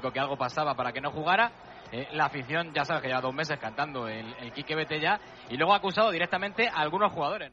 que algo pasaba para que no jugara. Eh, la afición, ya sabes que lleva dos meses cantando el, el Quique Betella y luego ha acusado directamente a algunos jugadores.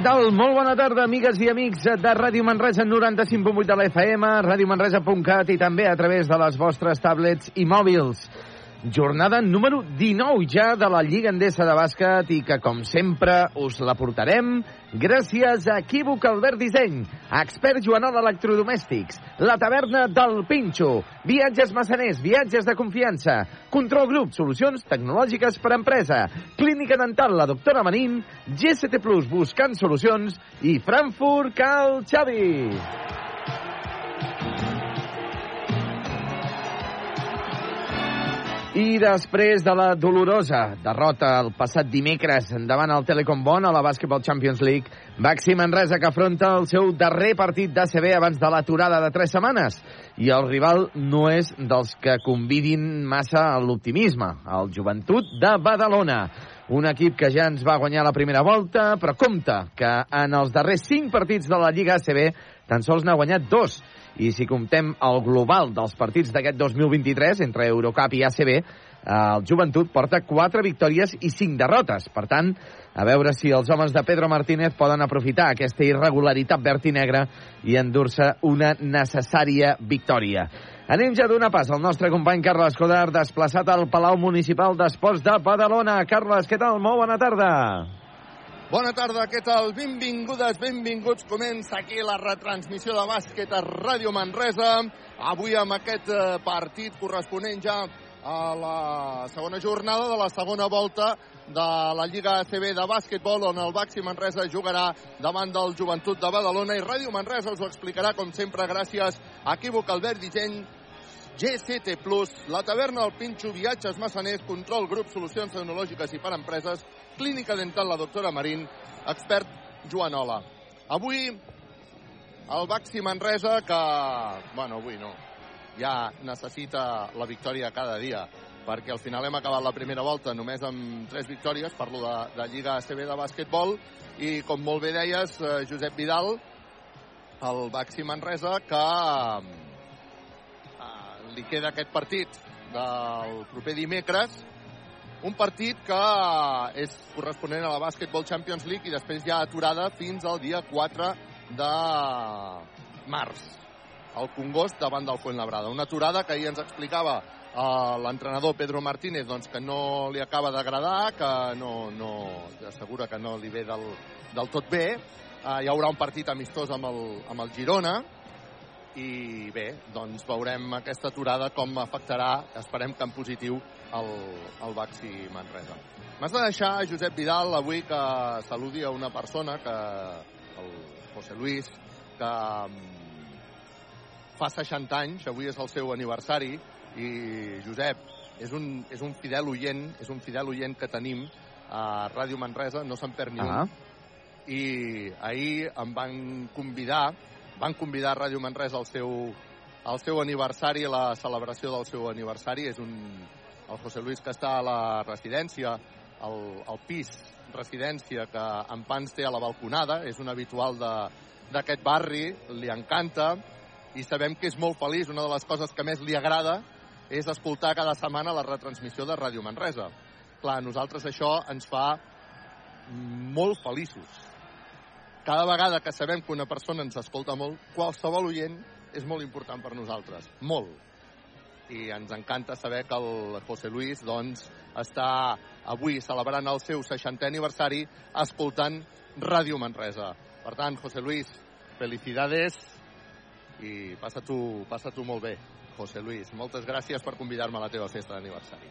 Què tal? Molt bona tarda, amigues i amics de Ràdio Manresa 95.8 de l'FM, radiomanresa.cat i també a través de les vostres tablets i mòbils. Jornada número 19 ja de la Lliga Endesa de Bàsquet i que, com sempre, us la portarem gràcies a Equívoc Albert Disseny, expert Joanol Electrodomèstics, la taverna del Pinxo, viatges massaners, viatges de confiança, Control Grup, solucions tecnològiques per a empresa, Clínica Dental, la doctora Marín, GST Plus, buscant solucions i Frankfurt Cal Xavi. I després de la dolorosa derrota el passat dimecres davant el Telecom Bon a la Basketball Champions League, Baxi Manresa que afronta el seu darrer partit d'ACB abans de l'aturada de tres setmanes. I el rival no és dels que convidin massa a l'optimisme, el Joventut de Badalona. Un equip que ja ens va guanyar la primera volta, però compta que en els darrers cinc partits de la Lliga ACB tan sols n'ha guanyat dos i si comptem el global dels partits d'aquest 2023 entre Eurocup i ACB, el Joventut porta 4 victòries i 5 derrotes. Per tant, a veure si els homes de Pedro Martínez poden aprofitar aquesta irregularitat verd i negra i endur-se una necessària victòria. Anem ja d'una pas al nostre company Carles Codar, desplaçat al Palau Municipal d'Esports de Badalona. Carles, què tal? Molt bona tarda. Bona tarda, què tal? Benvingudes, benvinguts. Comença aquí la retransmissió de bàsquet a Ràdio Manresa. Avui amb aquest eh, partit corresponent ja a la segona jornada de la segona volta de la Lliga ACB de bàsquetbol on el Baxi Manresa jugarà davant del Joventut de Badalona i Ràdio Manresa us ho explicarà com sempre gràcies a Equívoc Albert Disseny GCT Plus, la taverna del Pinxo, viatges massaners, control grup, solucions tecnològiques i per empreses, clínica dental la doctora Marín, expert Joanola. Avui el Baxi Manresa que, bueno, avui no, ja necessita la victòria cada dia perquè al final hem acabat la primera volta només amb tres victòries, parlo de, de Lliga ACB de bàsquetbol, i com molt bé deies, eh, Josep Vidal, el Baxi Manresa, que li queda aquest partit del proper dimecres, un partit que és corresponent a la Basketball Champions League i després ja aturada fins al dia 4 de març al Congost davant del Fuenlabrada. Una aturada que ahir ens explicava uh, l'entrenador Pedro Martínez doncs, que no li acaba d'agradar, que no, no, assegura que no li ve del, del tot bé. Uh, hi haurà un partit amistós amb el, amb el Girona, i bé, doncs veurem aquesta aturada com afectarà, esperem que en positiu, el, el Baxi Manresa. M'has de deixar, Josep Vidal, avui que saludi a una persona, que el José Luis, que mm, fa 60 anys, avui és el seu aniversari, i Josep, és un, és un fidel oient, és un fidel oient que tenim a Ràdio Manresa, no se'n perd ni Ah. un, i ahir em van convidar van convidar a Ràdio Manresa al seu, al seu aniversari, la celebració del seu aniversari. És un, el José Luis que està a la residència, al, al pis residència que en Pans té a la balconada, és un habitual d'aquest barri, li encanta i sabem que és molt feliç. Una de les coses que més li agrada és escoltar cada setmana la retransmissió de Ràdio Manresa. Clar, a nosaltres això ens fa molt feliços cada vegada que sabem que una persona ens escolta molt, qualsevol oient és molt important per nosaltres, molt. I ens encanta saber que el José Luis doncs, està avui celebrant el seu 60è aniversari escoltant Ràdio Manresa. Per tant, José Luis, felicidades i passa tu, passa molt bé, José Luis. Moltes gràcies per convidar-me a la teva festa d'aniversari.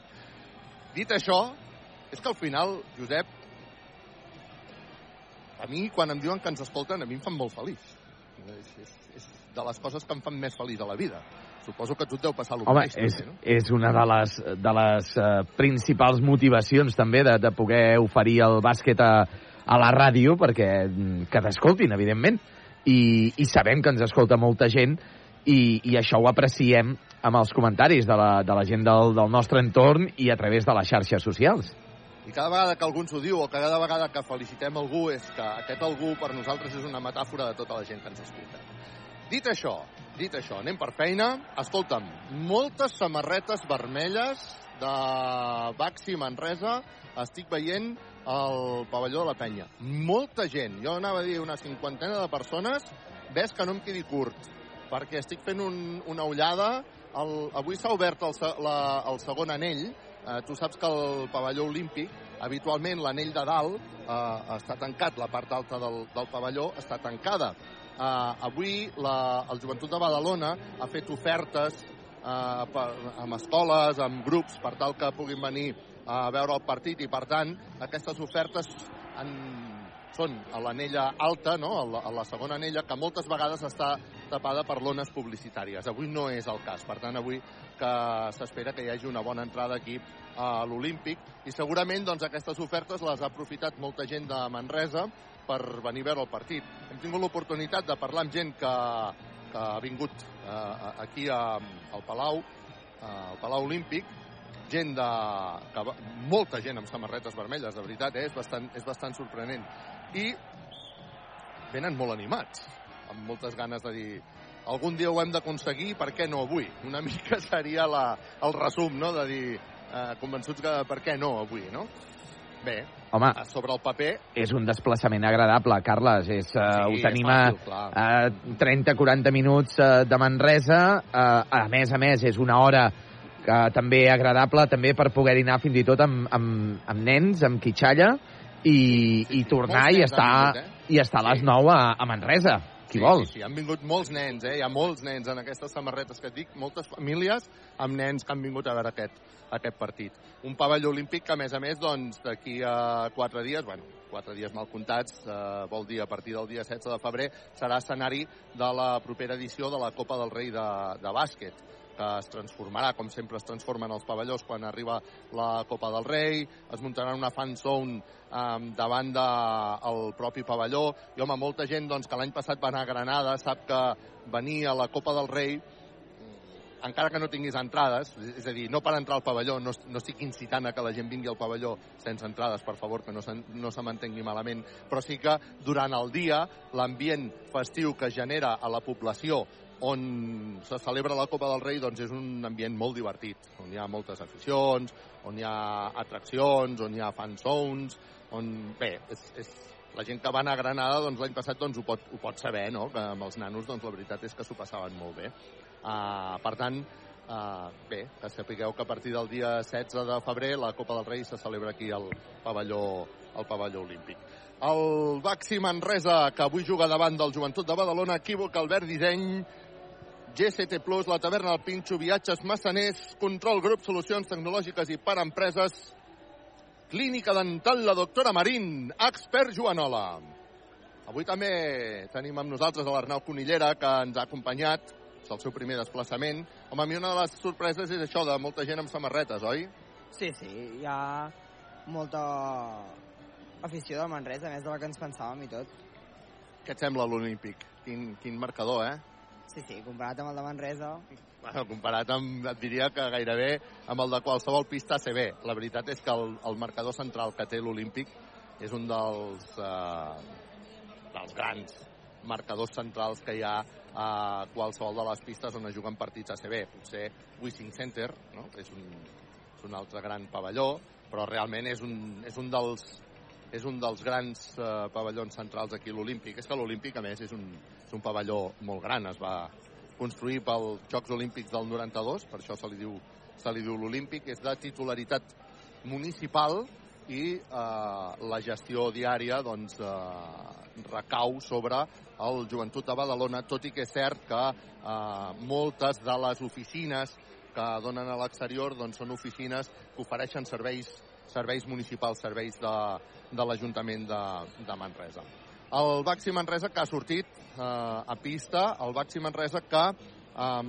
Dit això, és que al final, Josep, a mi, quan em diuen que ens escolten, a mi em fan molt feliç. És, és, és de les coses que em fan més feliç a la vida. Suposo que a tu et deu passar el Home, mateix. és, també, no? és una de les, de les uh, principals motivacions també de, de poder oferir el bàsquet a, a la ràdio perquè mm, que t'escoltin, evidentment. I, I sabem que ens escolta molta gent i, i això ho apreciem amb els comentaris de la, de la gent del, del nostre entorn i a través de les xarxes socials. I cada vegada que algú ens ho diu o cada vegada que felicitem algú és que aquest algú per nosaltres és una metàfora de tota la gent que ens escolta. Dit això, dit això, anem per feina. Escolta'm, moltes samarretes vermelles de Baxi Manresa estic veient al pavelló de la penya. Molta gent, jo anava a dir una cinquantena de persones, ves que no em quedi curt, perquè estic fent un, una ullada. El, avui s'ha obert el, la, el segon anell, Eh, tu saps que el pavelló olímpic, habitualment l'anell de dalt eh, està tancat, la part alta del, del pavelló està tancada. Eh, avui la, el Joventut de Badalona ha fet ofertes eh, per, amb escoles, amb grups, per tal que puguin venir a veure el partit i, per tant, aquestes ofertes han, són a l'anella alta, no? a, la, a la segona anella, que moltes vegades està tapada per lones publicitàries. Avui no és el cas, per tant, avui que s'espera que hi hagi una bona entrada aquí a l'Olímpic i segurament doncs, aquestes ofertes les ha aprofitat molta gent de Manresa per venir a veure el partit. Hem tingut l'oportunitat de parlar amb gent que, que ha vingut eh, aquí a, al Palau, eh, al Palau Olímpic, gent de... Que, molta gent amb samarretes vermelles, de veritat, eh? és, bastant, és bastant sorprenent. I venen molt animats, amb moltes ganes de dir algun dia ho hem d'aconseguir, per què no avui? Una mica seria la, el resum, no?, de dir eh, convençuts que per què no avui, no? Bé, Home, sobre el paper... és un desplaçament agradable, Carles. És, uh, Sí, ho tenim fàcil, a 30-40 minuts uh, de Manresa. Uh, a més a més, és una hora que també agradable també per poder dinar fins i tot amb, amb, amb nens, amb quitxalla, i, i tornar i estar, vingut, i estar a les Sí. 9 a, a Manresa. Qui sí, vol? Sí, sí, han vingut molts nens, eh? Hi ha molts nens en aquestes samarretes que et dic, moltes famílies amb nens que han vingut a veure aquest, aquest partit. Un pavelló olímpic que, a més a més, doncs, d'aquí a quatre dies, bueno, quatre dies mal comptats, eh, vol dir a partir del dia 16 de febrer, serà escenari de la propera edició de la Copa del Rei de, de bàsquet que es transformarà, com sempre es transformen els pavellons quan arriba la Copa del Rei, es muntarà una fan zone um, davant del de, propi pavelló, i home, molta gent doncs, que l'any passat va anar a Granada sap que venir a la Copa del Rei encara que no tinguis entrades, és a dir, no per entrar al pavelló, no, no estic incitant a que la gent vingui al pavelló sense entrades, per favor, que no se, no se m'entengui malament, però sí que durant el dia l'ambient festiu que genera a la població on se celebra la Copa del Rei doncs és un ambient molt divertit, on hi ha moltes aficions, on hi ha atraccions, on hi ha fan zones, on... Bé, és, és, la gent que va anar a Granada doncs, l'any passat doncs, ho, pot, ho pot saber, no? que amb els nanos doncs, la veritat és que s'ho passaven molt bé. Uh, per tant, uh, bé, que sapigueu que a partir del dia 16 de febrer la Copa del Rei se celebra aquí al pavelló, al pavelló olímpic. El Baxi Manresa, que avui juga davant del Joventut de Badalona, equívoc Albert Disseny, GCT Plus, la taverna del Pinxo, viatges massaners, control grup, solucions tecnològiques i per empreses, clínica dental la doctora Marín, expert Joanola. Avui també tenim amb nosaltres a l'Arnau Conillera, que ens ha acompanyat, és el seu primer desplaçament. Home, a mi una de les sorpreses és això de molta gent amb samarretes, oi? Sí, sí, hi ha molta afició del Manresa, més de la que ens pensàvem i tot. Què et sembla l'Olímpic? Quin, quin marcador, eh? Sí, sí, comparat amb el de Manresa, Bueno, comparat amb, et diria que gairebé amb el de qualsevol pista CB. La veritat és que el, el marcador central que té l'Olímpic és un dels, eh, dels grans marcadors centrals que hi ha a qualsevol de les pistes on es juguen partits ACB. Potser Wishing Center, no? és, un, és un altre gran pavelló, però realment és un, és un dels és un dels grans eh, pavellons centrals aquí l'Olímpic. És que l'Olímpic, a més, és un, és un pavelló molt gran. Es va construir pels Jocs Olímpics del 92, per això se li diu, se li diu l'Olímpic. És de titularitat municipal i eh, la gestió diària doncs, eh, recau sobre el Joventut de Badalona, tot i que és cert que eh, moltes de les oficines que donen a l'exterior doncs, són oficines que ofereixen serveis serveis municipals, serveis de, de l'Ajuntament de, de Manresa. El Baxi Manresa que ha sortit eh, a pista, el Baxi Manresa que eh,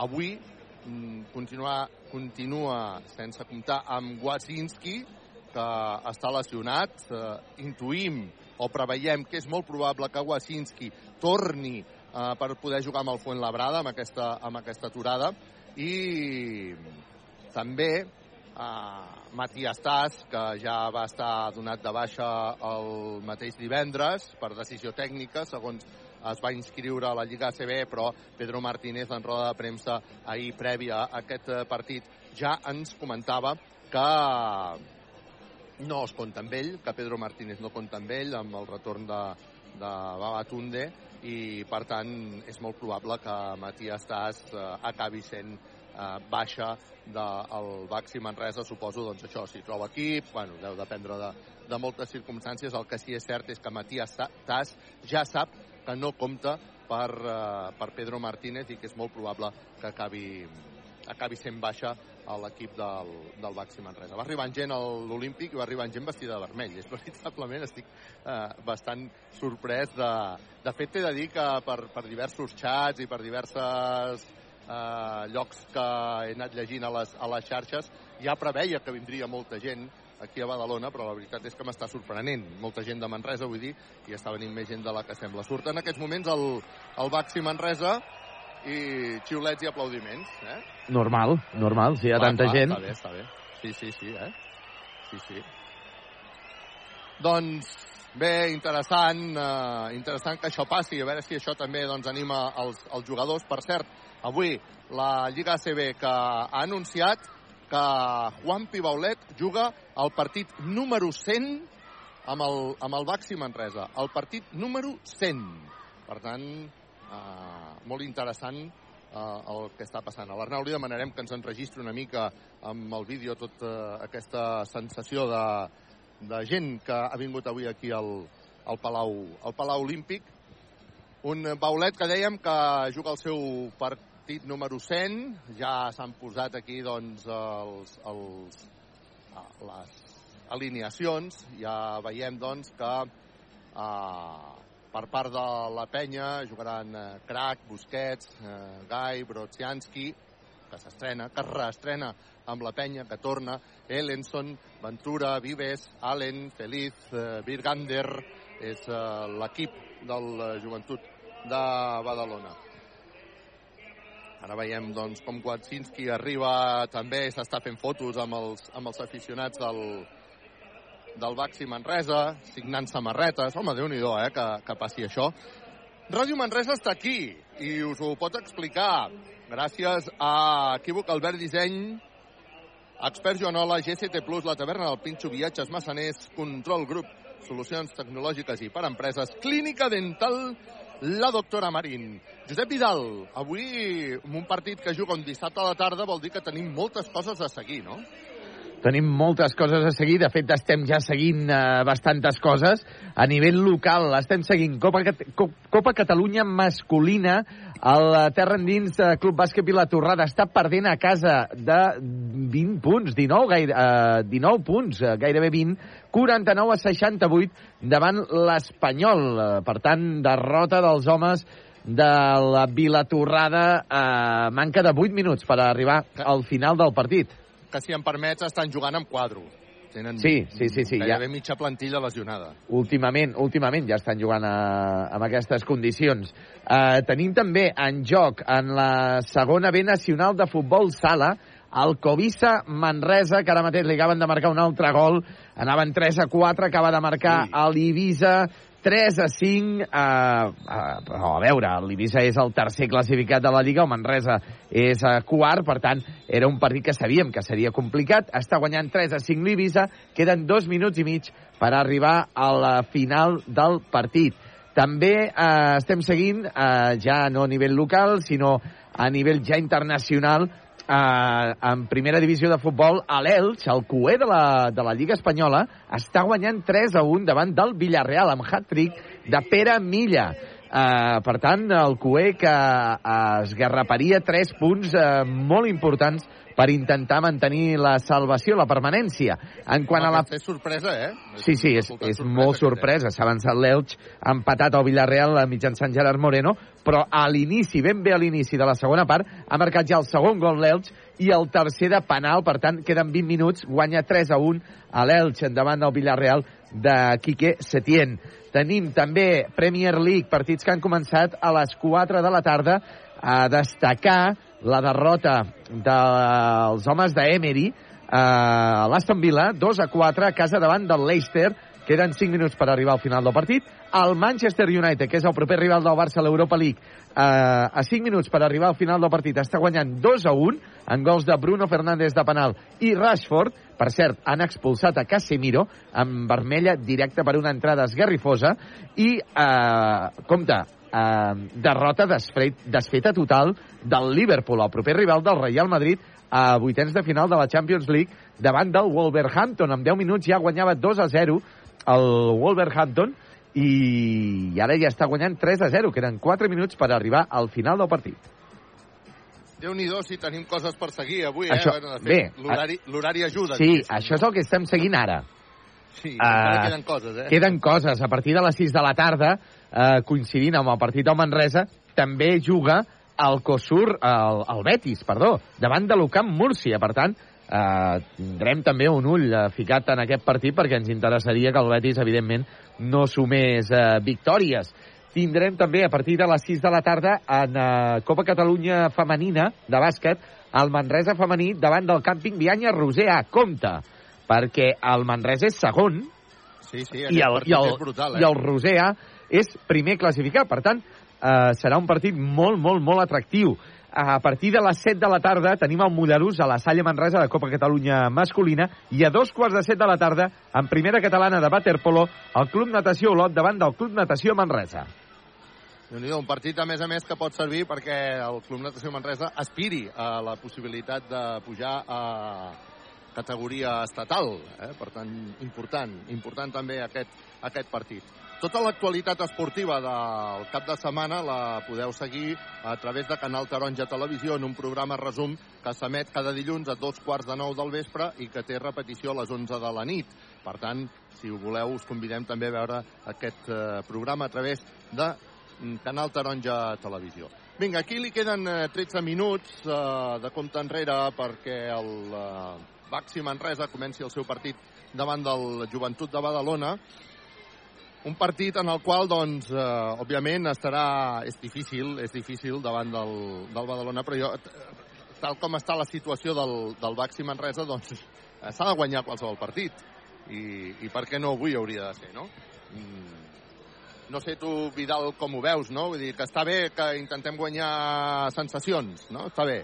Avui mm, continua, continua sense comptar amb Wasinski, que està lesionat. Eh, intuïm o preveiem que és molt probable que Wasinski torni eh, per poder jugar amb el Fuentlabrada, amb aquesta, amb aquesta aturada. I també eh, Matías Tas, que ja va estar donat de baixa el mateix divendres per decisió tècnica, segons es va inscriure a la Lliga ACB, però Pedro Martínez en roda de premsa ahir prèvia a aquest eh, partit ja ens comentava que no es compta amb ell, que Pedro Martínez no compta amb ell, amb el retorn de, de Babatunde, i per tant és molt probable que Matías Tas eh, acabi sent baixa del Baxi Manresa, suposo, doncs això, si troba equip, bueno, deu dependre de, de moltes circumstàncies, el que sí és cert és que Matías Tas ja sap que no compta per, eh, per Pedro Martínez i que és molt probable que acabi, acabi sent baixa a l'equip del, del Baxi Manresa. Va arribar gent a l'Olímpic i va arribar gent vestida de vermell. És veritablement estic eh, bastant sorprès de... De fet, t'he de dir que per, per diversos xats i per diverses eh, llocs que he anat llegint a les, a les xarxes, ja preveia que vindria molta gent aquí a Badalona, però la veritat és que m'està sorprenent. Molta gent de Manresa, vull dir, i està venint més gent de la que sembla. Surt en aquests moments el, el Baxi Manresa i xiulets i aplaudiments. Eh? Normal, normal, si hi ha Clar, tanta clar, gent. Està bé, està bé. Sí, sí, sí, eh? Sí, sí. Doncs bé, interessant, eh, interessant que això passi, a veure si això també doncs, anima els, els jugadors. Per cert, avui la Lliga ACB que ha anunciat que Juan Pibaulet juga el partit número 100 amb el, amb el Baxi Manresa. El partit número 100. Per tant, eh, molt interessant eh, el que està passant. A l'Arnau li demanarem que ens enregistri una mica amb el vídeo tota aquesta sensació de, de gent que ha vingut avui aquí al, al, Palau, al Palau Olímpic. Un Baulet que dèiem que juga el seu partit número 100. Ja s'han posat aquí doncs, els, els, les alineacions. Ja veiem doncs, que eh, per part de la penya jugaran eh, Crac, Busquets, eh, Gai, Brodzianski, que s'estrena, que es reestrena amb la penya, que torna, Ellenson, Ventura, Vives, Allen, Feliz, eh, Virgander, és eh, l'equip del eh, joventut de Badalona. Ara veiem doncs, com Kwadzinski arriba també, s'està fent fotos amb els, amb els aficionats del, del Baxi Manresa, signant samarretes. Home, déu nhi eh, que, que passi això. Ràdio Manresa està aquí i us ho pot explicar gràcies a Equívoc Albert Disseny, Expert Joanola, GCT Plus, la taverna del Pinxo, Viatges Massaners, Control Grup, Solucions Tecnològiques i per Empreses, Clínica Dental, la doctora Marín. Josep Vidal, avui en un partit que juga un dissabte a la tarda vol dir que tenim moltes coses a seguir, no? Tenim moltes coses a seguir, de fet estem ja seguint eh, bastantes coses. A nivell local estem seguint Copa, Copa Catalunya masculina, el terra endins eh, Club Bàsquet Vilatorrada està perdent a casa de 20 punts, 19, gaire, eh, 19 punts, eh, gairebé 20, 49 a 68 davant l'Espanyol. Per tant, derrota dels homes de la Vilatorrada eh, manca de 8 minuts per arribar al final del partit. Que si em permets estan jugant amb quadro. Tenen Sí, sí, sí, sí, gairebé ja. mitja plantilla lesionada. Últimament, últimament ja estan jugant a, amb aquestes condicions. Uh, tenim també en joc en la segona B nacional de futbol sala el Covisa Manresa, que ara mateix li acaben de marcar un altre gol. Anaven 3 a 4, acaba de marcar sí. l'Ibiza 3 a 5. Uh, uh, però a veure, l'Ibiza és el tercer classificat de la Lliga, el Manresa és uh, quart, per tant, era un partit que sabíem que seria complicat. Està guanyant 3 a 5 l'Ibiza, queden dos minuts i mig per arribar a la final del partit. També eh, estem seguint, eh, ja no a nivell local, sinó a nivell ja internacional, eh, en primera divisió de futbol, a l'Elx, el cué de la, de la Lliga Espanyola, està guanyant 3 a 1 davant del Villarreal, amb hat-trick de Pere Milla. Uh, per tant, el CUE que uh, esgarraparia tres punts uh, molt importants per intentar mantenir la salvació, la permanència. En quant a la... És sorpresa, eh? Sí, sí, és, és molt sorpresa. S'ha avançat l'Elx, ha empatat el Villarreal mitjançant Gerard Moreno, però a l'inici, ben bé a l'inici de la segona part, ha marcat ja el segon gol l'Elx i el tercer de penal, per tant, queden 20 minuts, guanya 3 a 1 a l'Elx davant del Villarreal de Quique Setién. Tenim també Premier League, partits que han començat a les 4 de la tarda a destacar la derrota dels homes d'Emery a l'Aston Villa, 2 a 4 a casa davant del Leicester, queden 5 minuts per arribar al final del partit. El Manchester United, que és el proper rival del Barça a l'Europa League, eh, a 5 minuts per arribar al final del partit, està guanyant 2 a 1 en gols de Bruno Fernández de penal i Rashford. Per cert, han expulsat a Casemiro amb vermella directa per una entrada esgarrifosa i, eh, compte, eh, derrota desfet, desfeta total del Liverpool, el proper rival del Real Madrid, a vuitens de final de la Champions League davant del Wolverhampton. En 10 minuts ja guanyava 2 a 0 el Wolverhampton i ara ja està guanyant 3 a 0. Queden 4 minuts per arribar al final del partit. déu nhi si tenim coses per seguir avui, això, eh? Bueno, de fet, l'horari ajuda. Sí, això és el que estem seguint ara. Sí, uh, queden coses, eh? Queden coses. A partir de les 6 de la tarda, uh, coincidint amb el partit del Manresa, també juga el Cosur, el, el Betis, perdó, davant de l'Ucamp Múrcia. Per tant, eh, tindrem també un ull eh, ficat en aquest partit perquè ens interessaria que el Betis, evidentment, no sumés eh, victòries. Tindrem també a partir de les 6 de la tarda en eh, Copa Catalunya Femenina de bàsquet el Manresa femení davant del càmping Vianya Roser A. Compte, perquè el Manresa és segon sí, sí, i, el, i, el, brutal, eh? i el Roser A és primer classificat. Per tant, eh, serà un partit molt, molt, molt atractiu. A partir de les 7 de la tarda tenim el Mollerús a la Salle Manresa de Copa Catalunya masculina i a dos quarts de 7 de la tarda, en primera catalana de Waterpolo, el Club Natació Olot davant del Club Natació Manresa. un partit, a més a més, que pot servir perquè el Club Natació Manresa aspiri a la possibilitat de pujar a categoria estatal. Eh? Per tant, important, important també aquest, aquest partit. Tota l'actualitat esportiva del cap de setmana la podeu seguir a través de Canal Taronja Televisió en un programa resum que s'emet cada dilluns a dos quarts de nou del vespre i que té repetició a les 11 de la nit. Per tant, si ho voleu, us convidem també a veure aquest eh, programa a través de mm, Canal Taronja Televisió. Vinga, aquí li queden 13 eh, minuts eh, de compte enrere perquè el Baxi Manresa comenci el seu partit davant del Joventut de Badalona un partit en el qual, doncs, eh, òbviament, estarà... És difícil, és difícil davant del, del Badalona, però jo, tal com està la situació del, del Baxi Manresa, doncs, eh, s'ha de guanyar qualsevol partit. I, I per què no avui hauria de ser, no? Mm, no sé tu, Vidal, com ho veus, no? Vull dir que està bé que intentem guanyar sensacions, no? Està bé.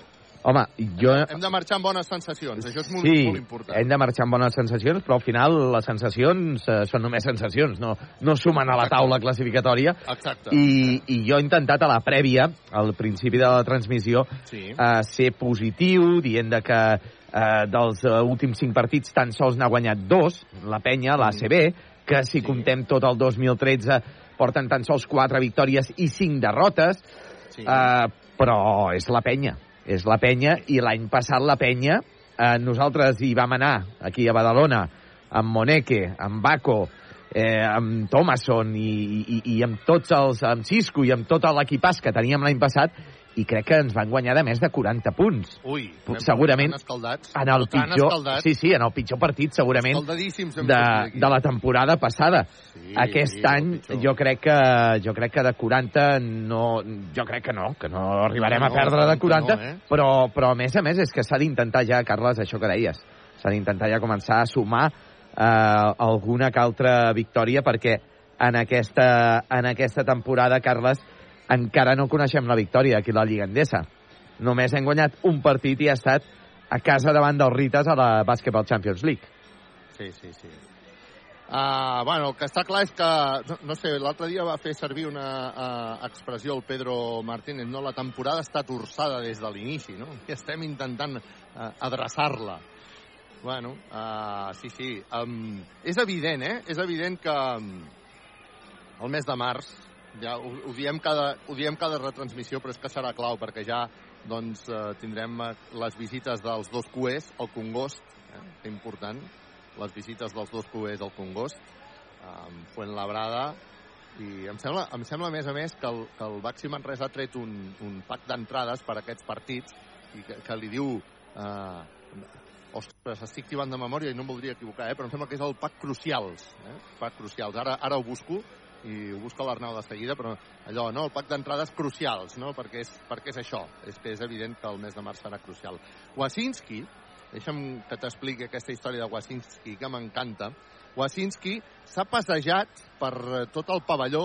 Home, jo... Hem de marxar amb bones sensacions, això és molt, sí, molt important. hem de marxar amb bones sensacions, però al final les sensacions eh, són només sensacions, no, no sumen a la taula classificatòria. Exacte. I, I jo he intentat a la prèvia, al principi de la transmissió, sí. eh, ser positiu, dient de que eh, dels uh, últims cinc partits tan sols n'ha guanyat dos, la penya, l'ACB, que si sí. comptem tot el 2013 porten tan sols quatre victòries i cinc derrotes, sí. eh, però és la penya és la penya, i l'any passat la penya, eh, nosaltres hi vam anar, aquí a Badalona, amb Moneke, amb Baco, eh, amb Thomason i, i, i amb tots els, amb Cisco i amb tot l'equipàs que teníem l'any passat, i crec que ens van guanyar de més de 40 punts. Ui, segurament en el pitjor, sí, sí, en el pitjor partit segurament de, de la temporada passada. Sí, Aquest sí, any jo crec que jo crec que de 40 no jo crec que no, que no arribarem no, a perdre de 40, no, eh? però però a més a més és que s'ha d'intentar ja, Carles, això que deies, s'ha d'intentar ja començar a sumar eh, alguna que altra victòria perquè en aquesta, en aquesta temporada, Carles, encara no coneixem la victòria aquí la Lliga Endesa. Només hem guanyat un partit i ha estat a casa davant dels Ritas a la Basketball Champions League. Sí, sí, sí. Uh, bueno, el que està clar és que, no, no sé, l'altre dia va fer servir una uh, expressió el Pedro Martínez, no? La temporada està torçada des de l'inici, no? I estem intentant uh, adreçar-la. Bueno, uh, sí, sí. Um, és evident, eh? És evident que um, el mes de març ja ho, ho, diem cada, ho diem cada retransmissió, però és que serà clau, perquè ja doncs, eh, tindrem eh, les visites dels dos cuers al Congost, eh, important, les visites dels dos cuers al Congost, amb Fuentlabrada, i em sembla, em sembla a més a més que el, que el Baxi Manresa ha tret un, un pack d'entrades per a aquests partits i que, que li diu eh, ostres, estic tibant de memòria i no em voldria equivocar, eh? però em sembla que és el pack crucials eh? pack crucials, ara, ara ho busco i ho busca l'Arnau de seguida, però allò, no? el pack d'entrades crucials, no? perquè, és, perquè és això, és que és evident que el mes de març serà crucial. Wasinski, deixa'm que t'expliqui aquesta història de Wasinski, que m'encanta, Wasinski s'ha passejat per eh, tot el pavelló,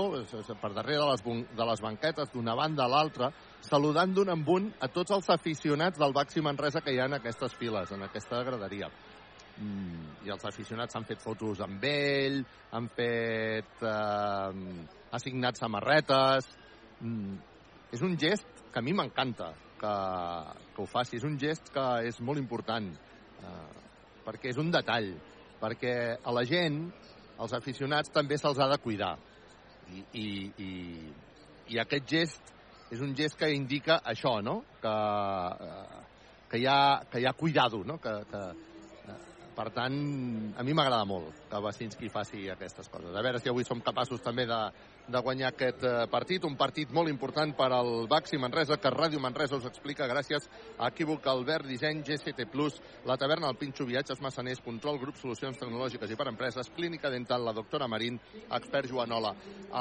per darrere de les, de les banquetes, d'una banda a l'altra, saludant d'un en un a tots els aficionats del Baxi Manresa que hi ha en aquestes files, en aquesta graderia. Mm, I els aficionats han fet fotos amb ell, han fet... Eh, assignat samarretes... Mm, és un gest que a mi m'encanta que, que ho faci. És un gest que és molt important, eh, perquè és un detall perquè a la gent, als aficionats, també se'ls ha de cuidar. I, i, i, I aquest gest és un gest que indica això, no? Que, eh, que, hi, ha, que hi ha cuidado, no? Que, que, per tant, a mi m'agrada molt que Basinski faci aquestes coses. A veure si avui som capaços també de, de guanyar aquest eh, partit, un partit molt important per al Baxi Manresa, que Ràdio Manresa us explica gràcies a Equívoc Albert Disseny, GCT+, la taverna El Pinxo Viatges Massaners, Control Grup Solucions Tecnològiques i per Empreses, Clínica Dental, la doctora Marín, expert Joanola.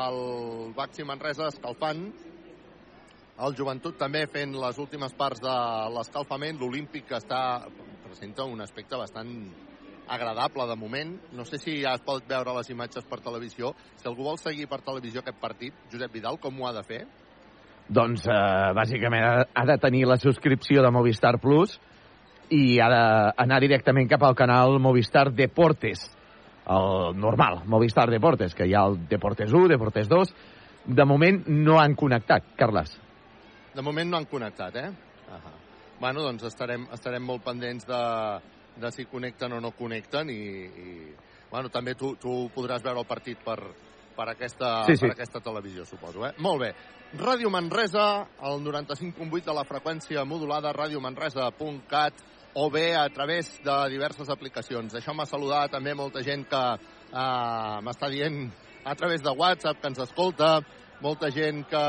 El Baxi Manresa escalfant, el joventut també fent les últimes parts de l'escalfament, l'Olímpic està presenta un aspecte bastant agradable de moment. No sé si ja es pot veure les imatges per televisió. Si algú vol seguir per televisió aquest partit, Josep Vidal, com ho ha de fer? Doncs, eh, bàsicament, ha, ha de tenir la subscripció de Movistar Plus i ha d'anar directament cap al canal Movistar Deportes, el normal, Movistar Deportes, que hi ha el Deportes 1, Deportes 2. De moment no han connectat, Carles. De moment no han connectat, eh? -huh. Bueno, doncs estarem, estarem molt pendents de, de si connecten o no connecten i, i bueno, també tu, tu podràs veure el partit per, per, aquesta, sí, sí. per aquesta televisió, suposo. Eh? Molt bé. Ràdio Manresa, el 95.8 de la freqüència modulada, radiomanresa.cat, o bé a través de diverses aplicacions. Deixeu-me saludar també molta gent que eh, m'està dient a través de WhatsApp, que ens escolta, molta gent que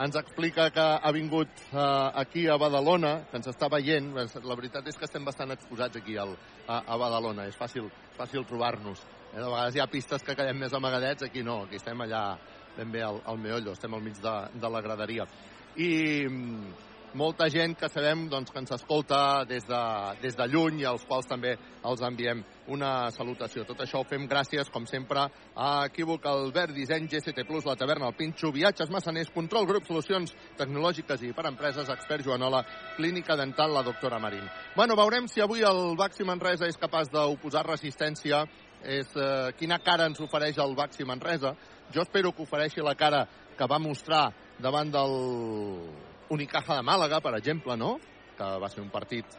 ens explica que ha vingut uh, aquí a Badalona, que ens està veient. La veritat és que estem bastant exposats aquí al, a, a Badalona. És fàcil, fàcil trobar-nos. Eh? De vegades hi ha pistes que quedem més amagadets, aquí no, aquí estem allà ben bé al, al meollo, estem al mig de, de la graderia. I molta gent que sabem doncs, que ens escolta des de, des de lluny i als quals també els enviem una salutació. Tot això ho fem gràcies, com sempre, a Equívoc, Albert Disseny, GCT+, La Taverna, El Pinxo, Viatges Massaners, Control Grup, Solucions Tecnològiques i per Empreses, Expert Joanola, Clínica Dental, la doctora Marín. Bueno, veurem si avui el Baxi Manresa és capaç d'oposar resistència, és eh, quina cara ens ofereix el Baxi Manresa. Jo espero que ofereixi la cara que va mostrar davant del Unicaja de Màlaga, per exemple, no? Que va ser un partit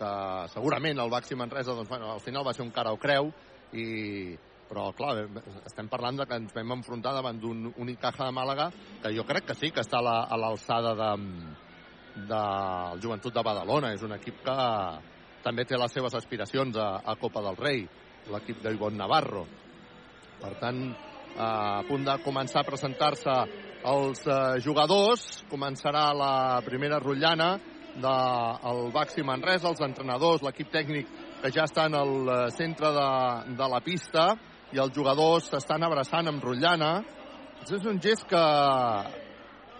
que segurament el Baxi Manresa, doncs, bueno, al final va ser un cara o creu, i, però clar, estem parlant de que ens vam enfrontar davant d'un Unicaja de Màlaga que jo crec que sí, que està a l'alçada de, del Joventut de Badalona. És un equip que també té les seves aspiracions a, a Copa del Rei, l'equip d'Ivon Navarro. Per tant, a punt de començar a presentar-se els eh, jugadors. Començarà la primera rotllana del de, Baxi Manresa, els entrenadors, l'equip tècnic que ja està en el eh, centre de, de la pista i els jugadors s'estan abraçant amb rotllana. És un gest que,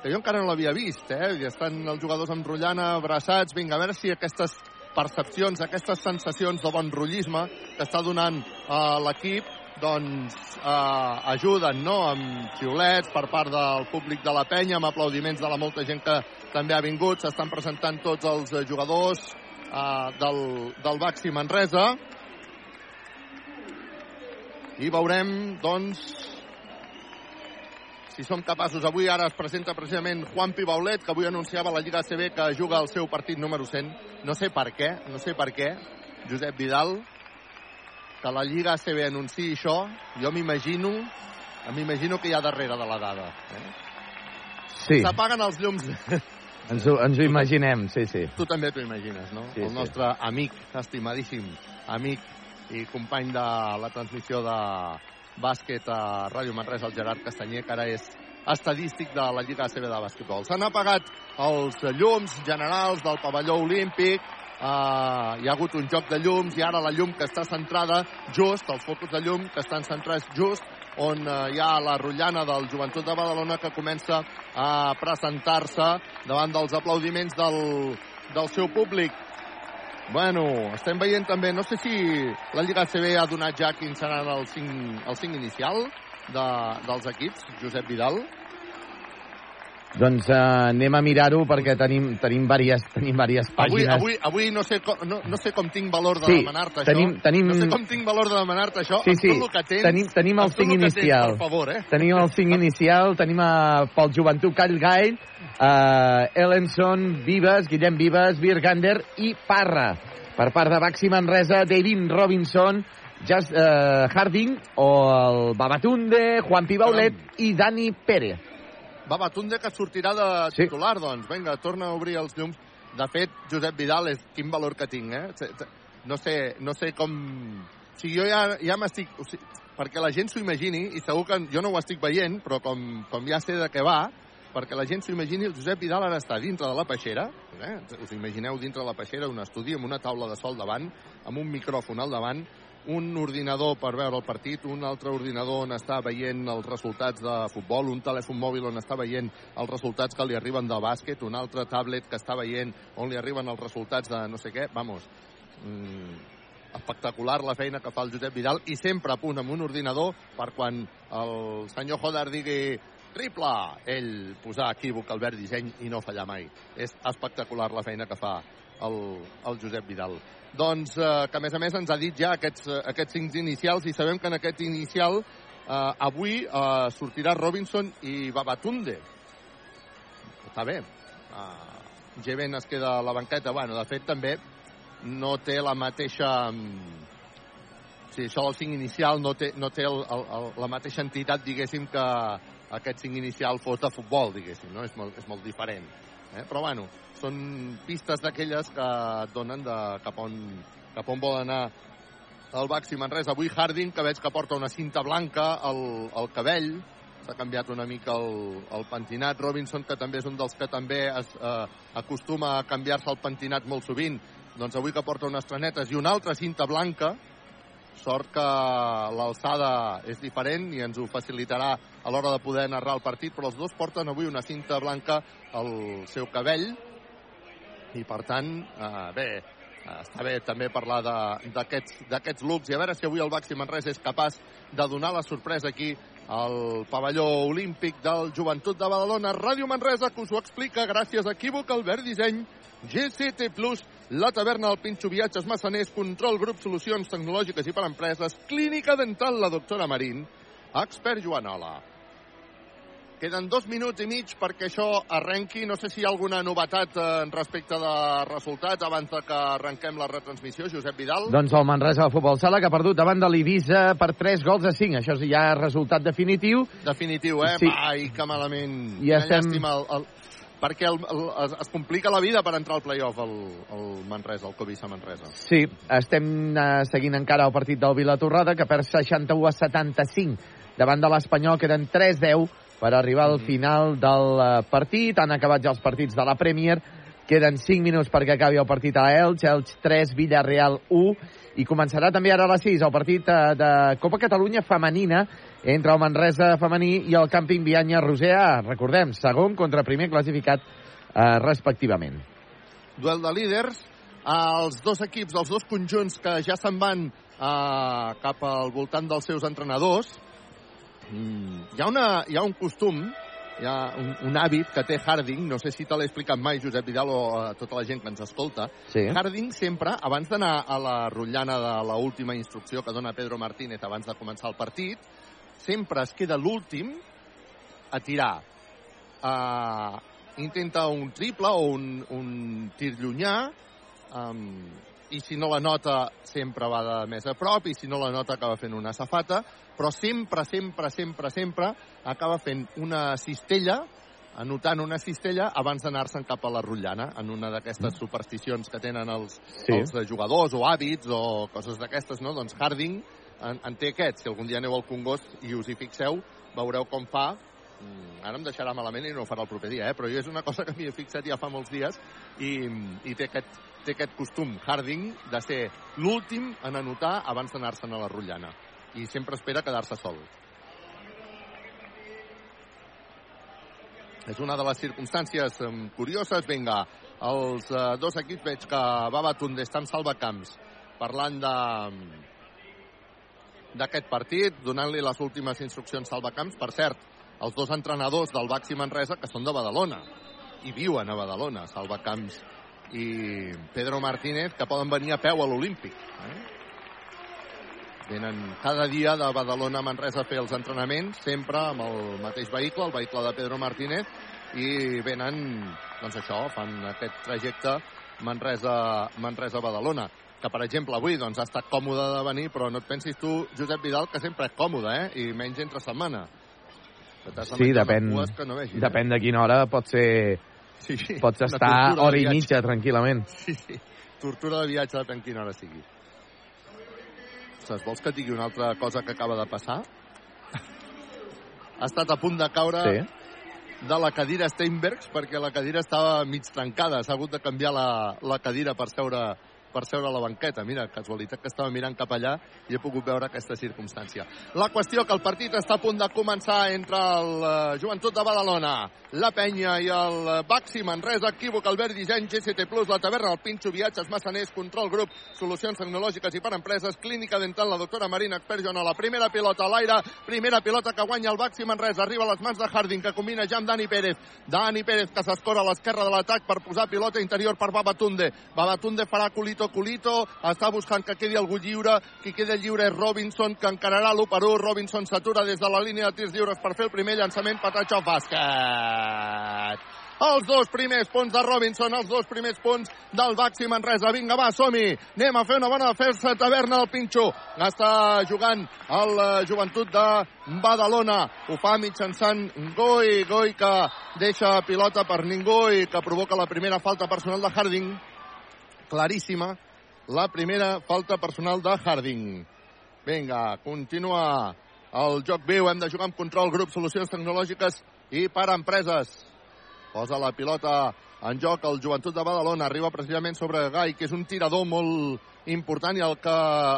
que jo encara no l'havia vist, eh? I estan els jugadors amb rotllana abraçats. Vinga, a veure si aquestes percepcions, aquestes sensacions de bon rotllisme que està donant eh, l'equip doncs eh, ajuden no? amb xiulets per part del públic de la penya, amb aplaudiments de la molta gent que també ha vingut. S'estan presentant tots els eh, jugadors eh, del, del Baxi Manresa. I veurem, doncs, si som capaços. Avui ara es presenta precisament Juan Pibaulet, que avui anunciava la Lliga CB que juga el seu partit número 100. No sé per què, no sé per què. Josep Vidal, que la Lliga ACB anunciï això, jo m'imagino m'imagino que hi ha darrere de la dada. Eh? Sí, S'apaguen els llums. ens ho, ens ho imaginem, sí, sí. tu també t'ho imagines, no? Sí, el sí. nostre amic, estimadíssim amic i company de la transmissió de bàsquet a Ràdio Manresa, el Gerard Castanyer, que ara és estadístic de la Lliga ACB de bàsquetbol. S'han apagat els llums generals del pavelló olímpic, Uh, hi ha hagut un joc de llums i ara la llum que està centrada just, els focus de llum que estan centrats just on uh, hi ha la rotllana del Joventut de Badalona que comença a presentar-se davant dels aplaudiments del, del seu públic. Bueno, estem veient també, no sé si la Lliga CB ha donat ja quin serà el 5, el 5 inicial de, dels equips, Josep Vidal. Doncs uh, anem a mirar-ho perquè tenim, tenim, diverses, tenim diverses Avui, pàgines. avui, avui no, sé com, no, no sé com tinc valor de Sí, demanar-te tenim- això. tenim- No sé com tinc valor de demanar-te això. Sí, sí, tot el que tens, tenim, tenim el amb tot 5 el que tens, inicial. per favor, eh? Tenim el 5 inicial, tenim a, pel joventut Call Gail, uh, Ellenson, Vives, Guillem Vives, Virgander i Parra. Per part de Baxi Manresa, David Robinson, Just, uh, Harding o el Babatunde, Juan Pibaulet i Dani Pérez. Va, Batunde que sortirà de Sí. titular, doncs. Vinga, torna a obrir els llums. De fet, Josep Vidal, és quin valor que tinc, eh? No sé, no sé com... O sigui, jo ja, ja m'estic... O sigui, perquè la gent s'ho imagini, i segur que jo no ho estic veient, però com, com ja sé de què va, perquè la gent s'ho imagini, el Josep Vidal ara està dintre de la peixera, eh? us imagineu dintre de la peixera un estudi amb una taula de sol davant, amb un micròfon al davant, un ordinador per veure el partit, un altre ordinador on està veient els resultats de futbol, un telèfon mòbil on està veient els resultats que li arriben de bàsquet, un altre tablet que està veient on li arriben els resultats de no sé què, vamos, mm, espectacular la feina que fa el Josep Vidal i sempre a punt amb un ordinador per quan el senyor Joder digui triple, ell posar equívoc al verd disseny i no fallar mai. És espectacular la feina que fa el, el Josep Vidal. Doncs eh, que a més a més ens ha dit ja aquests, eh, aquests cinc inicials i sabem que en aquest inicial eh, avui eh, sortirà Robinson i Babatunde. Està bé. Uh, Geven es queda a la banqueta. Bueno, de fet, també no té la mateixa... mm, Sí, això del 5 inicial no té, no té el, el, el, la mateixa entitat, diguéssim, que aquest 5 inicial fos de futbol, diguéssim, no? És molt, és molt diferent. Eh? Però, bueno, són pistes d'aquelles que et donen de cap on, cap on vol anar el Baxi Manresa. Avui Harding, que veig que porta una cinta blanca al, al cabell, s'ha canviat una mica el, el pentinat. Robinson, que també és un dels que també es, eh, acostuma a canviar-se el pentinat molt sovint, doncs avui que porta unes trenetes i una altra cinta blanca, sort que l'alçada és diferent i ens ho facilitarà a l'hora de poder narrar el partit, però els dos porten avui una cinta blanca al seu cabell i per tant, eh, bé, eh, està bé també parlar d'aquests looks i a veure si avui el Baxi Manresa és capaç de donar la sorpresa aquí al pavelló olímpic del Joventut de Badalona. Ràdio Manresa, que us ho explica gràcies a Equívoc, Albert Disseny, GCT Plus, la taverna del Pinxo Viatges Massaners, Control Grup Solucions Tecnològiques i per Empreses, Clínica Dental, la doctora Marín, Expert Joanola. Queden dos minuts i mig perquè això arrenqui. No sé si hi ha alguna novetat eh, respecte de resultats abans de que arrenquem la retransmissió, Josep Vidal. Doncs el Manresa de Futbol Sala, que ha perdut davant de l'Ibiza per 3 gols a 5. Això és ja resultat definitiu. Definitiu, eh? Sí. Ai, que malament. I Quina estem- llàstima. El, el, perquè el, el, es, es complica la vida per entrar al playoff el, el Manresa, el Covisa Manresa. Sí, estem eh, seguint encara el partit del Vilatorrada, que perd 61 a 75 davant de l'Espanyol. Queden 3-10 per arribar al final del eh, partit. Han acabat ja els partits de la Premier. Queden 5 minuts perquè acabi el partit a Elx. Elx 3, Villarreal 1. I començarà també ara a les 6 el partit eh, de Copa Catalunya femenina entre el Manresa femení i el Camping Vianya Roser. Recordem, segon contra primer classificat eh, respectivament. Duel de líders. Els dos equips, els dos conjunts que ja se'n van eh, cap al voltant dels seus entrenadors. Mm, hi, ha una, hi ha un costum, hi ha un, un hàbit que té Harding, no sé si te l'he explicat mai, Josep Vidal, o a tota la gent que ens escolta. Sí. Harding sempre, abans d'anar a la rotllana de la última instrucció que dona Pedro Martínez abans de començar el partit, sempre es queda l'últim a tirar. Uh, intenta un triple o un, un tir llunyà, um, i si no la nota sempre va de més a prop i si no la nota acaba fent una safata, però sempre, sempre, sempre, sempre acaba fent una cistella anotant una cistella abans d'anar-se'n cap a la rotllana, en una d'aquestes supersticions que tenen els, Sí. els jugadors o hàbits o coses d'aquestes, no? Doncs Harding en, en té aquest. Si algun dia aneu al Congost i us hi fixeu, veureu com fa Mm, ara em deixarà malament i no ho farà el proper dia, eh? però jo és una cosa que m'hi he fixat ja fa molts dies i, i té, aquest, té aquest costum, Harding, de ser l'últim en anotar abans d'anar-se'n a la rotllana. I sempre espera quedar-se sol. És una de les circumstàncies um, curioses. Vinga, els uh, dos equips veig que Baba Tunde està en salvacamps parlant de d'aquest partit, donant-li les últimes instruccions salvacamps. Per cert, els dos entrenadors del Baxi Manresa, que són de Badalona, i viuen a Badalona, Salvacamps i Pedro Martínez, que poden venir a peu a l'Olímpic. Eh? Venen cada dia de Badalona a Manresa a fer els entrenaments, sempre amb el mateix vehicle, el vehicle de Pedro Martínez, i venen, doncs això, fan aquest trajecte Manresa-Badalona. Manresa que, per exemple, avui doncs, ha estat còmode de venir, però no et pensis tu, Josep Vidal, que sempre és còmode, eh? I menys entre setmana. Sí, depèn, no vegis, depèn de quina hora pot ser... Sí, sí. Pots estar hora i mitja, tranquil·lament. Sí, sí. Tortura de viatge depèn quina hora sigui. Saps, vols que digui una altra cosa que acaba de passar? ha estat a punt de caure Sí. de la cadira Steinbergs perquè la cadira estava mig trencada. S'ha hagut de canviar la, la cadira per seure per seure a la banqueta. Mira, casualitat que estava mirant cap allà i he pogut veure aquesta circumstància. La qüestió que el partit està a punt de començar entre el eh, Joventut de Badalona, la Penya i el eh, Baxi Manresa, equívoc, Albert Disseny, GCT+, la taverna, el Pinxo, Viatges, Massaners, Control Grup, Solucions Tecnològiques i per Empreses, Clínica Dental, la doctora Marina, expert Joana, la primera pilota a l'aire, primera pilota que guanya el Baxi Manresa, arriba a les mans de Harding, que combina ja amb Dani Pérez. Dani Pérez, que s'escora a l'esquerra de l'atac per posar pilota interior per Babatunde. Babatunde farà culito, culito, està buscant que quedi algú lliure, qui queda lliure és Robinson, que encararà l'1 per 1. Robinson s'atura des de la línia de tirs lliures per fer el primer llançament, patatge al bàsquet. Els dos primers punts de Robinson, els dos primers punts del Baxi Manresa. Vinga, va, som-hi. Anem a fer una bona defensa. Taverna del Pinxo. Està jugant el eh, joventut de Badalona. Ho fa mitjançant Goi. Goi que deixa pilota per ningú i que provoca la primera falta personal de Harding. Claríssima. La primera falta personal de Harding. Vinga, continua el joc viu. Hem de jugar amb control, grup, solucions tecnològiques i per empreses. Posa la pilota en joc el joventut de Badalona. Arriba precisament sobre Gai, que és un tirador molt important i el que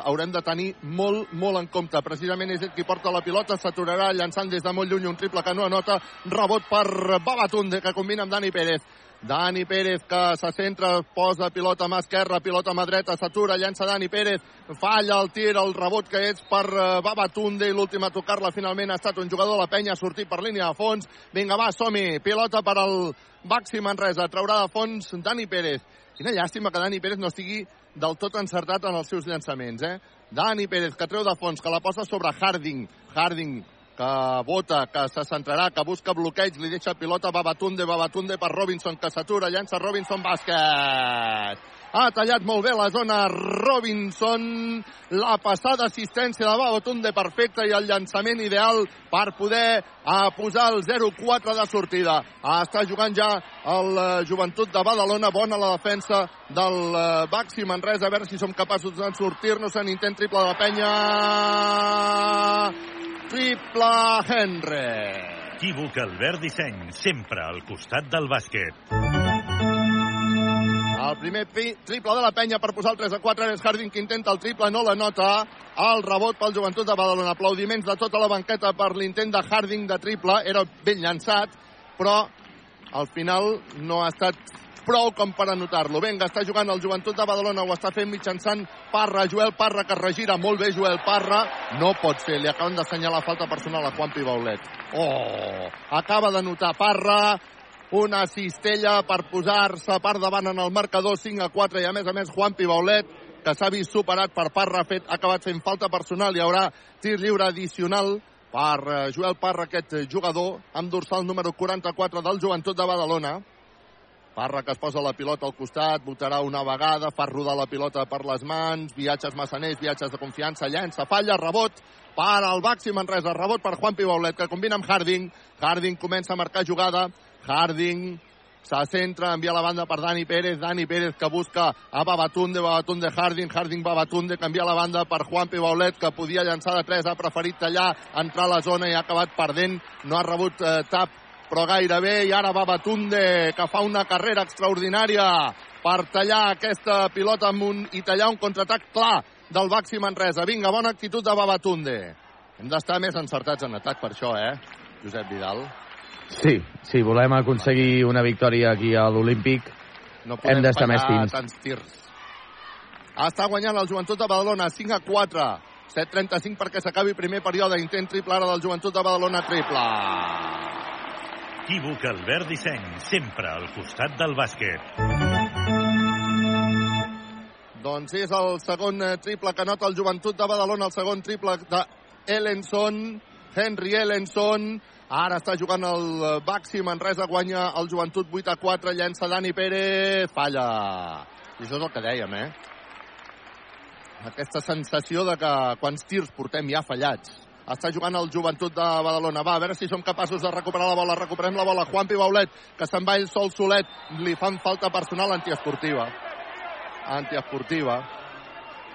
haurem de tenir molt, molt en compte. Precisament és ell qui porta la pilota, s'aturarà llançant des de molt lluny un triple que no anota. Rebot per Babatunde, que combina amb Dani Pérez. Dani Pérez que se centra, posa pilota mà esquerra, pilota mà dreta, s'atura, llança Dani Pérez, falla el tir, el rebot que és per eh, Babatunde i l'últim a tocar-la finalment ha estat un jugador de la penya, sortit per línia de fons. Vinga, va, som-hi, pilota per al Baxi Manresa, traurà de fons Dani Pérez. Quina llàstima que Dani Pérez no estigui del tot encertat en els seus llançaments, eh? Dani Pérez, que treu de fons, que la posa sobre Harding. Harding, que vota, que se centrarà, que busca bloqueig, li deixa pilota Babatunde, Babatunde per Robinson, que s'atura, llança Robinson, bàsquet. Ha tallat molt bé la zona Robinson, la passada assistència de Babatunde perfecta i el llançament ideal per poder a posar el 0-4 de sortida. Està jugant ja el eh, joventut de Badalona, bona la defensa del eh, Baxi Manresa, a veure si som capaços de sortir-nos en intent triple de la penya. Triple Henry. Equívoc Albert Disseny, sempre al costat del bàsquet. El primer triple de la penya per posar el 3 a 4. És Harding que intenta el triple, no la nota. El rebot pel joventut de Badalona. Aplaudiments de tota la banqueta per l'intent de Harding de triple. Era ben llançat, però al final no ha estat prou com per anotar-lo. Vinga, està jugant el joventut de Badalona, ho està fent mitjançant Parra, Joel Parra, que regira molt bé Joel Parra. No pot ser, li acaben d'assenyalar falta personal a Juan Pibaulet. Oh, acaba de notar Parra, una cistella per posar-se per davant en el marcador 5 a 4 i a més a més Juan Pibaulet que s'ha vist superat per Parra, fet, ha acabat fent falta personal. Hi haurà tir lliure addicional per eh, Joel Parra, aquest jugador, amb dorsal número 44 del Joventut de Badalona. Parra que es posa la pilota al costat, votarà una vegada, fa rodar la pilota per les mans, viatges massaners, viatges de confiança, llença, falla, rebot, para el Baxi Manresa, rebot per Juan Pibaulet, que combina amb Harding. Harding comença a marcar jugada, Harding se centra, envia la banda per Dani Pérez, Dani Pérez que busca a Babatunde, Babatunde Harding, Harding Babatunde, canvia la banda per Juan Pibaulet, que podia llançar de 3, ha preferit tallar, entrar a la zona i ha acabat perdent, no ha rebut eh, tap, però gairebé, i ara Babatunde, que fa una carrera extraordinària per tallar aquesta pilota amb un, i tallar un contraatac clar del Baxi Manresa. Vinga, bona actitud de Babatunde. Hem d'estar més encertats en atac per això, eh, Josep Vidal? Sí, sí, volem aconseguir una victòria aquí a l'Olímpic. No podem Hem d'estar més fins. tants tirs. Està guanyant el Joventut de Badalona 5 a 4. 7.35 perquè s'acabi primer període. Intent triple ara del Joventut de Badalona triple. Equívoc Albert Disseny, sempre al costat del bàsquet. Doncs és el segon eh, triple que nota el Joventut de Badalona, el segon triple de Ellenson, Henry Ellenson. Ara està jugant el eh, Baxi Manresa, guanya el Joventut 8 a 4, llença Dani Pérez, falla. I això és el que dèiem, eh? Aquesta sensació de que quants tirs portem ja fallats. Està jugant el Joventut de Badalona. Va, a veure si som capaços de recuperar la bola. Recuperem la bola. Juan Pibaulet, que se'n va ell sol solet. Li fan falta personal antiesportiva antiesportiva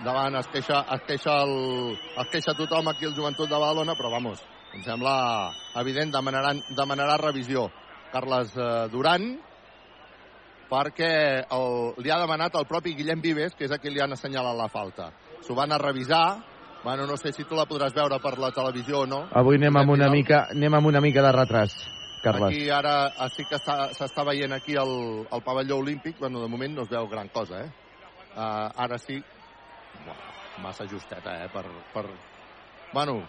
davant es queixa, es queixa, el, es queixa tothom aquí el Joventut de Badalona però vamos, em sembla evident demanaran, demanarà revisió Carles eh, Duran perquè el, li ha demanat el propi Guillem Vives que és a qui li han assenyalat la falta s'ho van a revisar bueno, no sé si tu la podràs veure per la televisió o no Avui anem amb una mica, anem amb una mica de retras, Carles. Aquí ara ah, sí que està- s'està veient aquí el, el pavelló olímpic, bueno, de moment no es veu gran cosa, eh? Uh, ara sí, bueno, massa justeta, eh? Per, per... Bueno,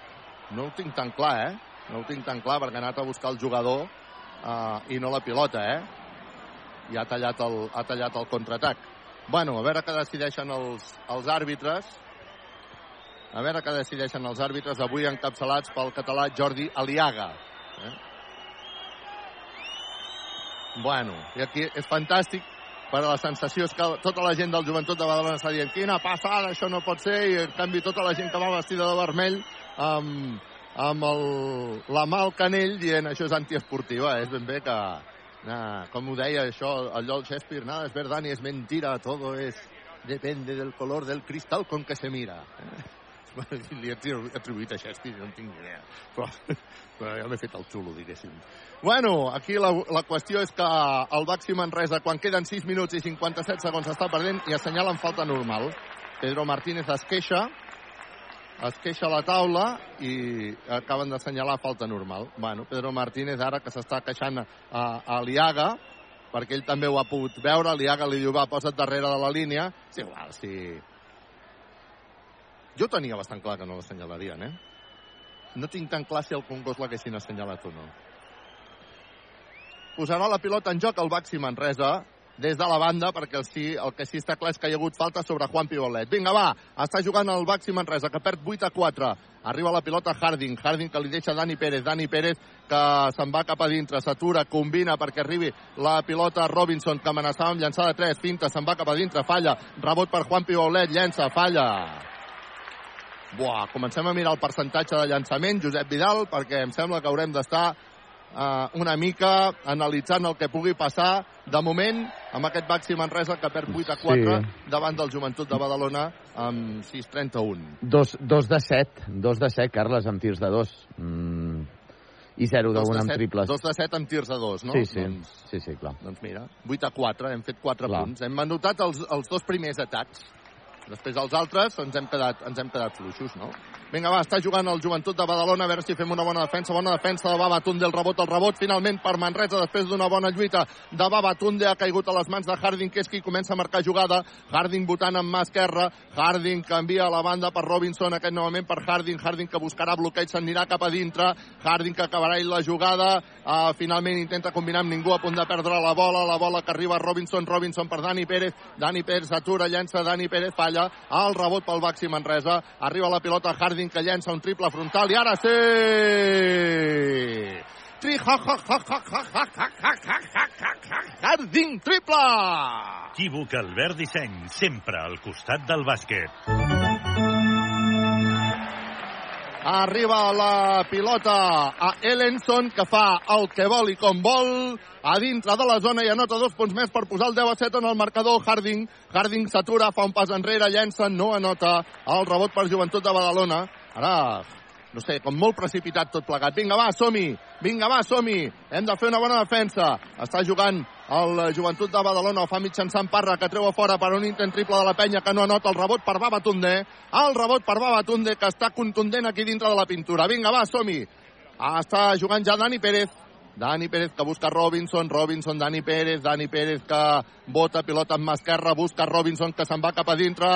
no ho tinc tan clar, eh? No ho tinc tan clar perquè ha anat a buscar el jugador uh, i no la pilota, eh? I ha tallat el, ha tallat el contraatac. Bueno, a veure què decideixen els, els àrbitres. A veure què decideixen els àrbitres avui encapçalats pel català Jordi Aliaga. Eh? Bueno, i aquí és fantàstic per a la sensació és que tota la gent del joventut de Badalona està dient quina passada, això no pot ser, i en canvi tota la gent que va vestida de vermell amb, amb el, la mà al canell dient això és antiesportiva, és ben bé que, nah, com ho deia això, allò del Shakespeare, nada es verdad ni es mentira, todo es depende del color del cristal con que se mira. Li he atribu- atribuït a Shakespeare, no en tinc ni idea. Però, però ja m'he fet el xulo, diguéssim. Bueno, aquí la, la qüestió és que el Baxi Manresa, quan queden 6 minuts i 57 segons, està perdent i assenyalen falta normal. Pedro Martínez es queixa, es queixa la taula i acaben d'assenyalar falta normal. Bueno, Pedro Martínez ara que s'està queixant a, a Liaga, perquè ell també ho ha pogut veure, Liaga li diu, va, posa't darrere de la línia. És igual, si... Jo tenia bastant clar que no l'assenyalarien, eh? No tinc tan clar si el Congost l'haguessin assenyalat o no. Posarà la pilota en joc el Baxi Manresa des de la banda, perquè el, sí, el que sí està clar és que hi ha hagut falta sobre Juan Pibolet. Vinga, va, està jugant el Baxi Manresa, que perd 8 a 4. Arriba la pilota Harding, Harding que li deixa Dani Pérez, Dani Pérez que se'n va cap a dintre, s'atura, combina perquè arribi la pilota Robinson, que amenaçava amb llançar de 3, finta, se'n va cap a dintre, falla, rebot per Juan Pibolet, llença, falla. Buah, comencem a mirar el percentatge de llançament, Josep Vidal, perquè em sembla que haurem d'estar uh, una mica analitzant el que pugui passar de moment amb aquest Baxi Manresa que perd 8 a 4 Sí. davant del Joventut de Badalona amb 6-31. Dos, dos de set, dos de set, Carles, amb tirs de dos. Mm. I zero Dos d'un de amb triples. Dos de 7 amb tirs de 2, no? Sí, sí, Doncs, sí, sí, clar. doncs mira, 8 a 4, hem fet 4 Clar. punts. Hem anotat els, els dos primers atacs. Després els altres ens hem quedat, ens hem quedat fluixos, no? Vinga, va, està jugant el Joventut de Badalona, a veure si fem una bona defensa. Bona defensa de Babatunde, el rebot, el rebot, finalment per Manresa, després d'una bona lluita de Babatunde, ha caigut a les mans de Harding, que és qui comença a marcar jugada. Harding votant amb mà esquerra, Harding canvia a la banda per Robinson, aquest novament per Harding, Harding que buscarà bloqueig, s'anirà cap a dintre, Harding que acabarà la jugada, uh, finalment intenta combinar amb ningú, a punt de perdre la bola, la bola que arriba a Robinson, Robinson per Dani Pérez, Dani Pérez s'atura, llença Dani Pérez, falla, el rebot pel Baxi Manresa, arriba la pilota Harding que llença un triple frontal i ara sí! Tri, ha, ha, ha, ha, ha, ha, ha, ha, ha, ha, ha, ha, Harding, triple! Equívoc Albert Disseny, sempre al costat del bàsquet. Arriba la pilota a Ellenson, que fa el que vol i com vol, a dintre de la zona i anota dos punts més per posar el 10 a 7 en el marcador. Harding, Harding s'atura, fa un pas enrere, llença, no anota el rebot per Joventut de Badalona. Ara, no sé, com molt precipitat tot plegat. Vinga, va, som-hi! Vinga, va, som-hi! Hem de fer una bona defensa. Està jugant el Joventut de Badalona, ho fa mitjançant Parra, que treu a fora per un intent triple de la penya, que no anota el rebot per Babatunde. El rebot per Babatunde, que està contundent aquí dintre de la pintura. Vinga, va, som-hi! Està jugant ja Dani Pérez. Dani Pérez que busca Robinson, Robinson, Dani Pérez, Dani Pérez que bota pilota amb esquerra, busca Robinson que se'n va cap a dintre.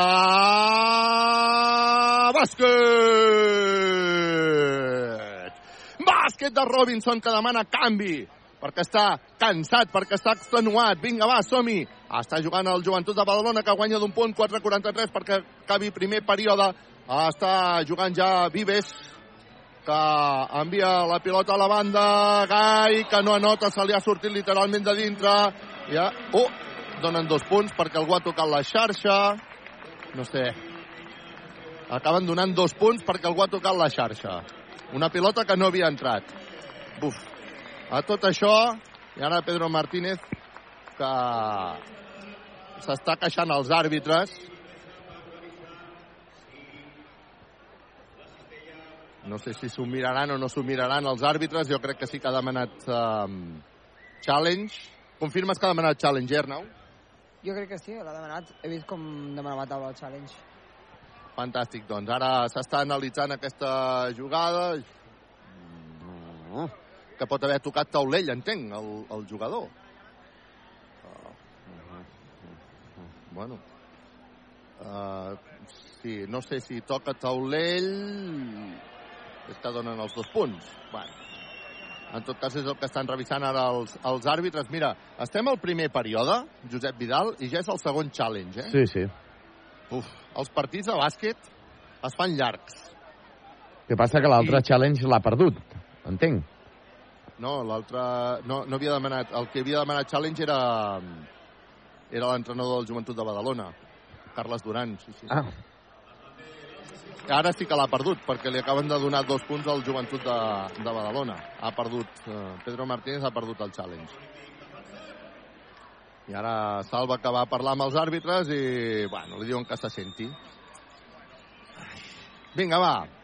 Bàsquet! Bàsquet de Robinson que demana canvi perquè està cansat, perquè està extenuat. Vinga, va, som-hi. Està jugant el Joventut de Badalona, que guanya d'un punt, 4-43, perquè acabi primer període. Està jugant ja Vives, que envia la pilota a la banda. Gai, que no anota, se li ha sortit literalment de dintre. Ja, oh, donen dos punts perquè algú ha tocat la xarxa. No sé. Acaben donant dos punts perquè algú ha tocat la xarxa. Una pilota que no havia entrat. Buf, a tot això, i ara Pedro Martínez, que s'està queixant als àrbitres. No sé si s'ho miraran o no s'ho miraran els àrbitres. Jo crec que sí que ha demanat um, challenge. Confirmes que ha demanat challenge, Arnau? Jo crec que sí, l'ha demanat. He vist com demanava taula el challenge. Fantàstic, doncs. Ara s'està analitzant aquesta jugada que pot haver tocat taulell, entenc, el, el jugador. Uh, bueno, uh, sí, no sé si toca taulell, és que donen els dos punts. Bueno, en tot cas és el que estan revisant ara els, els àrbitres. Mira, estem al primer període, Josep Vidal, i ja és el segon challenge, eh? Sí, sí. Uf, els partits de bàsquet es fan llargs. Que passa que l'altre I- challenge l'ha perdut, entenc. No, l'altre... No, no havia demanat... El que havia demanat challenge era... Era l'entrenador del Joventut de Badalona, Carles Duran. Sí, sí. Ah, Ara sí que l'ha perdut, perquè li acaben de donar dos punts al Joventut de, de Badalona. Ha perdut... Eh, Pedro Martínez ha perdut el challenge. I ara Salva que va parlar amb els àrbitres i, bueno, li diuen que se senti. Vinga, va.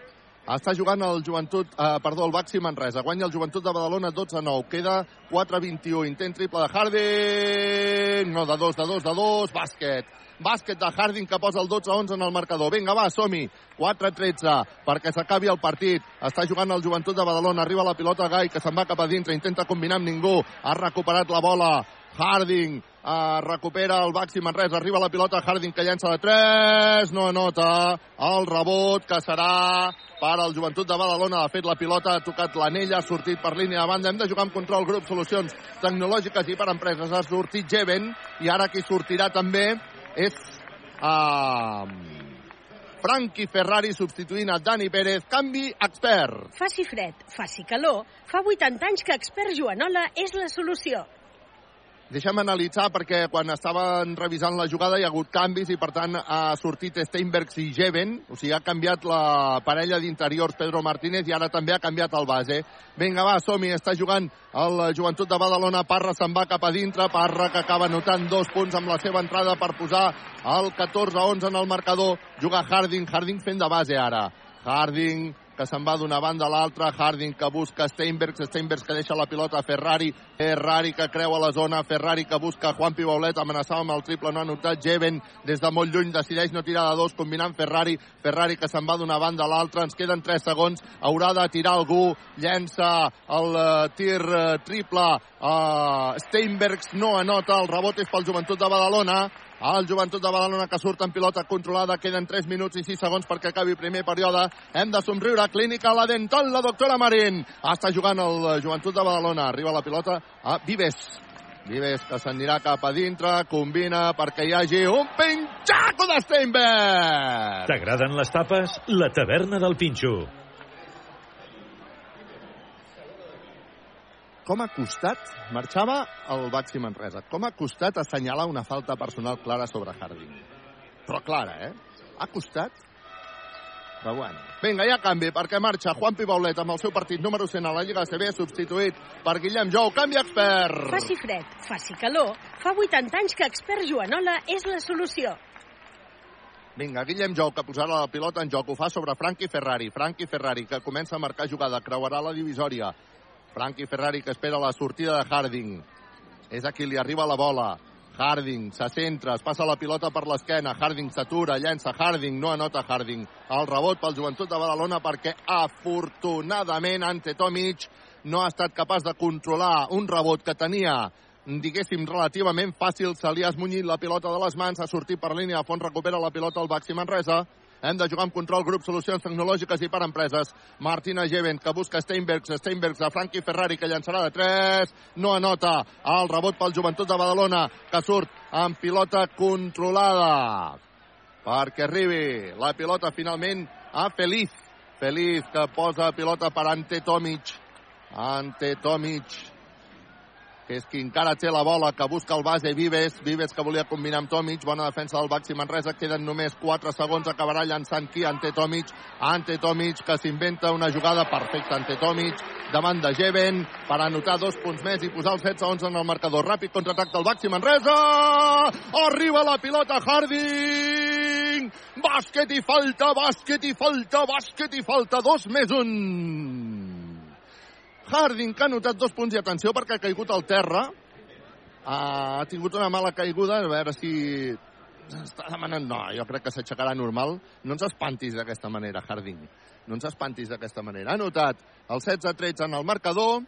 Està jugant el Joventut, eh, perdó, el Baxi Manresa. Guanya el Joventut de Badalona 12-9. Queda 4-21. Intent triple de Harding. No, de 2, de 2, de 2. Bàsquet. Bàsquet de Harding que posa el 12-11 en el marcador. Vinga, va, som-hi. 4-13 perquè s'acabi el partit. Està jugant el Joventut de Badalona. Arriba la pilota Gai que se'n va cap a dintre. Intenta combinar amb ningú. Ha recuperat la bola. Harding eh, recupera el Baxi Manresa, arriba la pilota Harding que llença de 3, no anota el rebot que serà per al Joventut de Badalona. De fet, la pilota ha tocat l'anella, ha sortit per línia de banda. Hem de jugar amb control grup, solucions tecnològiques i per empreses. Ha sortit Jeven i ara qui sortirà també és uh, Frankie Ferrari substituint a Dani Pérez. Canvi expert. Faci fred, faci calor, fa 80 anys que Expert Joanola és la solució. Deixa'm analitzar perquè quan estaven revisant la jugada hi ha hagut canvis i per tant ha sortit Steinbergs i Jeven, o sigui ha canviat la parella d'interiors Pedro Martínez i ara també ha canviat el base. Vinga va, som-hi, està jugant el Joventut de Badalona, Parra se'n va cap a dintre, Parra que acaba notant dos punts amb la seva entrada per posar el 14-11 en el marcador, juga Harding, Harding fent de base ara. Harding que se'n va d'una banda a l'altra, Harding que busca Steinbergs, Steinbergs que deixa la pilota a Ferrari, Ferrari que creua la zona, Ferrari que busca Juan Pibaulet, amenaçava amb el triple, no ha notat, Jeven des de molt lluny decideix no tirar de dos, combinant Ferrari, Ferrari que se'n va d'una banda a l'altra, ens queden 3 segons, haurà de tirar algú, llença el uh, tir uh, triple, uh, Steinbergs no anota, el rebot és pel Joventut de Badalona, el Joventut de Badalona que surt en pilota controlada. Queden 3 minuts i 6 segons perquè acabi primer període. Hem de somriure. Clínica La Dental, la doctora Marín. Està jugant el Joventut de Badalona. Arriba la pilota a Vives. Vives que s'anirà cap a dintre, combina perquè hi hagi un pinxaco de Steinberg! T'agraden les tapes? La taverna del Pinxo. Com ha costat, marxava el Baxi Manresa, com ha costat assenyalar una falta personal clara sobre Harding. Però clara, eh? Ha costat, però bueno. Vinga, ja canvi, perquè marxa Juan Pibaulet amb el seu partit número 100 a la Lliga CB, substituït per Guillem Jou. Canvi expert! Faci fred, faci calor, fa 80 anys que expert Joanola és la solució. Vinga, Guillem Jou, que posarà la pilota en joc. Ho fa sobre Frankie Ferrari. Frankie Ferrari, que comença a marcar jugada. Creuarà la divisòria. Frankie Ferrari, que espera la sortida de Harding. És a qui li arriba la bola. Harding se centra, es passa la pilota per l'esquena. Harding s'atura, llença Harding, no anota Harding. El rebot pel joventut de Badalona perquè afortunadament Ante Tomic no ha estat capaç de controlar un rebot que tenia diguéssim, relativament fàcil. Se li ha esmunyit la pilota de les mans, ha sortit per línia de fons, recupera la pilota el Baxi Manresa. Hem de jugar amb control, grup, solucions tecnològiques i per empreses. Martina Geven, que busca Steinbergs, Steinbergs a Frankie Ferrari, que llançarà de 3, no anota. El rebot pel joventut de Badalona, que surt amb pilota controlada. Perquè arribi la pilota finalment a Feliz. Feliz, que posa pilota per Ante Tomic. Ante Tomic, que és qui encara té la bola, que busca el base Vives, Vives que volia combinar amb Tomic, bona defensa del Baxi Manresa, queden només 4 segons, acabarà llançant qui? Ante Tomic, Ante Tomic, que s'inventa una jugada perfecta, Ante Tomic, davant de Jeven, per anotar dos punts més i posar els 7-11 en el marcador. Ràpid contraatac del Baxi Manresa! Arriba la pilota Harding! Bàsquet i falta, bàsquet i falta, bàsquet i falta, dos més un! Harding, que ha notat dos punts i atenció perquè ha caigut al terra. Ha tingut una mala caiguda, a veure si està demanant... No, jo crec que s'aixecarà normal. No ens espantis d'aquesta manera, Harding. No ens espantis d'aquesta manera. Ha notat el 16-13 en el marcador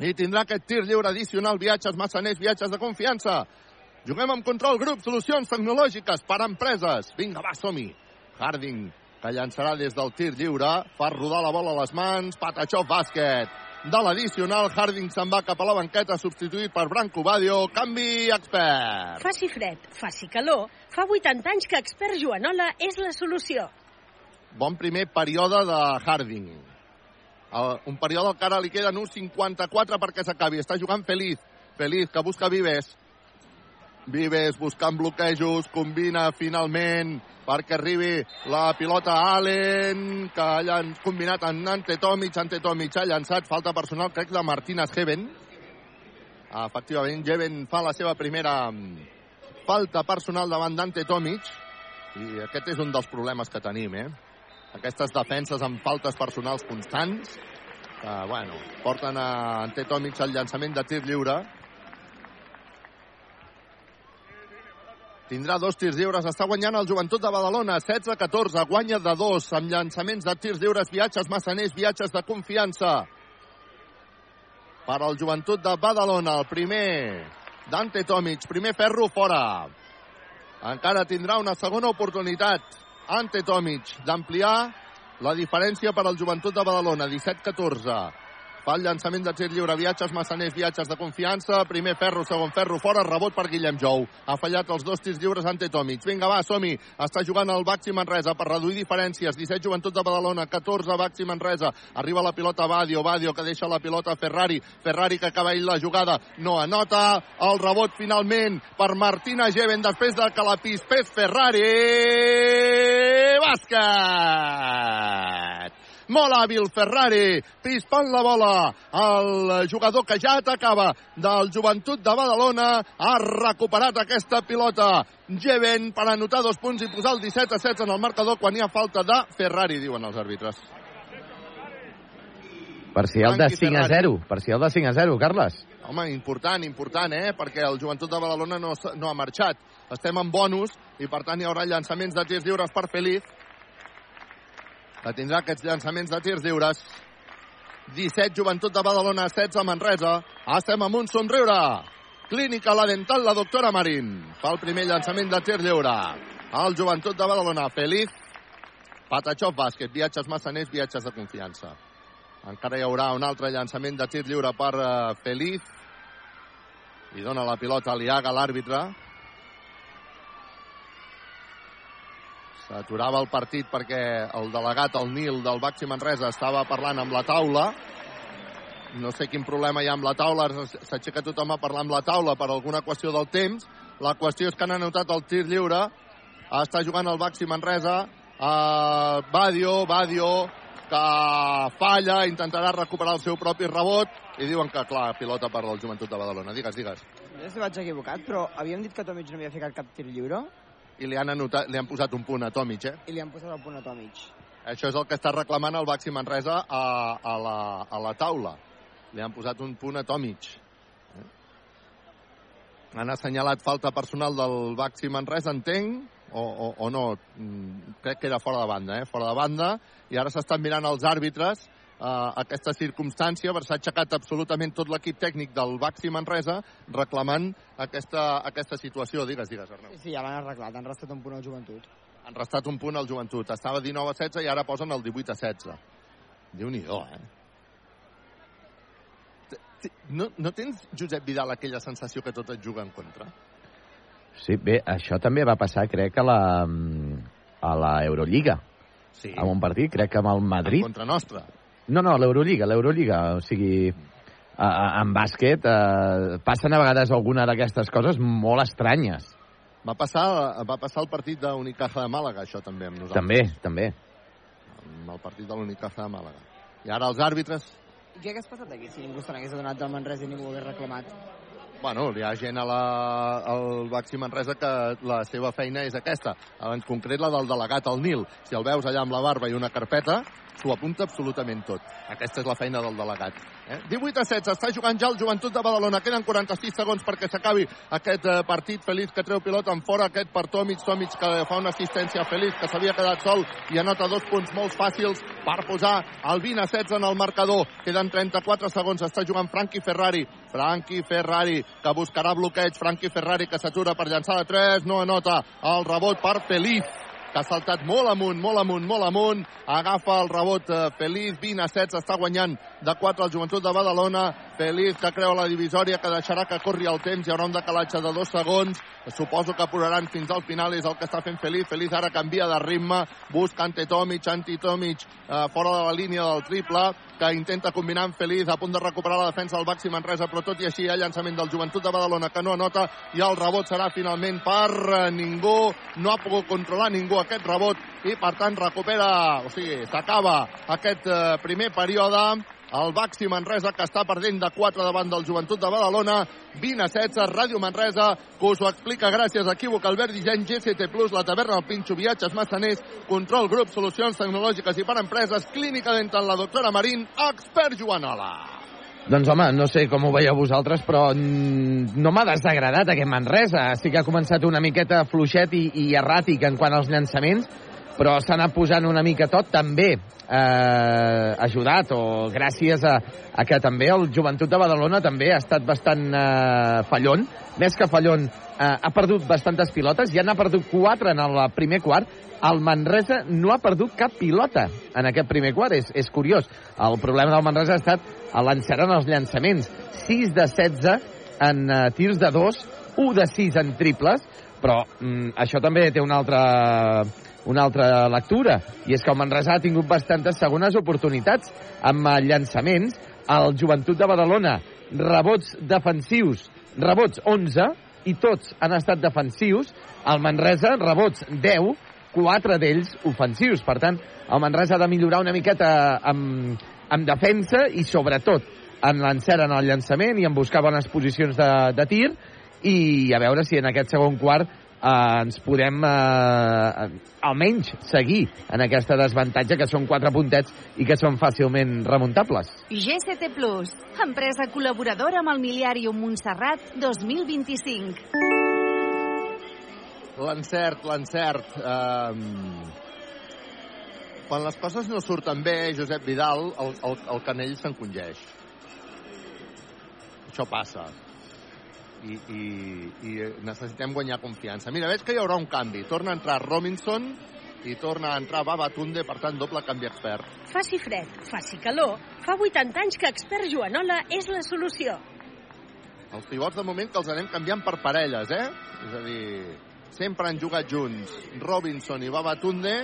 i tindrà aquest tir lliure addicional, viatges massaners, viatges de confiança. Juguem amb control, grup, solucions tecnològiques per a empreses. Vinga, va, som-hi. Harding, que llançarà des del tir lliure, fa rodar la bola a les mans, Patachov bàsquet de l'addicional. Harding se'n va cap a la banqueta, substituït per Branco Badio. Canvi expert. Faci fred, faci calor, fa 80 anys que expert Joanola és la solució. Bon primer període de Harding. El, un període que ara li queden uns 54 perquè s'acabi. Està jugant Feliz. Feliz, que busca Vives. Vives buscant bloquejos, combina finalment perquè arribi la pilota Allen, que ha combinat amb Ante Tomic, Ante Tomic ha llançat, falta personal, crec, de Martínez Heaven. Efectivament, Heaven fa la seva primera mm, falta personal davant d'Ante Tomic, i aquest és un dels problemes que tenim, eh? Aquestes defenses amb faltes personals constants, que, bueno, porten a Ante Tomic al llançament de tir lliure, tindrà dos tirs lliures. Està guanyant el joventut de Badalona, 16-14. Guanya de dos amb llançaments de tirs lliures, viatges massaners, viatges de confiança. Per al joventut de Badalona, el primer Dante Tomic, primer ferro fora. Encara tindrà una segona oportunitat Ante Tomic d'ampliar la diferència per al joventut de Badalona, 17-14. Fa el llançament de tir lliure, viatges massaners, viatges de confiança, primer ferro, segon ferro, fora, rebot per Guillem Jou. Ha fallat els dos tirs lliures ante Tomic. Vinga, va, som-hi. Està jugant el Baxi Manresa per reduir diferències. 17 joventut de Badalona, 14 Baxi Manresa. Arriba la pilota Badio, Badio que deixa la pilota Ferrari. Ferrari que acaba la jugada. No anota. El rebot finalment per Martina Geven després de que la pispés Ferrari. Bàsquet! Molt hàbil Ferrari, pispant la bola el jugador que ja atacava del joventut de Badalona ha recuperat aquesta pilota Jeven per anotar dos punts i posar el 17 a 16 en el marcador quan hi ha falta de Ferrari, diuen els àrbitres. Parcial de 5 a 0. Parcial de 5 a 0, Carles. Home, important, important, eh? Perquè el joventut de Badalona no, no ha marxat. Estem en bonus i, per tant, hi haurà llançaments de tirs lliures per Feliz que tindrà aquests llançaments de tirs lliures. 17 Joventut de Badalona, 16 Manresa. Estem amb un somriure. Clínica La Dental, la doctora Marín. Fa el primer llançament de tir lliure. El Joventut de Badalona, Feliz. Patachov bàsquet, viatges massaners, viatges de confiança. Encara hi haurà un altre llançament de tir lliure per uh, Feliz. I dona la pilota a Liaga, l'àrbitre. S'aturava el partit perquè el delegat, el Nil del Baxi Manresa, estava parlant amb la taula no sé quin problema hi ha amb la taula, s'aixeca tothom a parlar amb la taula per alguna qüestió del temps. La qüestió és que han anotat el tir lliure, està jugant el Baxi Manresa, uh, Badio, Badio, que falla, intentarà recuperar el seu propi rebot, i diuen que, clar, pilota per al Joventut de Badalona. Digues, digues. No sé si vaig equivocat, però havíem dit que Tomic no havia ficat cap tir lliure I li han, anotat, li han posat un punt a Tomic, eh? i li han posat el punt a Tomic. Això és el que està reclamant el Baxi Manresa a, a, la, a la taula. Li han posat un punt a Tomic. Eh? Han assenyalat falta personal del Baxi Manresa, entenc, o, o, o no. Mm, Crec que era fora de banda, eh? Fora de banda. I ara s'estan mirant els àrbitres eh, aquesta circumstància, s'ha aixecat absolutament tot l'equip tècnic del Baxi Manresa reclamant aquesta, aquesta situació. Digues, digues, Arnau. Sí, ja l'han arreglat, han restat un punt al joventut. Han restat un punt al joventut. Estava 19 a 16 i ara posen el 18 a 16. Déu-n'hi-do, eh? No, no tens, Josep Vidal, aquella sensació que tot et juga en contra? Sí, bé, això també va passar, crec, a la, a la Eurolliga. Sí. En un partit, crec que amb el Madrid. En contra nostra. No, no, l'Eurolliga, l'Eurolliga. O sigui, a, a, en bàsquet eh, passen a vegades alguna d'aquestes coses molt estranyes. Va passar, va passar el partit d'Unicaja de Màlaga, això també, amb nosaltres. També, també. Amb el partit de l'Unicaja de Màlaga. I ara els àrbitres, I què hagués passat aquí si ningú se n'hagués adonat del Manresa i ningú ho hagués reclamat? bueno, hi ha gent a la, al Baxi Manresa que la seva feina és aquesta, en concret la del delegat al Nil. Si el veus allà amb la barba i una carpeta, s'ho apunta absolutament tot. Aquesta és la feina del delegat. Eh? 18 a 16, està jugant ja el Joventut de Badalona. Queden 46 segons perquè s'acabi aquest eh, partit. Feliç que treu pilota en fora, aquest per Tomic. Tomic que fa una assistència Feliç, que s'havia quedat sol i anota dos punts molt fàcils per posar el 20 a 16 en el marcador. Queden 34 segons, està jugant Frankie Ferrari. Frankie Ferrari, que buscarà bloqueig. Frankie Ferrari, que s'atura per llançar de 3, no anota el rebot per Feliz que ha saltat molt amunt, molt amunt, molt amunt. Agafa el rebot eh, Feliz, 20 a 16, està guanyant de 4 el Joventut de Badalona. Feliz que creu la divisòria, que deixarà que corri el temps. Hi haurà un decalatge de dos segons. Suposo que apuraran fins al final, és el que està fent Feliz. Feliz ara canvia de ritme, busca Ante Tomic, Anti Tomic eh, fora de la línia del triple, que intenta combinar amb Feliz, a punt de recuperar la defensa del Baxi Manresa, però tot i així hi ha llançament del Joventut de Badalona que no anota i el rebot serà finalment per eh, ningú, no ha pogut controlar ningú aquest rebot i per tant recupera, o sigui, s'acaba aquest eh, primer període el Baxi Manresa que està perdent de 4 davant del Joventut de Badalona 20 a 16, Ràdio Manresa que us ho explica gràcies a Equívoc Albert Disseny, GCT Plus, la taverna del Pinxo, viatges massaners, control grup, solucions tecnològiques i per empreses, clínica dental, la doctora Marín, expert Joanola. Doncs home, no sé com ho veieu vosaltres, però mm, no m'ha desagradat aquest Manresa. Sí que ha començat una miqueta fluixet i, i erràtic en quant als llançaments, però s'ha anat posant una mica tot també eh, ajudat o gràcies a, a que també el Joventut de Badalona també ha estat bastant eh, fallon, més que fallon eh, ha perdut bastantes pilotes, ja n'ha perdut quatre en el primer quart, el Manresa no ha perdut cap pilota en aquest primer quart, és, és curiós. El problema del Manresa ha estat l'encert en els llançaments. 6 de 16 en uh, tirs de 2, 1 de 6 en triples, però mm, això també té una altra, una altra lectura, i és que el Manresa ha tingut bastantes segones oportunitats amb uh, llançaments. El Joventut de Badalona, rebots defensius, rebots 11, i tots han estat defensius. El Manresa, rebots 10, quatre d'ells ofensius. Per tant, el Manresa ha de millorar una miqueta amb, amb defensa i, sobretot, en l'encert en el llançament i en buscar bones posicions de, de tir i a veure si en aquest segon quart eh, ens podem eh, almenys seguir en aquesta desavantatge que són quatre puntets i que són fàcilment remuntables. GCT Plus, empresa col·laboradora amb el Miliàrium Montserrat 2025. L'encert, l'encert. Um... Quan les coses no surten bé, Josep Vidal, el, el, el canell s'encongeix. Això passa. I, i, I necessitem guanyar confiança. Mira, veig que hi haurà un canvi. Torna a entrar Robinson i torna a entrar Babatunde, per tant, doble canvi expert. Faci fred, faci calor, fa 80 anys que Expert Joanola és la solució. Els pivots, de moment, que els anem canviant per parelles, eh? És a dir, sempre han jugat junts Robinson i Babatunde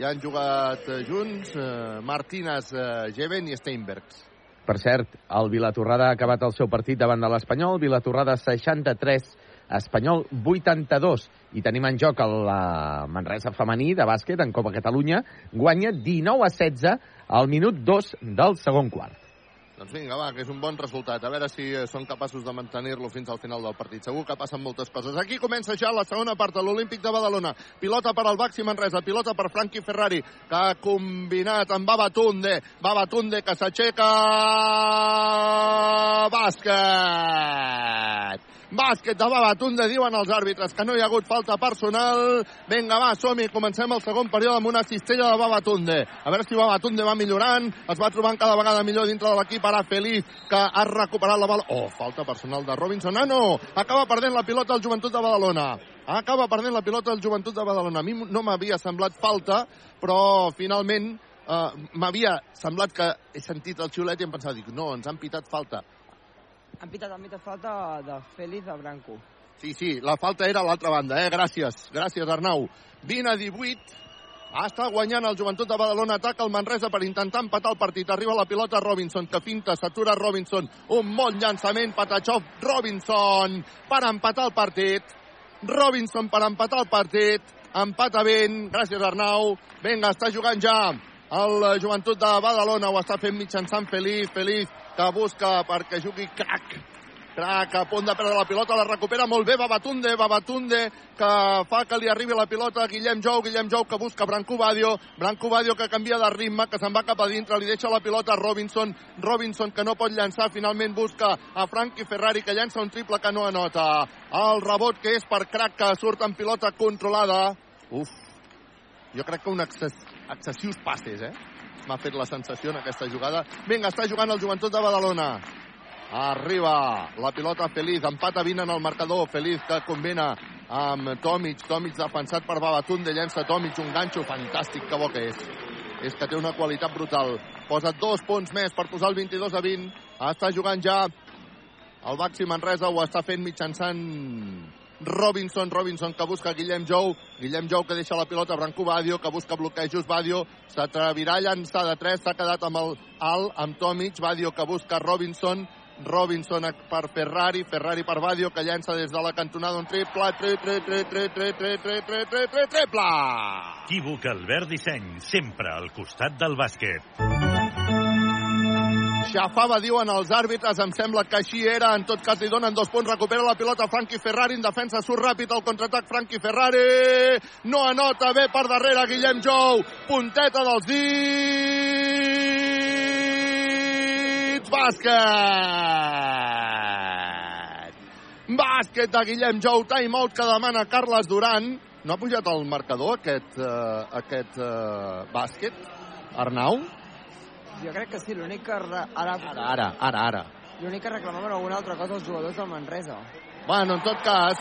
i han jugat junts eh, Martínez, eh, Jeven i Steinbergs. Per cert, el Vilatorrada ha acabat el seu partit davant de l'Espanyol. Vilatorrada 63, Espanyol 82. I tenim en joc el Manresa femení de bàsquet en Copa Catalunya. Guanya 19 a 16 al minut 2 del segon quart. Doncs vinga, va, que és un bon resultat. A veure si eh, són capaços de mantenir-lo fins al final del partit. Segur que passen moltes coses. Aquí comença ja la segona part de l'Olímpic de Badalona. Pilota per al Baxi Manresa, pilota per Frankie Ferrari, que ha combinat amb Babatunde. Babatunde que s'aixeca... Bàsquet! Bàsquet de Babatunde, diuen els àrbitres que no hi ha hagut falta personal. Vinga, va, som-hi, comencem el segon període amb una cistella de Babatunde. A veure si Babatunde va millorant, es va trobant cada vegada millor dintre de l'equip, ara Feliz, que ha recuperat la bola. Oh, falta personal de Robinson. Ah, no! Acaba perdent la pilota el Joventut de Badalona. Acaba perdent la pilota el Joventut de Badalona. A mi no m'havia semblat falta, però finalment uh, m'havia semblat que he sentit el xiulet i em pensava, dic, no, ens han pitat falta. Han pitat, han pitat falta de Félix de Branco. Sí, sí, la falta era a l'altra banda, eh? Gràcies, gràcies Arnau. 20 a 18, està guanyant el Joventut de Badalona, ataca el Manresa per intentar empatar el partit. Arriba la pilota Robinson, que finta, s'atura Robinson. Un bon llançament, Patachov, Robinson, per empatar el partit. Robinson per empatar el partit. Empata ben, gràcies Arnau. Vinga, està jugant ja el Joventut de Badalona, ho està fent mitjançant Feliz, Feliz, que busca perquè jugui crac. Crac, a punt de perdre la pilota, la recupera molt bé Babatunde, Babatunde, que fa que li arribi la pilota Guillem Jou, Guillem Jou que busca Branco Badio, Branco Badio que canvia de ritme, que se'n va cap a dintre, li deixa la pilota a Robinson, Robinson que no pot llançar, finalment busca a Frankie Ferrari que llança un triple que no anota. El rebot que és per Crac que surt en pilota controlada. Uf, jo crec que un excess, excessius passes, eh? M'ha fet la sensació en aquesta jugada. Vinga, està jugant el Joventut de Badalona. Arriba la pilota Feliz, empata 20 en el marcador. Feliz que combina amb Tomic. Tomic defensat per Babatunde, llença Tomic, un ganxo fantàstic, que bo que és. És que té una qualitat brutal. Posa dos punts més per posar el 22 a 20. Està jugant ja el Baxi Manresa, ho està fent mitjançant Robinson, Robinson que busca Guillem Jou, Guillem Jou que deixa la pilota a Branco Badio, que busca bloquejos, Badio s'atrevirà a llançar de 3, s'ha quedat amb el alt, amb Tomic, Badio que busca Robinson, Robinson per Ferrari, Ferrari per Badio, que llença des de la cantonada un triple, triple, triple, triple, triple, triple, triple, triple! Equívoc Albert Disseny, sempre al costat del bàsquet. Xafava, diuen els àrbitres, em sembla que així era, en tot cas li donen dos punts, recupera la pilota Frankie Ferrari, en defensa surt ràpid el contraatac Frankie Ferrari, no anota, bé per darrere Guillem Jou, punteta dels dits, bàsquet! Bàsquet de Guillem Jou, timeout que demana Carles Duran, no ha pujat el marcador aquest, uh, aquest uh, bàsquet, Arnau? Jo crec que sí, l'únic que... Ara, ara, Ara, ara, ara. L'únic que reclamaven alguna altra cosa els jugadors del Manresa. Bueno, en tot cas,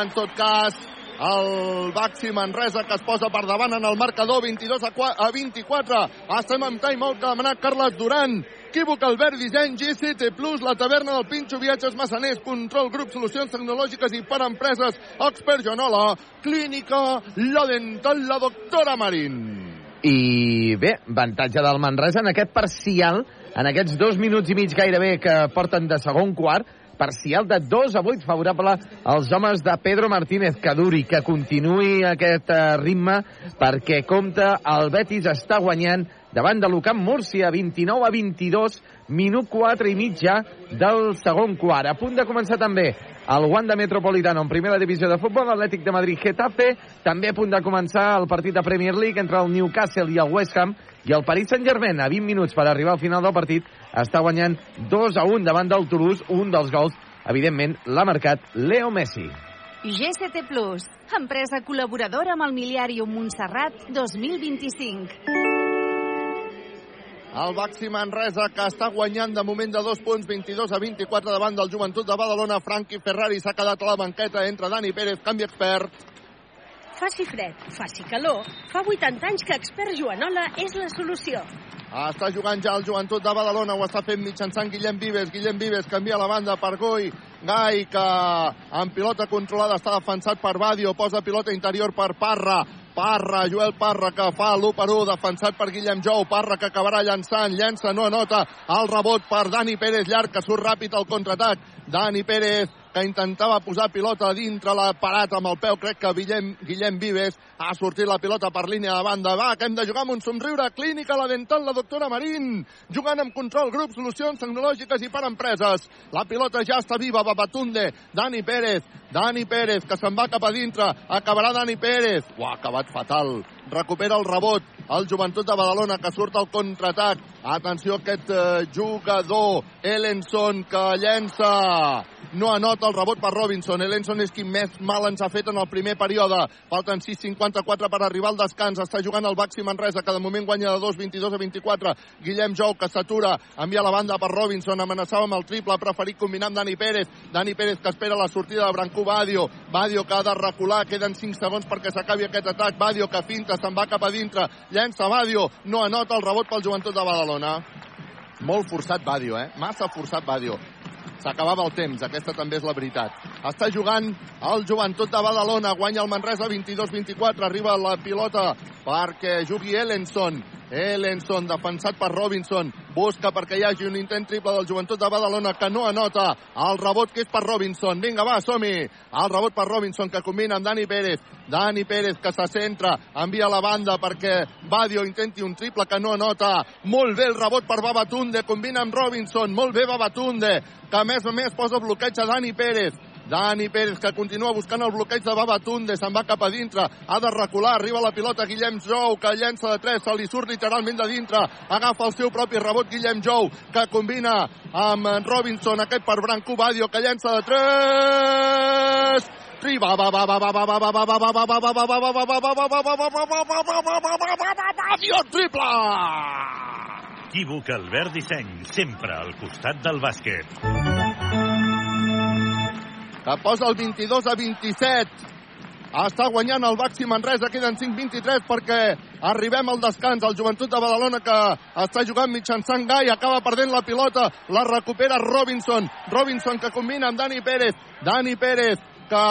en tot cas, el Baxi Manresa que es posa per davant en el marcador 22 a, 4, a 24. Estem amb timeout que ha demanat Carles Duran. Equívoc Albert Disseny, GCT Plus, la taverna del Pinxo, viatges massaners, control grup, solucions tecnològiques i per empreses, Expert Joanola, Clínica, la dental, la doctora Marín. I bé, avantatge del Manresa en aquest parcial, en aquests dos minuts i mig gairebé que porten de segon quart, parcial de 2 a 8 favorable als homes de Pedro Martínez que duri, que continuï aquest eh, ritme perquè compta el Betis està guanyant davant de l'Ucamp Múrcia 29 a 22 minut 4 i mitja del segon quart a punt de començar també el Wanda Metropolitano en primera divisió de futbol, l'Atlètic de Madrid Getafe, també a punt de començar el partit de Premier League entre el Newcastle i el West Ham, i el Paris Saint-Germain, a 20 minuts per arribar al final del partit, està guanyant 2 a 1 davant del Toulouse, un dels gols, evidentment, l'ha marcat Leo Messi. GCT Plus, empresa col·laboradora amb el Miliàrium Montserrat 2025. El Baxi Manresa, que està guanyant de moment de dos punts, 22 a 24 davant del Joventut de Badalona. Franqui Ferrari s'ha quedat a la banqueta entre Dani Pérez, canvi expert. Faci fred, faci calor, fa 80 anys que Expert Joanola és la solució. Està jugant ja el Joventut de Badalona, ho està fent mitjançant Guillem Vives. Guillem Vives canvia la banda per Goi. Gai, que amb pilota controlada està defensat per Badio, posa pilota interior per Parra. Parra, Joel Parra, que fa l'1 per 1, defensat per Guillem Jou. Parra, que acabarà llançant, llença, no anota. El rebot per Dani Pérez, llarg, que surt ràpid al contraatac. Dani Pérez, que intentava posar pilota dintre la parat amb el peu. Crec que Guillem, Guillem Vives ha sortit la pilota per línia de banda. Va, que hem de jugar amb un somriure. Clínica, la dental, la doctora Marín. Jugant amb control, grup, solucions tecnològiques i per empreses. La pilota ja està viva, Babatunde. Dani Pérez, Dani Pérez, que se'n va cap a dintre. Acabarà Dani Pérez. Ho ha acabat fatal. Recupera el rebot. El joventut de Badalona que surt al contraatac. Atenció a aquest eh, jugador, Ellenson, que llença. No anota el rebot per Robinson. Ellenson és qui més mal ens ha fet en el primer període. Falten 6.54 per arribar al descans. Està jugant el Baxi Manresa, que de moment guanya de 2, 22 a 24. Guillem Jou, que s'atura, envia la banda per Robinson, amenaçava amb el triple, preferit combinar amb Dani Pérez. Dani Pérez que espera la sortida de Brancú Badio. Badio que ha de recular, queden 5 segons perquè s'acabi aquest atac. Badio que finta, se'n va cap a dintre, llença Badio, no anota el rebot pel joventut de Badalona. Molt forçat Badio, eh? Massa forçat Badio. S'acabava el temps, aquesta també és la veritat. Està jugant el joventut de Badalona, guanya el Manresa 22-24, arriba la pilota perquè jugui Ellenson. Ellenson, defensat per Robinson, busca perquè hi hagi un intent triple del joventut de Badalona que no anota el rebot que és per Robinson. Vinga, va, som-hi! El rebot per Robinson que combina amb Dani Pérez. Dani Pérez que se centra, envia la banda perquè Badio intenti un triple que no anota. Molt bé el rebot per Babatunde, combina amb Robinson. Molt bé Babatunde, que a més a més posa bloqueig a Dani Pérez. Dani Pérez, que continua buscant el bloqueig de Babatunde, se'n va cap a dintre, ha de recular, arriba la pilota Guillem Jou, que llença de 3, se li surt literalment de dintre, agafa el seu propi rebot Guillem Jou, que combina amb Robinson, aquest per Branco Badio, que llença de 3, Triba, va, va, va, va, va, va, va, va, va, va, va, va, va, va, va, va, va, va, va! Equívoc Albert Disseny, sempre al costat del bàsquet. Que posa el 22 a 27. Està guanyant el Baxi Manresa, queden 5-23 perquè arribem al descans. El joventut de Badalona que està jugant mitjançant Gai, acaba perdent la pilota, la recupera Robinson. Robinson que combina amb Dani Pérez. Dani Pérez que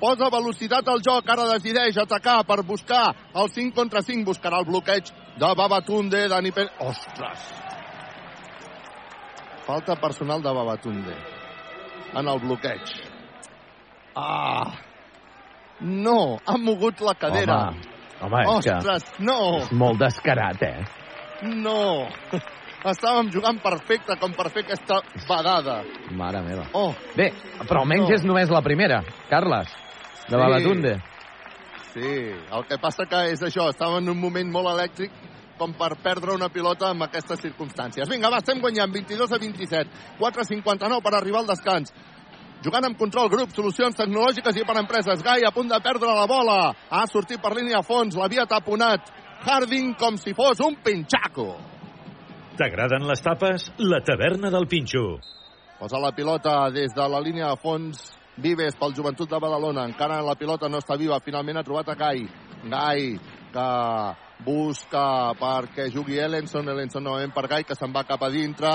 posa velocitat al joc, ara decideix atacar per buscar el 5 contra 5, buscarà el bloqueig de Babatunde, Dani Pérez... Ostres! Falta personal de Babatunde en el bloqueig. Ah! No, ha mogut la cadera. Home, home és Ostres, no, que és molt descarat, eh? no. Estàvem jugant perfecte com per fer aquesta badada. Mare meva. Oh, Bé, però almenys No. és només la primera, Carles, de Sí. Babatunde. sí. El que passa que és això, estàvem en un moment molt elèctric com per perdre una pilota en aquestes circumstàncies. Vinga, va, estem guanyant 22 a 27. 4.59 per arribar al descans. Jugant amb control grup, solucions tecnològiques i per empreses. Gai a punt de perdre la bola. Ha sortit per línia a fons, l'havia taponat. Harding com si fos un pinxaco. T'agraden les tapes? La taverna del Pinxo. Posa la pilota des de la línia de fons Vives pel joventut de Badalona. Encara la pilota no està viva. Finalment ha trobat a Gai. Gai que busca perquè jugui Ellenson. Ellenson novament per Gai que se'n va cap a dintre.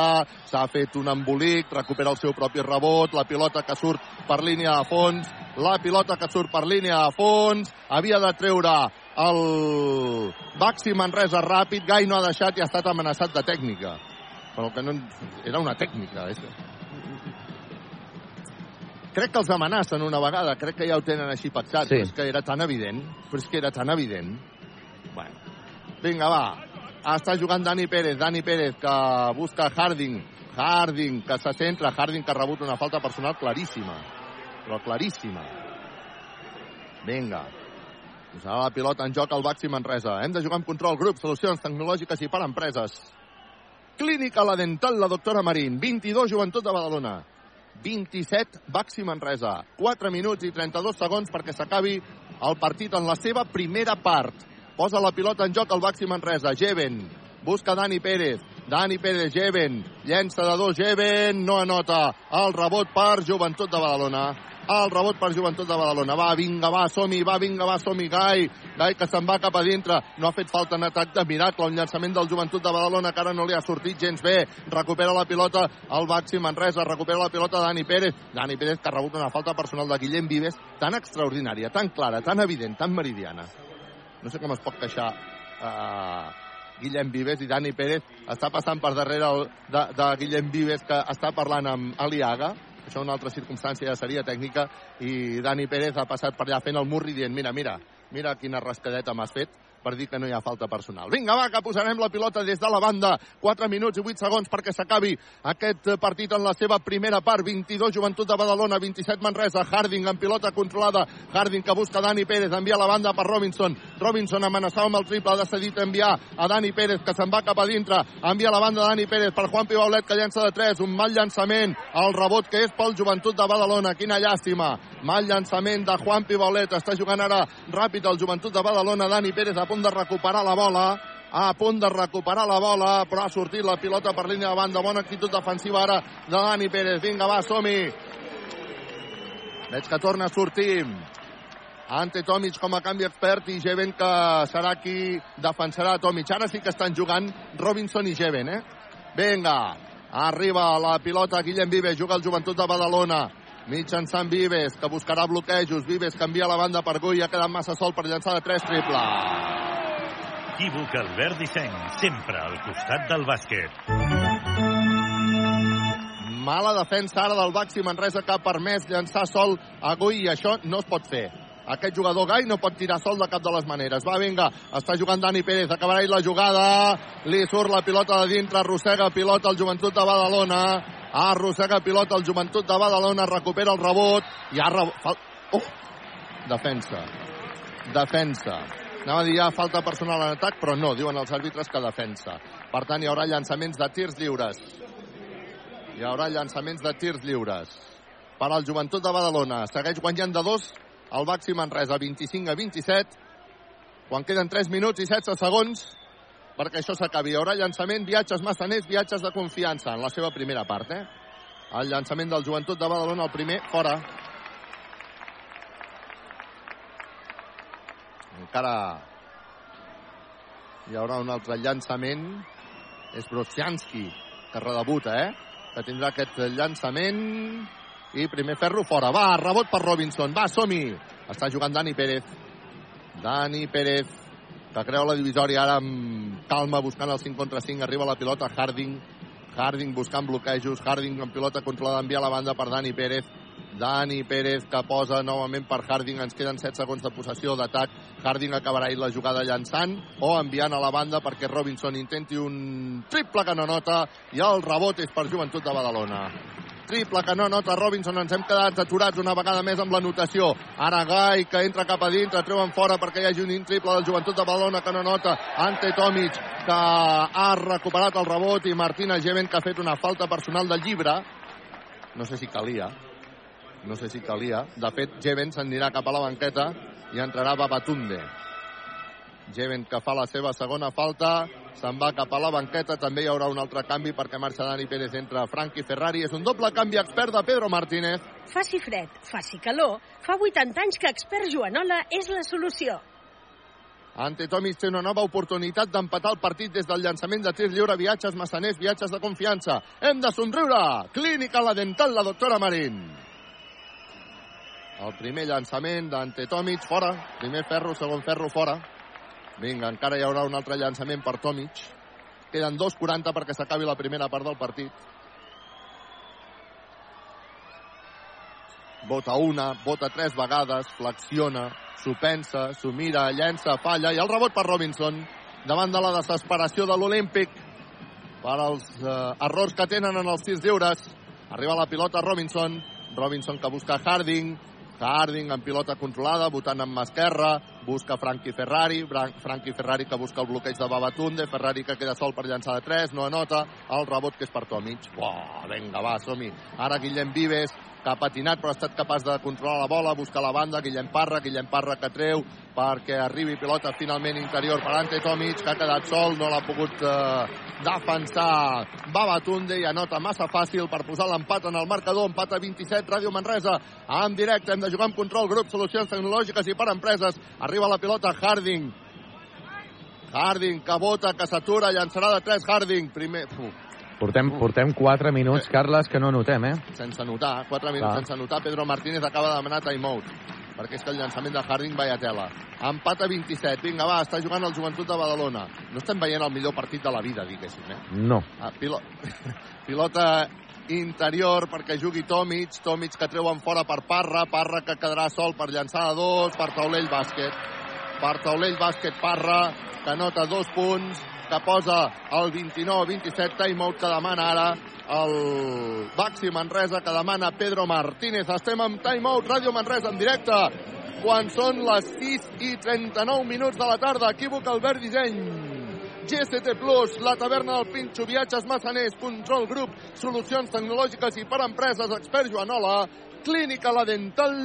S'ha fet un embolic. Recupera el seu propi rebot. La pilota que surt per línia de fons. La pilota que surt per línia de fons. Havia de treure el Baxi Manresa ràpid. Gai no ha deixat i ha estat amenaçat de tècnica. Però que no... Era una tècnica. És... Crec que els amenacen una vegada, crec que ja ho tenen així pactat, Sí. però és que era tan evident, però és que era tan evident. Bueno. Vinga, va. Està jugant Dani Pérez, Dani Pérez que busca Harding, Harding que se centra, Harding que ha rebut una falta personal claríssima, però claríssima. Vinga. Posarà la pilota en joc al Baxi Manresa. Hem de jugar amb control, grup, solucions tecnològiques i per empreses. Clínica La Dental, la doctora Marín. 22, Joventut de Badalona. 27, Baxi Manresa. 4 minuts i 32 segons perquè s'acabi el partit en la seva primera part. Posa la pilota en joc al Baxi Manresa. Jeven. Busca Dani Pérez. Dani Pérez, Jeven. Llença de dos, Jeven. No anota. El rebot per Joventut de Badalona. El rebot per Joventut de Badalona. Va, vinga, va, som-hi, va, vinga, va, som-hi, Gai. Gai que se'n va cap a dintre. No ha fet falta en atac de miracle. Un llançament del Joventut de Badalona que ara no li ha sortit gens bé. Recupera la pilota el Baxi Manresa. Recupera la pilota Dani Pérez. Dani Pérez que ha rebut una falta personal de Guillem Vives tan extraordinària, tan clara, tan evident, tan meridiana. No sé com es pot queixar eh, Guillem Vives i Dani Pérez està passant per darrere el, de, de Guillem Vives que està parlant amb Aliaga això una altra circumstància ja seria tècnica. I Dani Pérez ha passat per allà fent el murri dient mira, mira, mira quina rascadeta m'has fet per dir que no hi ha falta personal. Vinga, va, que posarem la pilota des de la banda. 4 minuts i 8 segons perquè s'acabi aquest partit en la seva primera part. 22 Joventut de Badalona, 27 Manresa. Harding en pilota controlada. Harding que busca Dani Pérez, envia la banda per Robinson. Robinson amenaçava amb el triple, ha decidit enviar a Dani Pérez, que se'n va cap a dintre. Envia la banda Dani Pérez per Juan Pibaulet, que llença de 3. Un mal llançament. El rebot que és pel Joventut de Badalona. Quina llàstima. Mal llançament de Juan Pibaulet. Està jugant ara ràpid el Joventut de Badalona. Dani Pérez a punt de recuperar la bola a punt de recuperar la bola, però ha sortit la pilota per línia de banda. Bona actitud defensiva ara de Dani Pérez. Vinga, va, som-hi. Veig que torna a sortir Ante Tomic com a canvi expert i Jeven que serà qui defensarà Tomic. Ara sí que estan jugant Robinson i Jeven, eh? Vinga, arriba la pilota Guillem Vives, juga el Joventut de Badalona mitjançant Vives, que buscarà bloquejos. Vives canvia la banda per Gui, ha quedat massa sol per llançar de 3 triple. Equívoc Albert Disseny, sempre al costat del bàsquet. Mala defensa ara del Baxi Manresa que ha permès llançar sol a Gui i això no es pot fer. Aquest jugador Gai no pot tirar sol de cap de les maneres. Va, vinga, està jugant Dani Pérez, acabarà la jugada, li surt la pilota de dintre, arrossega pilota el Joventut de Badalona, arrossega pilota el Joventut de Badalona, recupera el rebot, i ha rebot... Oh! Defensa. Defensa. Anava a dir ja falta personal en atac, però no, diuen els àrbitres que defensa. Per tant, hi haurà llançaments de tirs lliures. Hi haurà llançaments de tirs lliures. Per al Joventut de Badalona. Segueix guanyant de dos el Baxi Manresa, 25 a 27. Quan queden 3 minuts i 16 segons perquè això s'acabi. Hi haurà llançament, viatges massaners, viatges de confiança en la seva primera part, eh? El llançament del Joventut de Badalona, el primer, fora. Encara hi haurà un altre llançament. És Brosianski, que redebuta, eh? Que tindrà aquest llançament. I primer ferro fora. Va, rebot per Robinson. Va, som-hi. Està jugant Dani Pérez. Dani Pérez, que creu la divisòria ara amb calma, buscant el 5 contra 5. Arriba la pilota Harding. Harding buscant bloquejos. Harding amb pilota controlada envia la banda per Dani Pérez. Dani Pérez que posa novament per Harding. Ens queden 7 segons de possessió d'atac. Harding acabarà la jugada llançant o enviant a la banda perquè Robinson intenti un triple que no nota i el rebot és per Joventut de Badalona triple que no nota Robinson, ens hem quedat aturats una vegada més amb la notació. Ara Gai, que entra cap a dintre, treuen fora perquè hi hagi un triple del Joventut de Badalona que no nota. Ante Tomic, que ha recuperat el rebot, i Martina Geven, que ha fet una falta personal de llibre. No sé si calia. No sé si calia. De fet, Geven s'anirà cap a la banqueta i entrarà Babatunde. Geven que fa la seva segona falta, se'n va cap a la banqueta, també hi haurà un altre canvi perquè marxa Dani Pérez entre Franqui Ferrari, és un doble canvi expert de Pedro Martínez. Faci fred, faci calor, fa 80 anys que expert Joanola és la solució. Ante Tomic té una nova oportunitat d'empatar el partit des del llançament de tir lliure, viatges massaners, viatges de confiança. Hem de somriure! Clínica La Dental, la doctora Marín. El primer llançament d'Ante Tomic, fora. Primer ferro, segon ferro, fora. Vinga, encara hi haurà un altre llançament per Tomic. Queden 2.40 perquè s'acabi la primera part del partit. Vota una, vota tres vegades, flexiona, s'ho pensa, s'ho mira, llença, falla, i el rebot per Robinson, davant de la desesperació de l'Olímpic, per als eh, errors que tenen en els tirs lliures. Arriba la pilota Robinson, Robinson que busca Harding, Harding en pilota controlada, votant amb esquerra, busca Frankie Ferrari, Frankie Ferrari que busca el bloqueig de Babatunde, Ferrari que queda sol per llançar de 3, no anota, el rebot que és per Tomic. Uah, vinga, va, som-hi. Ara Guillem Vives, que ha patinat però ha estat capaç de controlar la bola, buscar la banda, Guillem Parra, Guillem Parra que treu perquè arribi pilota finalment interior per Ante Tomic, que ha quedat sol, no l'ha pogut eh, defensar Babatunde i anota massa fàcil per posar l'empat en el marcador, empat a 27, Ràdio Manresa, en directe, hem de jugar amb control, grup, solucions tecnològiques i per empreses, arriba la pilota Harding, Harding que vota, que s'atura, llançarà de 3 Harding, primer... Uf, Portem, portem 4 minuts, Carles, que no notem, eh? sense notar, 4 minuts Clar. sense notar, Pedro Martínez acaba de demanar timeout. perquè és que el llançament de Harding vaya tela. Empat a 27. Vinga, va, està jugant el Joventut de Badalona. No estem veient el millor partit de la vida, diguéssim, eh? No. Ah, pilo... pilota interior perquè jugui Tomic, Tomic que treuen fora per Parra, Parra que quedarà sol per llançar a dos, per Taulell Bàsquet. Per Taulell Bàsquet Parra, que nota dos punts, que posa el 29-27 timeout que demana ara el Baxi Manresa, que demana Pedro Martínez. Estem amb timeout, Ràdio Manresa en directe, quan són les 6 i 39 minuts de la tarda. Equívoc Albert Disseny. GST Plus, la taverna del Pinxo, viatges massaners, control grup, solucions tecnològiques i per empreses, expert Joanola, Clínica La Dental,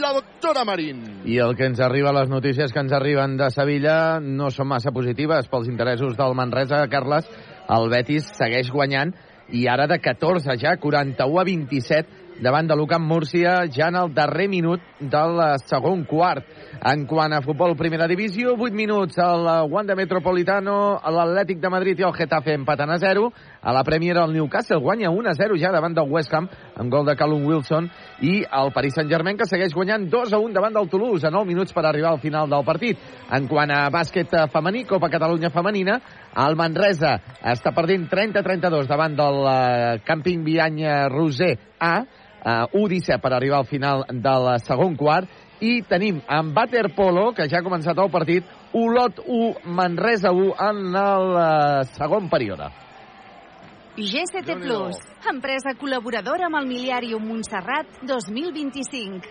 la doctora Marín. I el que ens arriba, les notícies que ens arriben de Sevilla no són massa positives pels interessos del Manresa, Carles. El Betis segueix guanyant i ara de 14 ja, 41 a 27 davant de l'Ucamp Múrcia ja en el darrer minut del segon quart. En quant a futbol primera divisió, 8 minuts al Wanda Metropolitano, l'Atlètic de Madrid i el Getafe empaten a 0. A la Premier el Newcastle guanya 1 a 0 ja davant del West Ham amb gol de Callum Wilson i el Paris Saint-Germain que segueix guanyant 2 a 1 davant del Toulouse a 9 minuts per arribar al final del partit. En quant a bàsquet femení, Copa Catalunya femenina, el Manresa està perdent 30-32 davant del uh, Camping Viany Roser A, uh, 1-17 per arribar al final del segon quart i tenim en Waterpolo, que ja ha començat el partit, Olot 1, Manresa 1 en el uh, segon període. GCT. Plus, empresa col·laboradora amb el Miliàrium Montserrat 2025.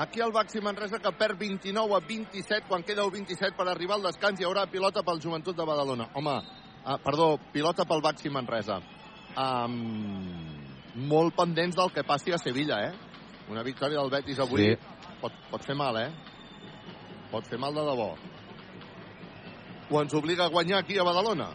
Aquí el Baxi Manresa que perd 29 a 27 quan queda 27 per arribar al descans hi haurà pilota pel Joventut de Badalona. Home, uh, perdó, pilota pel Baxi Manresa. Um, molt pendents del que passi a Sevilla, eh? Una victòria del Betis avui Sí. pot, pot fer mal, eh? Pot fer mal de debò. O ens obliga a guanyar aquí a Badalona.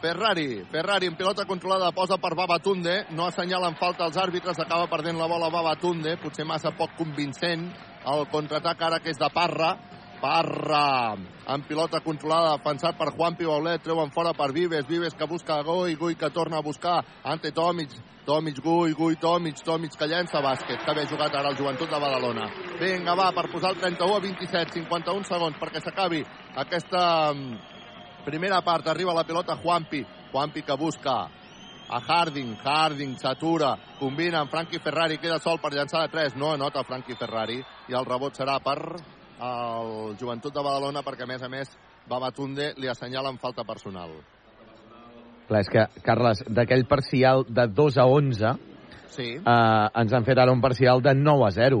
Ferrari, Ferrari en pilota controlada posa per Babatunde, no assenyalen falta els àrbitres, acaba perdent la bola Babatunde, potser massa poc convincent, el contraatac ara que és de Parra, Parra en pilota controlada, defensat per Juan Pibaulet, treuen fora per Vives, Vives que busca Gui, Gui que torna a buscar ante Tomic, Tomic, Gui, Gui, Tomic, Tomic que llença bàsquet, que bé jugat ara el Joventut de Badalona. Vinga, va, per posar el 31 a 27, 51 segons perquè s'acabi aquesta mm, Primera part, arriba la pilota Juanpi. Juanpi que busca a Harding. Harding s'atura, combina amb Frankie Ferrari, queda sol per llançar de 3. No anota Frankie Ferrari i el rebot serà per el Joventut de Badalona perquè, a més a més, Babatunde li assenyala amb falta personal. Clar, és que, Carles, d'aquell parcial de 2 a 11, Sí, eh, ens han fet ara un parcial de 9 a 0.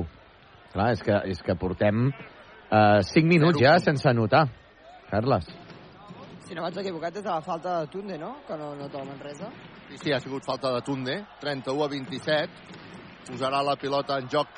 Clar, és que, és que portem eh, 5 minuts Zero ja punts. sense anotar. Carles. Si no vaig equivocat, és de la falta de Tunde, no? Que no nota el Manresa. sí, sí, ha sigut falta de Tunde. 31 a 27. Posarà la pilota en joc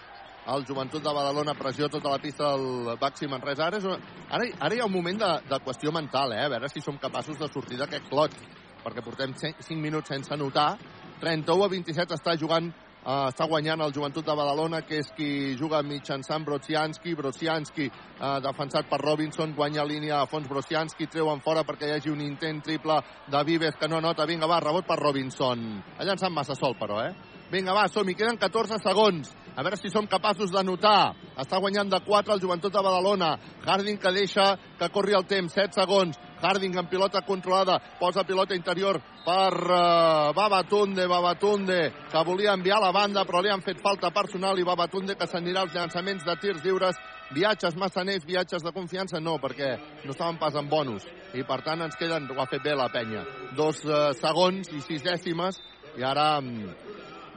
el Joventut de Badalona, pressió tota la pista del Baxi Manresa. Ara, és una... ara, ara hi ha un moment de, de qüestió mental, eh? a veure si som capaços de sortir d'aquest clot, perquè portem 5 minuts sense anotar. 31 a 27 està jugant Uh, està guanyant el Joventut de Badalona, que és qui juga mitjançant Brocianski. Brocianski, uh, defensat per Robinson, guanya línia a fons Brocianski, treuen fora perquè hi hagi un intent triple de Vives que no nota. Vinga, va, rebot per Robinson. Ha llançat massa sol, però, eh? Vinga, va, som-hi, queden 14 segons. A veure si som capaços d'anotar. Està guanyant de 4 el Joventut de Badalona. Harding que deixa que corri el temps, 7 segons. Harding en pilota controlada, posa pilota interior per uh, Babatunde, Babatunde, que volia enviar la banda, però li han fet falta personal i Babatunde que s'anirà als llançaments de tirs lliures. Viatges massaners, viatges de confiança, no, perquè no estaven pas en bonus. I per tant ens queden, ho ha fet bé la penya, dos uh, segons i sis dècimes, i ara um,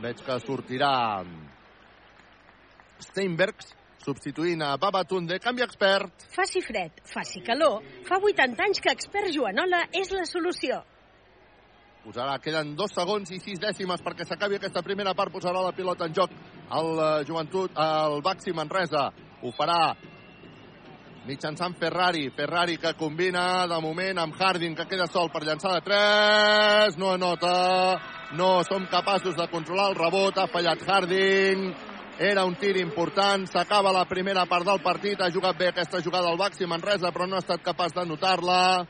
veig que sortirà mm, Steinbergs substituint a Babatunde, canvi expert. Faci fred, faci calor, fa 80 anys que Expert Joanola és la solució. Posarà, queden dos segons i sis dècimes perquè s'acabi aquesta primera part, posarà la pilota en joc el eh, joventut, el Baxi Manresa. Ho farà mitjançant Ferrari. Ferrari que combina de moment amb Harding que queda sol per llançar de 3. No anota. No som capaços de controlar el rebot. Ha fallat Harding. Era un tir important, s'acaba la primera part del partit, ha jugat bé aquesta jugada al Baxi Manresa, però no ha estat capaç de notar-la.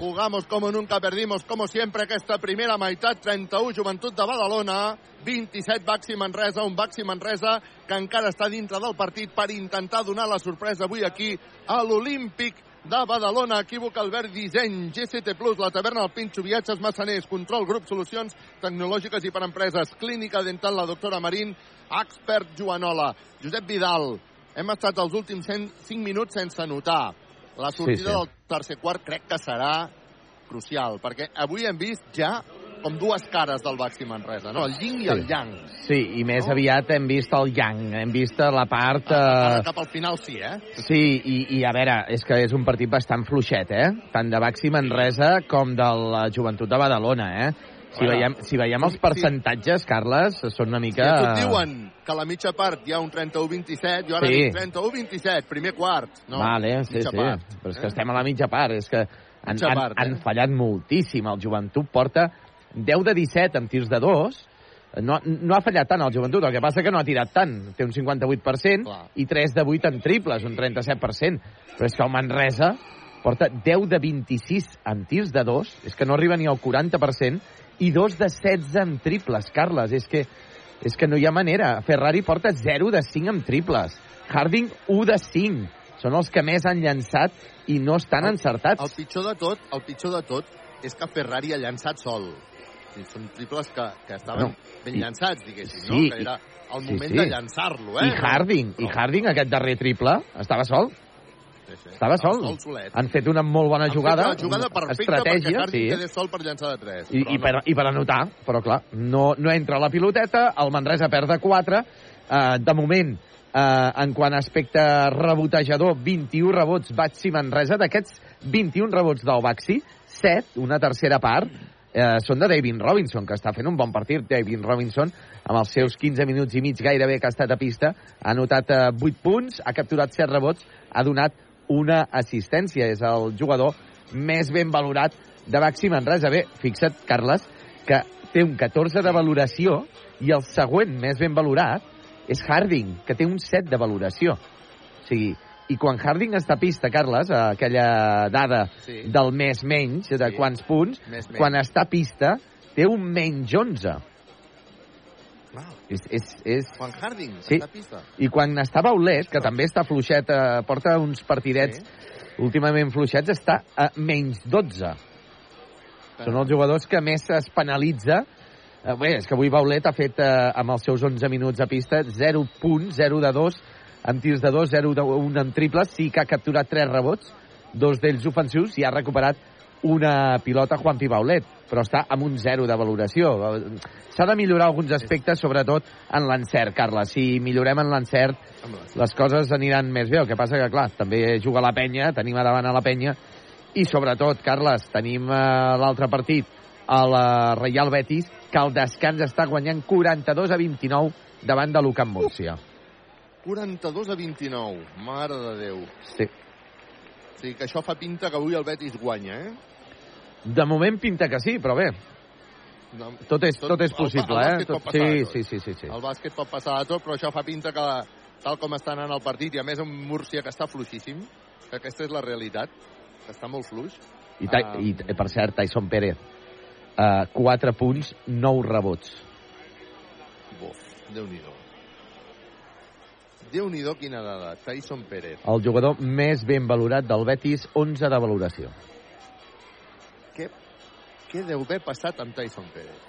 Jugamos como nunca, perdimos como siempre aquesta primera meitat. 31, Joventut de Badalona, 27, Baxi Manresa, un Baxi Manresa que encara està dintre del partit per intentar donar la sorpresa avui aquí a l'Olímpic de Badalona. Equívoc Albert Disseny, GCT Plus, la taverna del Pinxo, viatges massaners, control, grup, solucions tecnològiques i per empreses, clínica dental, la doctora Marín, expert Joanola, Josep Vidal. Hem estat els últims 5 minuts sense notar. La sortida sí. del tercer quart crec que serà crucial, perquè avui hem vist ja com dues cares del Baxi Manresa, no? El yin i el yang. Sí, i més No? aviat hem vist el yang, hem vist la part... Ara Eh... cap al final sí, eh? Sí, i, i a veure, és que és un partit bastant fluixet, eh? Tant de Baxi Manresa com de la Joventut de Badalona, eh? Si veiem, si veiem els sí. percentatges, Carles, són una mica... et diuen que a la mitja part hi ha un 31-27, jo ara Sí. dic 31-27, primer quart. No, vale, sí, sí. part. Però és que eh? estem a la mitja part. És que han, Mitja han, part, eh? han fallat moltíssim. El Joventut porta 10 de 17 amb tirs de 2. No, no ha fallat tant el Joventut, el que passa que no ha tirat tant. Té un 58% Clar. i 3 de 8 en triples, un 37%. Però és que el Manresa porta 10 de 26 en tirs de 2, és que no arriba ni al 40%, i 2 de 16 en triples, Carles. És que, és que no hi ha manera. Ferrari porta 0 de 5 en triples. Harding 1 de 5. Són els que més han llançat i no estan El- encertats. El pitjor de tot, el pitjor de tot és que Ferrari ha llançat sol. I són triples que, que estaven No, ben i- llançats, diguéssim, sí, no? Que i- era el sí, moment sí. de llançar-lo, eh? I Harding, i No. Harding, aquest darrer triple, estava sol. Sí, sí. Estava sol. sol solet. Han fet una molt bona Han jugada. una jugada perfecta estratègia, perquè Harding sí. quedés sol per llançar de 3. I, i, per, I per anotar, però clar, no, no entra la piloteta, el Manresa perd de 4, eh, de moment, eh, en quant a aspecte rebotejador, 21 rebots Baxi Manresa, d'aquests 21 rebots del Baxi, 7, una tercera part, eh, són de David Robinson, que està fent un bon partit. David Robinson, amb els seus 15 minuts i mig gairebé que ha estat a pista, ha anotat eh, 8 punts, ha capturat 7 rebots, ha donat una assistència. És el jugador més ben valorat de Baxi Manresa. Bé, fixa't, Carles, que té un 14 de valoració i el següent més ben valorat és Harding, que té un 7 de valoració. O sigui, i quan Harding està a pista, Carles, eh, aquella dada Sí. del més menys, de Sí. quants punts, Més, més. quan està a pista té un menys 11. Clar, És, és, és... Quan Harding Sí. està a pista. I quan està Baulet, que també està fluixet, eh, porta uns partidets Sí. últimament fluixets, està a menys 12. Són els jugadors que més es penalitza. Eh, bé, és que avui Baulet ha fet, eh, amb els seus 11 minuts a pista, 0 punts, 0 de 2, amb tirs de 2, 0 de 1 en triples, sí que ha capturat 3 rebots, dos d'ells ofensius, i ha recuperat una pilota Juan Pi Baulet, però està amb un 0 de valoració. S'ha de millorar alguns aspectes, sobretot en l'encert, Carles. Si millorem en l'encert, les coses aniran més bé. El que passa que, clar, també juga la penya, tenim a davant a la penya, i sobretot, Carles, tenim eh, l'altre partit a la Reial Betis, que al descans està guanyant 42 a 29 davant de l'Ucamp Múrcia. 42 a 29. Mare de Déu. Sí. O sigui que això fa pinta que avui el Betis guanya, eh? De moment pinta que sí, però bé, No, tot és, Tot- tot és el- possible, el eh? bàsquet pot Tot, sí, tot. sí, sí, sí, sí. El bàsquet pot passar de tot, però això fa pinta que, tal com està anant el partit, i a més un Múrcia que està fluixíssim, que aquesta és la realitat, que està molt fluix. I, ta, Ah. i per cert, Tyson Pérez, uh, 4 punts, 9 rebots. Buf, Déu-n'hi-do. Déu-n'hi-do quina dada. Tyson Pérez. El jugador més ben valorat del Betis, 11 de valoració. Què, què deu haver passat amb Tyson Pérez?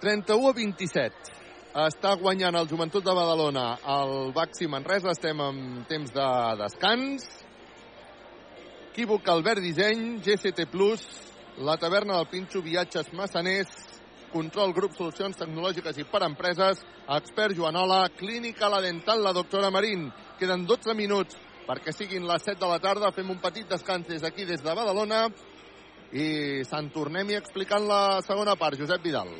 31 a 27. Està guanyant el Joventut de Badalona el Baxi Manresa. Estem en temps de descans. Equívoc Albert Disseny, GCT Plus, la taverna del Pinxo, viatges massaners, control grup solucions tecnològiques i per empreses, expert Joanola, clínica la dental, la doctora Marín. Queden 12 minuts perquè siguin les 7 de la tarda. Fem un petit descans des d'aquí, des de Badalona, i se'n tornem-hi explicant la segona part. Josep Vidal.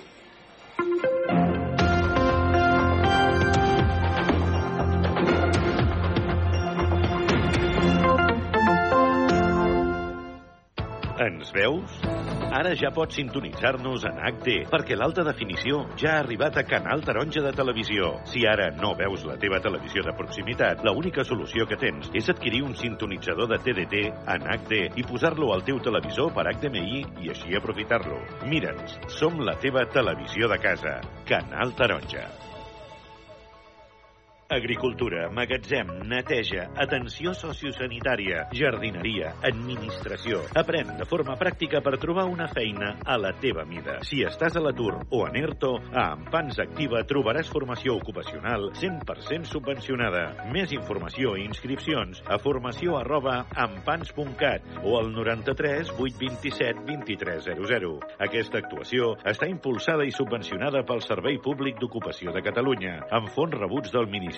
Ens veus? Ara ja pots sintonitzar-nos en HD, perquè l'alta definició ja ha arribat a Canal Taronja de Televisió. Si ara no veus la teva televisió de proximitat, l'única solució que tens és adquirir un sintonitzador de TDT en HD i posar-lo al teu televisor per HDMI i així aprofitar-lo. Mira'ns, som la teva televisió de casa. Canal Taronja. Agricultura, magatzem, neteja, atenció sociosanitària, jardineria, administració. Aprèn de forma pràctica per trobar una feina a la teva mida. Si estàs a l'atur o en ERTO, a Ampans Activa trobaràs formació ocupacional 100% subvencionada. Més informació i inscripcions a formació arroba ampans.cat o al 93 827 2300. Aquesta actuació està impulsada i subvencionada pel Servei Públic d'Ocupació de Catalunya, amb fons rebuts del Ministeri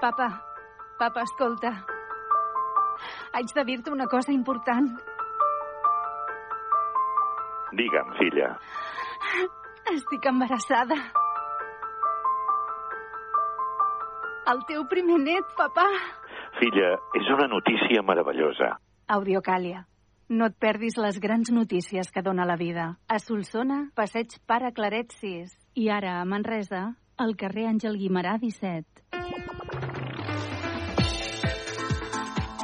Papa, papa, escolta. Haig de dir-te una cosa important. Digue'm, filla. Estic embarassada. El teu primer net, papà. Filla, és una notícia meravellosa. Audiocàlia. No et perdis les grans notícies que dona la vida. A Solsona, passeig Pare Claret 6. I ara, a Manresa, al carrer Àngel Guimarà 17.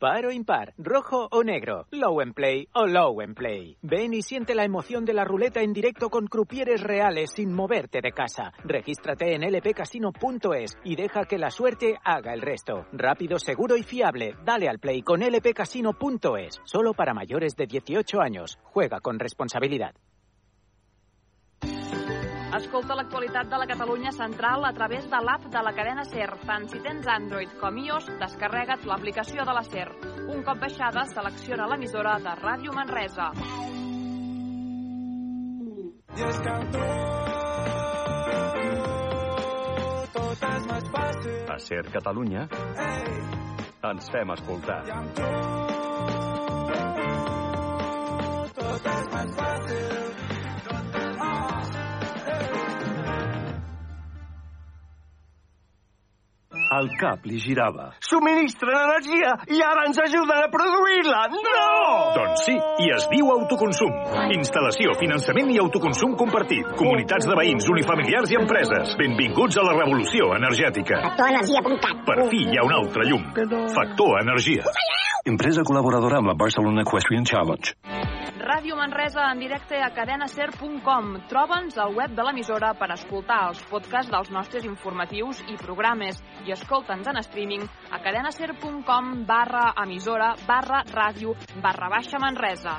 Par o impar, rojo o negro, low and play o low and play. Ven y siente la emoción de la ruleta en directo con crupieres reales sin moverte de casa. Regístrate en lpcasino.es y deja que la suerte haga el resto. Rápido, seguro y fiable. Dale al play con lpcasino.es. Solo para mayores de 18 años. Juega con responsabilidad. Escolta l'actualitat de la Catalunya Central a través de l'app de la cadena SER. Tant si tens Android com iOS, descarrega't l'aplicació de la SER. Un cop baixada, selecciona l'emissora de Ràdio Manresa. I és que amb tu tot és més fàcil. A Ser Catalunya ens fem escoltar. Tot és més fàcil. El cap li girava. Subministren energia i ara ens ajuden a produir-la! No! Doncs sí, i es diu autoconsum. Instal·lació, finançament i autoconsum compartit. Comunitats de veïns, unifamiliars i empreses. Benvinguts a la revolució energètica. Factorenergia.cat Per fi hi ha un altre llum. Factor Energia. Empresa col·laboradora amb la Barcelona Equestrian Challenge. Ràdio Manresa en directe a cadenaser.com. Troba'ns al web de l'emissora per escoltar els podcasts dels nostres informatius i programes i escolta'ns en streaming a cadenaser.com barra emissora barra ràdio barra baixa Manresa.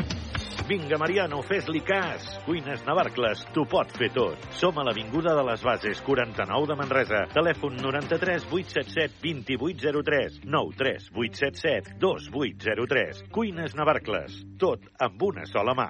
Vinga, Mariano, fes-li cas. Cuines Navarcles, t'ho pot fer tot. Som a l'Avinguda de les Bases, 49 de Manresa. Telèfon 93 877 2803 93 877 2803. Cuines Navarcles, tot amb una sola mà.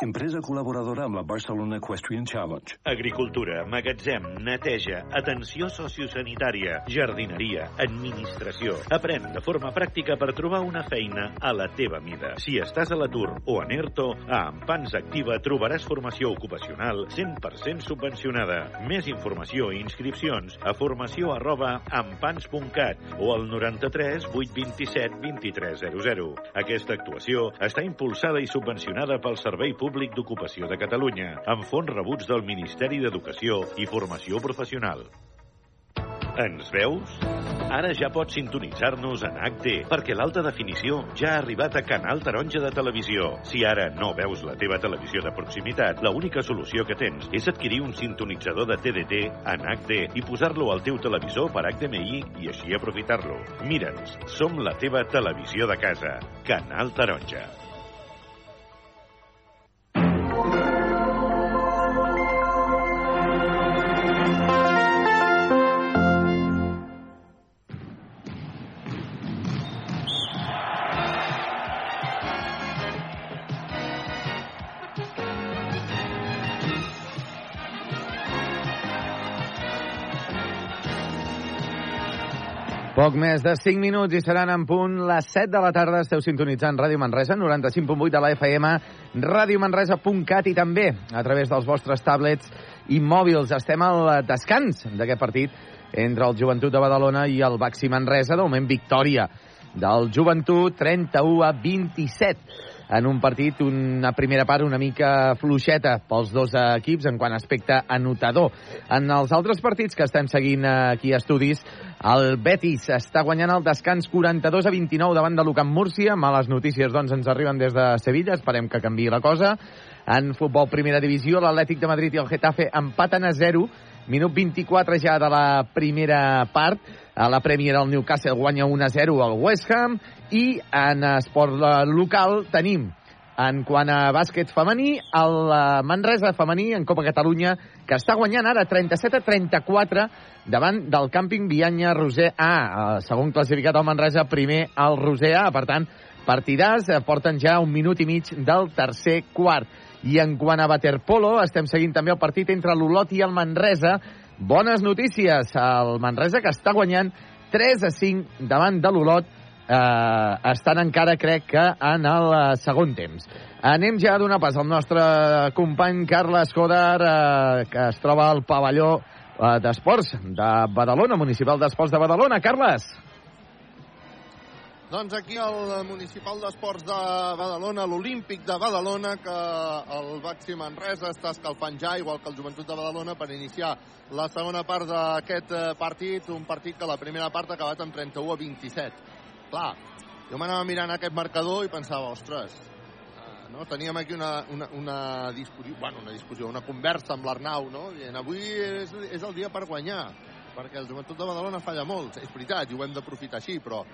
Empresa col·laboradora amb la Barcelona Equestrian Challenge. Agricultura, magatzem, neteja, atenció sociosanitària, jardineria, administració. Aprèn de forma pràctica per trobar una feina a la teva mida. Si estàs a l'atur o en ERTO, a Ampans Activa trobaràs formació ocupacional 100% subvencionada. Més informació i inscripcions a formació arroba ampans.cat o al 93 827 2300. Aquesta actuació està impulsada i subvencionada pel Servei Públic d'Ocupació de Catalunya, amb fons rebuts del Ministeri d'Educació i Formació Professional. Ens veus? Ara ja pots sintonitzar-nos en HD, perquè l'alta definició ja ha arribat a Canal Taronja de Televisió. Si ara no veus la teva televisió de proximitat, l'única solució que tens és adquirir un sintonitzador de TDT en HD i posar-lo al teu televisor per HDMI i així aprofitar-lo. Mira'ns, som la teva televisió de casa. Canal Taronja. Poc més de 5 minuts i seran en punt les 7 de la tarda. Esteu sintonitzant Ràdio Manresa, 95.8 de la FM, radiomanresa.cat i també a través dels vostres tablets i mòbils. Estem al descans d'aquest partit entre el Joventut de Badalona i el Baxi Manresa. De moment, victòria del Joventut, 31 a 27 en un partit, una primera part una mica fluixeta pels dos equips en quant a aspecte anotador. En els altres partits que estem seguint aquí a estudis, el Betis està guanyant el descans 42 a 29 davant de l'Ucamp Múrcia. Males notícies, doncs, ens arriben des de Sevilla. Esperem que canvi la cosa. En futbol primera divisió, l'Atlètic de Madrid i el Getafe empaten a 0. Minut 24 ja de la primera part. A la Premier el Newcastle guanya 1-0 al West Ham i en esport local tenim en quant a bàsquet femení, el Manresa femení en Copa Catalunya, que està guanyant ara 37 a 34 davant del càmping Vianya Roser A. Segon classificat al Manresa, primer al Roser A. Per tant, partidars porten ja un minut i mig del tercer quart. I en quant a waterpolo, estem seguint també el partit entre l'Olot i el Manresa. Bones notícies. El Manresa, que està guanyant 3 a 5 davant de l'Olot, eh, estan encara, crec que, en el eh, segon temps. Anem ja a donar pas al nostre company Carles Codar, eh, que es troba al pavelló eh, d'esports de Badalona, municipal d'esports de Badalona. Carles! Doncs aquí al Municipal d'Esports de Badalona, l'Olímpic de Badalona, que el Baxi Manresa està escalfant ja, igual que el Joventut de Badalona, per iniciar la segona part d'aquest eh, partit, un partit que la primera part ha acabat amb 31 a 27. Clar, jo m'anava mirant aquest marcador i pensava, ostres, eh, no? teníem aquí una, una, una, discussió, bueno, una discussió, una conversa amb l'Arnau, no? dient, avui és, és el dia per guanyar, perquè el Joventut de Badalona falla molt, és veritat, i ho hem d'aprofitar així, però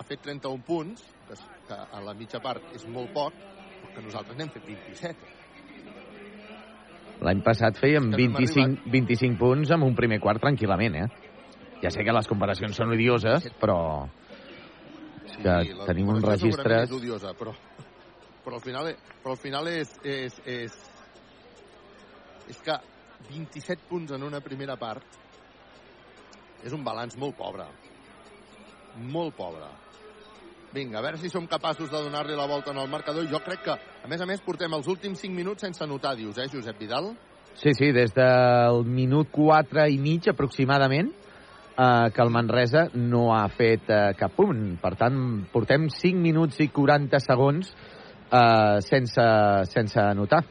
ha fet 31 punts, que, que a la mitja part és molt poc, però que nosaltres n'hem fet 27. L'any passat fèiem És que no hem 25, 25 punts amb un primer quart tranquil·lament, eh? Ja sé que les comparacions són odioses, però que la tenim segurament registres... És odiosa, però, però al final, però al final és, és, és, és que 27 punts en una primera part és un balanç molt pobre. Molt pobre. Vinga, a veure si som capaços de donar-li la volta en el marcador. Jo crec que, a més a més, portem els últims 5 minuts sense anotar, dius, eh, Josep Vidal? Sí, sí, des del minut 4 i mig aproximadament eh, que el Manresa no ha fet eh, cap punt. Per tant, portem 5 minuts i 40 segons eh, sense, sense anotar.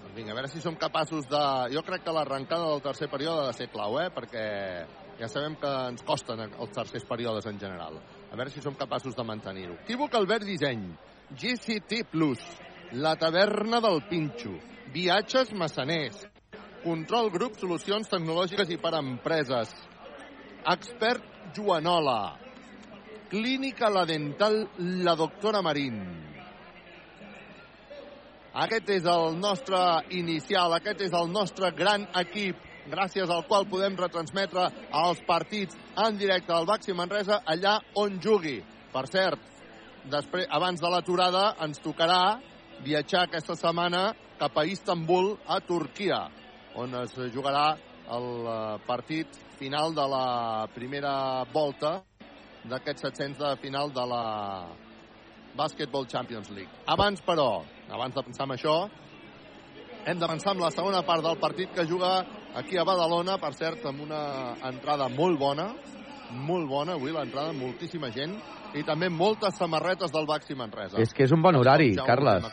Doncs vinga, a veure si som capaços de... Jo crec que l'arrencada del tercer període ha de ser clau, eh? Perquè ja sabem que ens costen els tercers períodes en general. A veure si som capaços de mantenir-ho. Equívoc Albert Disseny, GCT Plus, La Taverna del Pinxo, Viatges Massaners, Control Grup Solucions Tecnològiques i per Empreses, Expert Joanola, Clínica La Dental La Doctora Marín, aquest és el nostre inicial, aquest és el nostre gran equip, gràcies al qual podem retransmetre els partits en directe al Baxi Manresa allà on jugui. Per cert, després, abans de l'aturada ens tocarà viatjar aquesta setmana cap a Istanbul, a Turquia, on es jugarà el eh, partit final de la primera volta d'aquests 700 de final de la Basketball Champions League. Abans, però, abans de pensar en això, hem pensar en la segona part del partit que juga aquí a Badalona, per cert, amb una entrada molt bona, molt bona avui l'entrada, moltíssima gent, i també moltes samarretes del Baxi Manresa. És que és un bon horari, Ja Carles.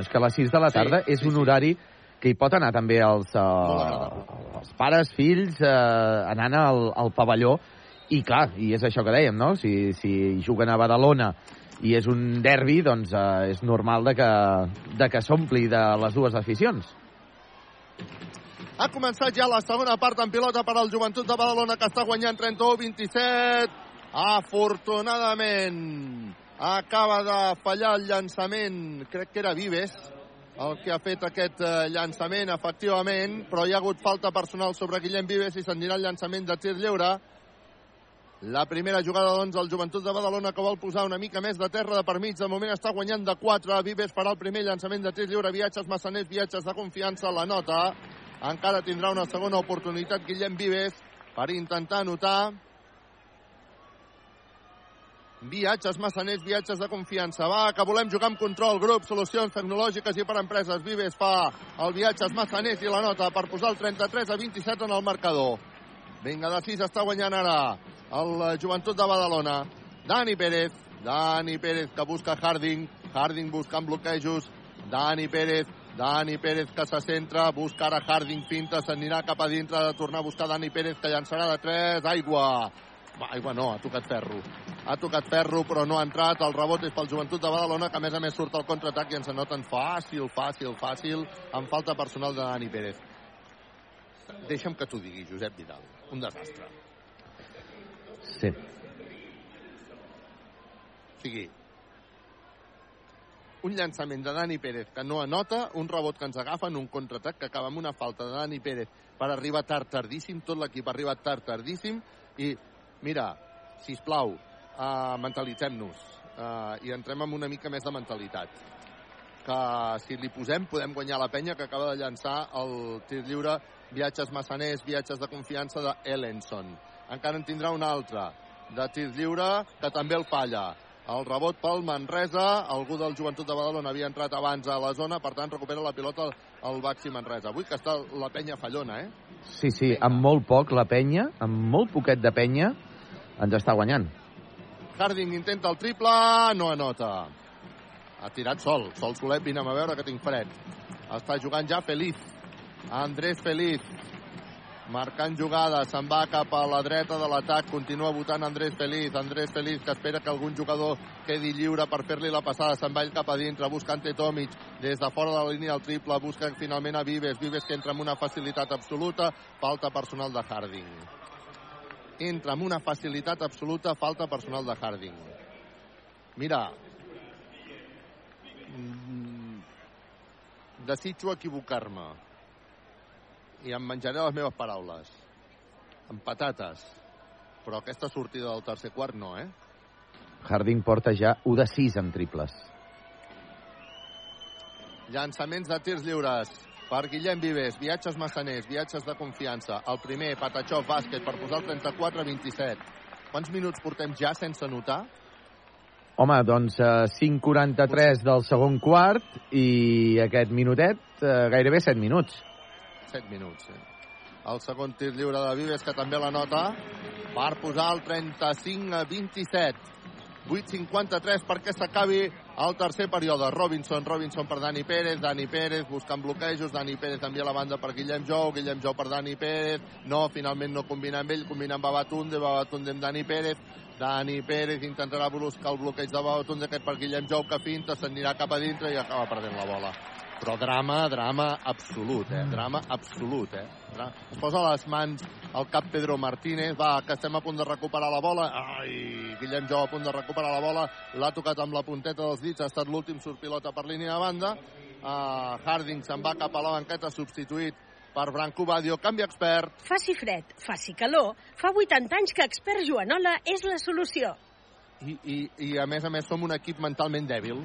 És que a les 6 de la Sí, tarda és un horari que hi pot anar també els, uh, els pares, fills, uh, anant al, al pavelló. I clar, i és això que dèiem, no? Si, si juguen a Badalona i és un derbi, doncs uh, és normal de que, de que s'ompli de les dues aficions. Ha començat ja la segona part en pilota per al Joventut de Badalona, que està guanyant 31-27. Afortunadament, acaba de fallar el llançament, crec que era Vives, el que ha fet aquest eh, llançament, efectivament, però hi ha hagut falta personal sobre Guillem Vives i se'n dirà el llançament de tir lliure. La primera jugada, doncs, el Joventut de Badalona que vol posar una mica més de terra de per. De moment està guanyant de 4. Vives farà el primer llançament de tir lliure. Viatges massaners, viatges de confiança. La nota. Encara tindrà una segona oportunitat Guillem Vives per intentar anotar. Viatges massaners, viatges de confiança. Va, que volem jugar amb control, grup, solucions tecnològiques i per empreses. Vives fa el viatges massaners i la nota per posar el 33 a 27 en el marcador. Vinga, de 6 està guanyant ara el Joventut de Badalona. Dani Pérez, Dani Pérez que busca Harding, Harding buscant bloquejos, Dani Pérez, Dani Pérez que se centra, busca ara Harding, finta, s'anirà cap a dintre de tornar a buscar Dani Pérez que llançarà de 3, aigua. Aigua no, ha tocat ferro. Ha tocat ferro, però no ha entrat. El rebot és pel Joventut de Badalona, que a més a més surt al contraatac i ens anoten fàcil, fàcil, fàcil, amb falta personal de Dani Pérez. Deixa'm que t'ho digui, Josep Vidal. Un desastre. Sí. O sigui, un llançament de Dani Pérez que no anota, un rebot que ens agafa en un contraatac que acaba amb una falta de Dani Pérez per arribar tard tardíssim, tot l'equip ha arribat tard tardíssim i mira, si us plau, uh, mentalitzem-nos uh, i entrem amb una mica més de mentalitat que si li posem podem guanyar la penya que acaba de llançar el tir lliure viatges massaners, viatges de confiança de Ellenson. Encara en tindrà un altre de tir lliure que també el falla. El rebot pel Manresa, algú del Joventut de Badalona havia entrat abans a la zona, per tant recupera la pilota el, el Baxi Manresa. Avui que està la penya fallona, eh? Sí, sí, amb molt poc la penya, amb molt poquet de penya, ens està guanyant. Harding intenta el triple, no anota. Ha tirat sol, sol solet, vine a veure que tinc fred. Està jugant ja Feliz. Andrés Feliz. Marcant jugada, se'n va cap a la dreta de l'atac, continua votant Andrés Feliz. Andrés Feliz que espera que algun jugador quedi lliure per fer-li la passada, se'n va ell cap a dintre, busca Ante Tomic, des de fora de la línia del triple, busca finalment a Vives, Vives que entra amb una facilitat absoluta, falta personal de Harding. Entra amb una facilitat absoluta, falta personal de Harding. Mira, mm, desitjo equivocar-me i em menjaré les meves paraules. Amb patates. Però aquesta sortida del tercer quart no, eh? Harding porta ja 1 de 6 en triples. Llançaments de tirs lliures per Guillem Vives, viatges massaners, viatges de confiança. El primer, Patachó, bàsquet, per posar el 34-27. Quants minuts portem ja sense notar? Home, doncs eh, 5.43 del segon quart i aquest minutet, eh, gairebé 7 minuts. 7 minuts, eh? El segon tir lliure de Vives, que també la nota, per posar el 35 a 27. 8.53 perquè s'acabi el tercer període. Robinson, Robinson per Dani Pérez, Dani Pérez buscant bloquejos, Dani Pérez envia la banda per Guillem Jou, Guillem Jou per Dani Pérez, no, finalment no combina amb ell, combina amb Babatunde, Babatunde amb Dani Pérez, Dani Pérez intentarà buscar el bloqueig de Babatunde, aquest per Guillem Jou, que finta, s'anirà cap a dintre i acaba perdent la bola. Però drama, drama absolut, eh? Drama absolut, eh? Es posa les mans el cap Pedro Martínez, va, que estem a punt de recuperar la bola. Ai, Guillem Jou a punt de recuperar la bola, l'ha tocat amb la punteta dels dits, ha estat l'últim sorpilota per línia de banda. Uh, Harding se'n va cap a la banqueta, substituït per Branco Badio, canvi expert. Faci fred, faci calor, fa 80 anys que Expert Joanola és la solució. I, i, I a més a més som un equip mentalment dèbil.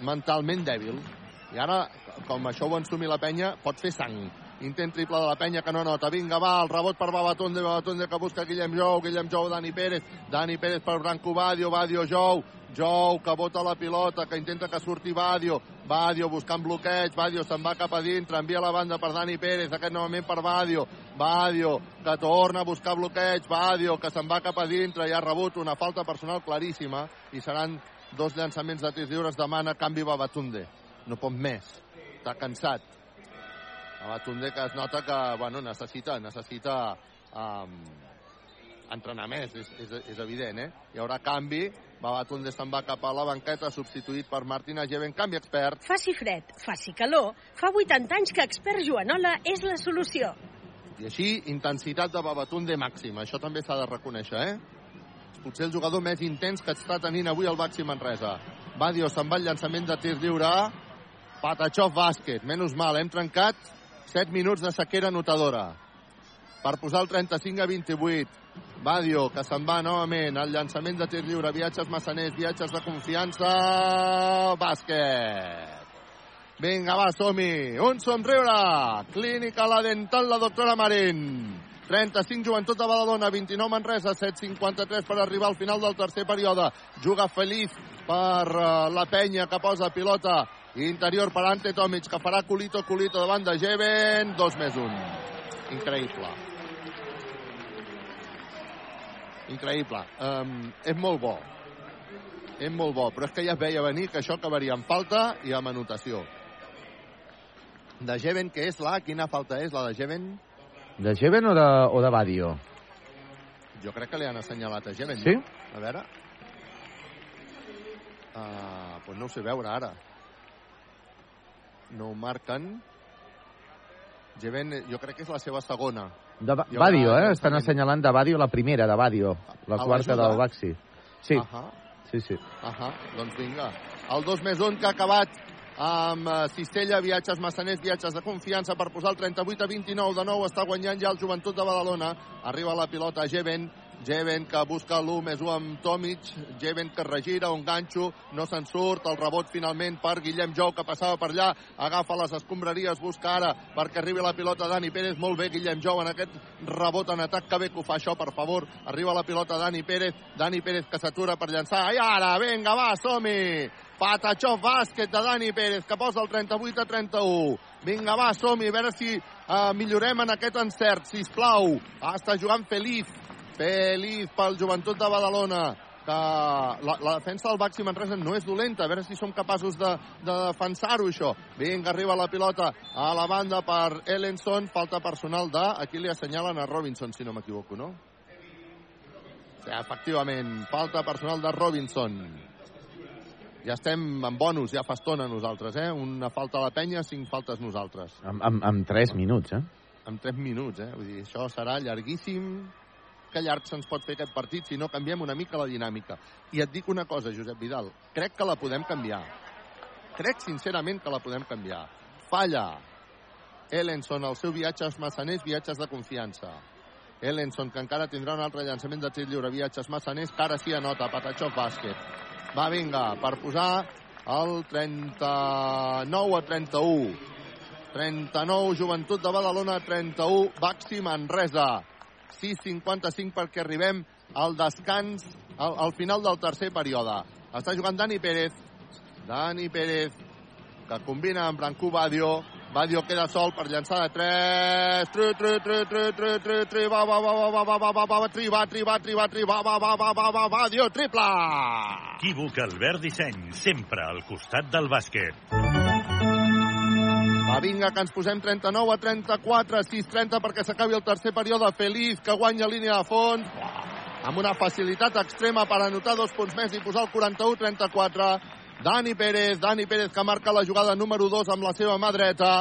mentalment dèbil. I ara, com això ho ensumi la penya, pot fer sang. Intent triple de la penya que no nota. Vinga, va, el rebot per Babatunde, Babatunde que busca Guillem Jou, Guillem Jou, Dani Pérez, Dani Pérez per Branco Badio, Badio Jou, Jou que bota la pilota, que intenta que surti Badio, Badio buscant bloqueig, Badio se'n va cap a dintre, envia la banda per Dani Pérez, aquest novament per Badio, Badio que torna a buscar bloqueig, Badio que se'n va cap a dintre i ha rebut una falta personal claríssima i seran dos llançaments de tirs lliures, demana canvi Babatunde. No pot més, està cansat. Babatunde que es nota que bueno, necessita, necessita um, entrenar més, és, és, és evident, eh? Hi haurà canvi, Babatunde se'n va cap a la banqueta, substituït per Martina Geven, canvi expert. Faci fred, faci calor, fa 80 anys que expert Joanola és la solució. I així, intensitat de Babatunde màxima, això també s'ha de reconèixer, eh? Potser el jugador més intens que està tenint avui el Baxi Manresa. Badio se'n va al llançament de tir lliure, Patachov bàsquet, menys mal, hem trencat 7 minuts de sequera notadora per posar el 35 a 28. Badio, que se'n va novament al llançament de tir lliure, viatges massaners, viatges de confiança, bàsquet. Vinga, va, som-hi. Un somriure. Clínica La Dental, la doctora Marín. 35 Joventut de Badalona, 29 Manresa, 7.53 per arribar al final del tercer període. Juga feliç per uh, la penya que posa pilota interior per Ante Tomic, que farà culito, culito davant de Jeven. 2 més 1. Increïble. Increïble. Um, és molt bo. És molt bo, però és que ja es veia venir que això acabaria amb falta i amb anotació. De Jeven, que és la... Quina falta és, la de Jeven? De Jeven o de, o de Badio? Jo crec que li han assenyalat a Jeven. Sí? No? A veure. Uh, pues no ho sé veure ara. No marquen. Jeven, jo crec que és la seva segona. De ba Badio, eh? Estan assenyalant de Badio la primera, de Badio. La A quarta del Baxi. Sí, Ahà, sí, sí. ahà. Doncs vinga. El 2 més 1 que ha acabat amb eh, Cistella, viatges massaners, viatges de confiança per posar el 38 a 29. De nou està guanyant ja el Joventut de Badalona. Arriba la pilota Jeven. Jeven que busca l'1 més 1 amb Tomic. Jeven que regira, un ganxo, no se'n surt. El rebot finalment per Guillem Jou que passava per allà. Agafa les escombraries, busca ara perquè arribi la pilota Dani Pérez. Molt bé Guillem Jou en aquest rebot en atac. Que bé que ho fa això, per favor. Arriba la pilota Dani Pérez. Dani Pérez que s'atura per llançar. I ara, vinga, va, som-hi! Patachov bàsquet de Dani Pérez, que posa el 38 a 31. Vinga, va, som-hi, a veure si uh, millorem en aquest encert, si plau. Està jugant Feliz. Feliz pel Joventut de Badalona que la, la defensa del Baxi Manresa no és dolenta, a veure si som capaços de, de defensar-ho, això. Vinga, arriba la pilota a la banda per Ellenson, falta personal de... Aquí li assenyalen a Robinson, si no m'equivoco, no? Sí, efectivament, falta personal de Robinson. Ja estem en bonus, ja fa estona nosaltres, eh? Una falta a la penya, cinc faltes nosaltres. Amb, amb, amb 3 minuts, eh? En 3 minuts, eh? Vull dir, això serà llarguíssim. Que llarg se'ns pot fer aquest partit si no canviem una mica la dinàmica. I et dic una cosa, Josep Vidal. Crec que la podem canviar. Crec sincerament que la podem canviar. Falla. Ellenson, el seu viatge als massaners, viatges de confiança. Ellenson, que encara tindrà un altre llançament de tir lliure, viatges massaners, que ara sí anota, Patachov bàsquet. Va, vinga, per posar el 39 a 31. 39, Joventut de Badalona, 31, Baxi Manresa. 6.55 perquè arribem al descans, al, al final del tercer període. Està jugant Dani Pérez. Dani Pérez, que combina amb Brancú Badio. Badio queda sol per llançar de 3. Tri, tri, tri, tri, tri, tri, tri, va, va, va, va, va, va, va, va, va, va, tri, va, tri, va, tri, va, tri, va, va, va, va, va, va, Badio, triple! Equívoc Albert Disseny, sempre al costat del bàsquet. Va, vinga, que ens posem 39 a 34, 6-30 perquè s'acabi el tercer període. Feliz, que guanya línia de fons. Amb una facilitat extrema per anotar dos punts més i posar el 41-34. Dani Pérez, Dani Pérez que marca la jugada número 2 amb la seva mà dreta.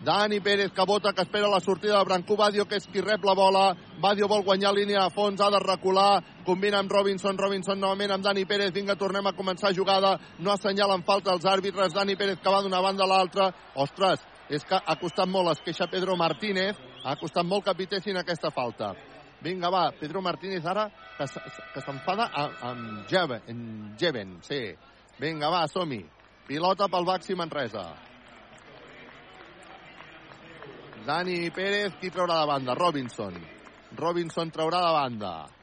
Dani Pérez que vota, que espera la sortida de Brancú Badio, que és qui rep la bola. Badio vol guanyar línia de fons, ha de recular, combina amb Robinson, Robinson novament amb Dani Pérez, vinga, tornem a començar jugada, no assenyalen falta els àrbitres, Dani Pérez que va d'una banda a l'altra. Ostres, és que ha costat molt, es queixa Pedro Martínez, ha costat molt que pitessin aquesta falta. Vinga, va, Pedro Martínez ara que, que s'enfada amb Jeven, en Jeven, sí. Vinga, va, som-hi. Pilota pel Baxi Manresa. Dani Pérez, qui traurà banda? Robinson. Robinson traurà banda.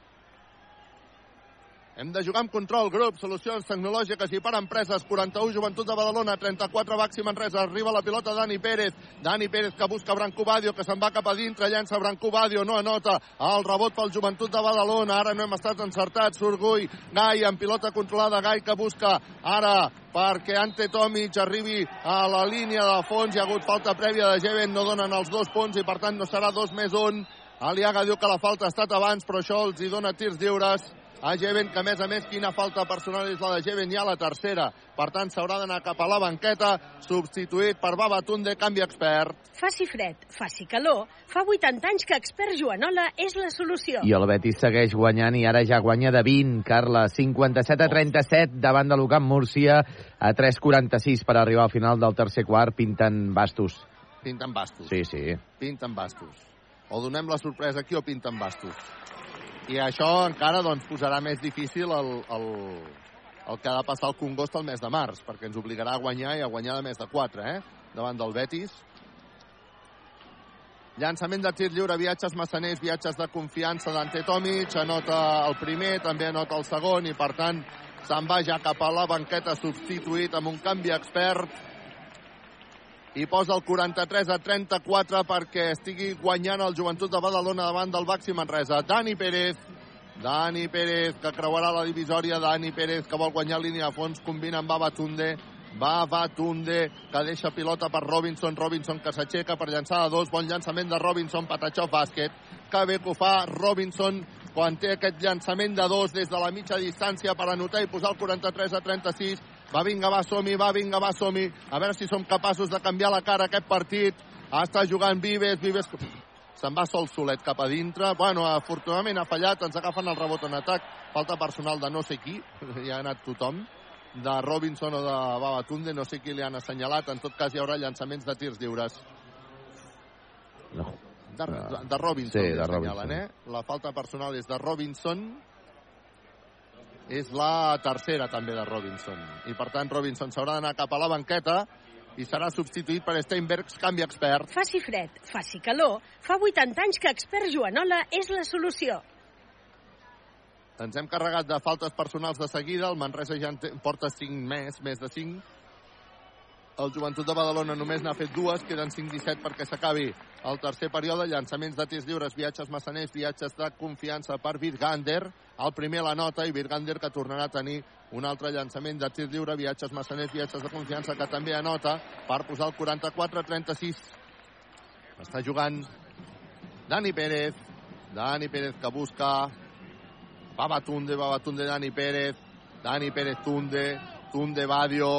Hem de jugar amb control, grup, solucions tecnològiques i per empreses. 41, Joventut de Badalona, 34, Baxi Manresa. Arriba la pilota Dani Pérez. Dani Pérez que busca Branco Badio, que se'n va cap a dintre, llença Branco Badio, no anota. El rebot pel Joventut de Badalona. Ara no hem estat encertats. Surgull, Gai, amb pilota controlada. Gai que busca ara perquè Ante Tomic arribi a la línia de fons. Hi ha hagut falta prèvia de Jeven, no donen els dos punts i per tant no serà dos més un. Aliaga diu que la falta ha estat abans, però això els hi dona tirs lliures a Jeven, que a més a més quina falta personal és la de Jeven ja la tercera. Per tant, s'haurà d'anar cap a la banqueta, substituït per Babatunde, canvi expert. Faci fred, faci calor, fa 80 anys que expert Joanola és la solució. I el Betis segueix guanyant i ara ja guanya de 20, Carla. 57 a 37 davant de l'Ucamp Múrcia a 3.46 per arribar al final del tercer quart, pinten bastos. Pinten bastos. Sí, sí. Pinten bastos. O donem la sorpresa aquí o pinten bastos. I això encara doncs, posarà més difícil el, el, el que ha de passar al Congost el mes de març, perquè ens obligarà a guanyar i a guanyar de més de 4, eh? davant del Betis. Llançament de tir lliure, viatges massaners, viatges de confiança d'Ante Tomic, anota el primer, també anota el segon, i per tant se'n va ja cap a la banqueta substituït amb un canvi expert i posa el 43 a 34 perquè estigui guanyant el Joventut de Badalona davant del Baxi Manresa. Dani Pérez, Dani Pérez, que creuarà la divisòria, Dani Pérez, que vol guanyar línia de fons, combina amb Babatunde, Babatunde, que deixa pilota per Robinson, Robinson que s'aixeca per llançar de dos, bon llançament de Robinson, Patachó bàsquet, que bé que ho fa Robinson quan té aquest llançament de dos des de la mitja distància per anotar i posar el 43 a 36, va, vinga, va, som-hi, va, vinga, va, som-hi. A veure si som capaços de canviar la cara aquest partit. Està jugant Vives, Vives... Se'n va sol solet cap a dintre. Bueno, afortunadament ha fallat, ens agafen el rebot en atac. Falta personal de no sé qui, ja ha anat tothom de Robinson o de Babatunde, no sé qui li han assenyalat. En tot cas, hi haurà llançaments de tirs lliures. No. De, de, de Robinson, Sí, de Robinson. eh? La falta personal és de Robinson. És la tercera, també, de Robinson. I, per tant, Robinson s'haurà d'anar cap a la banqueta i serà substituït per Steinbergs, canvi expert. Faci fred, faci calor, fa 80 anys que expert Joanola és la solució. Ens hem carregat de faltes personals de seguida. El Manresa ja en porta 5 més, més de 5. El Joventut de Badalona només n'ha fet dues, queden 5-17 perquè s'acabi el tercer període. Llançaments de tirs lliures, viatges massaners, viatges de confiança per Virgander. El primer la nota i Virgander que tornarà a tenir un altre llançament de tir lliure, viatges massaners, viatges de confiança que també anota per posar el 44-36. Està jugant Dani Pérez. Dani Pérez que busca Babatunde, Babatunde, Dani Pérez, Dani Pérez, Tunde, Tunde, Badio,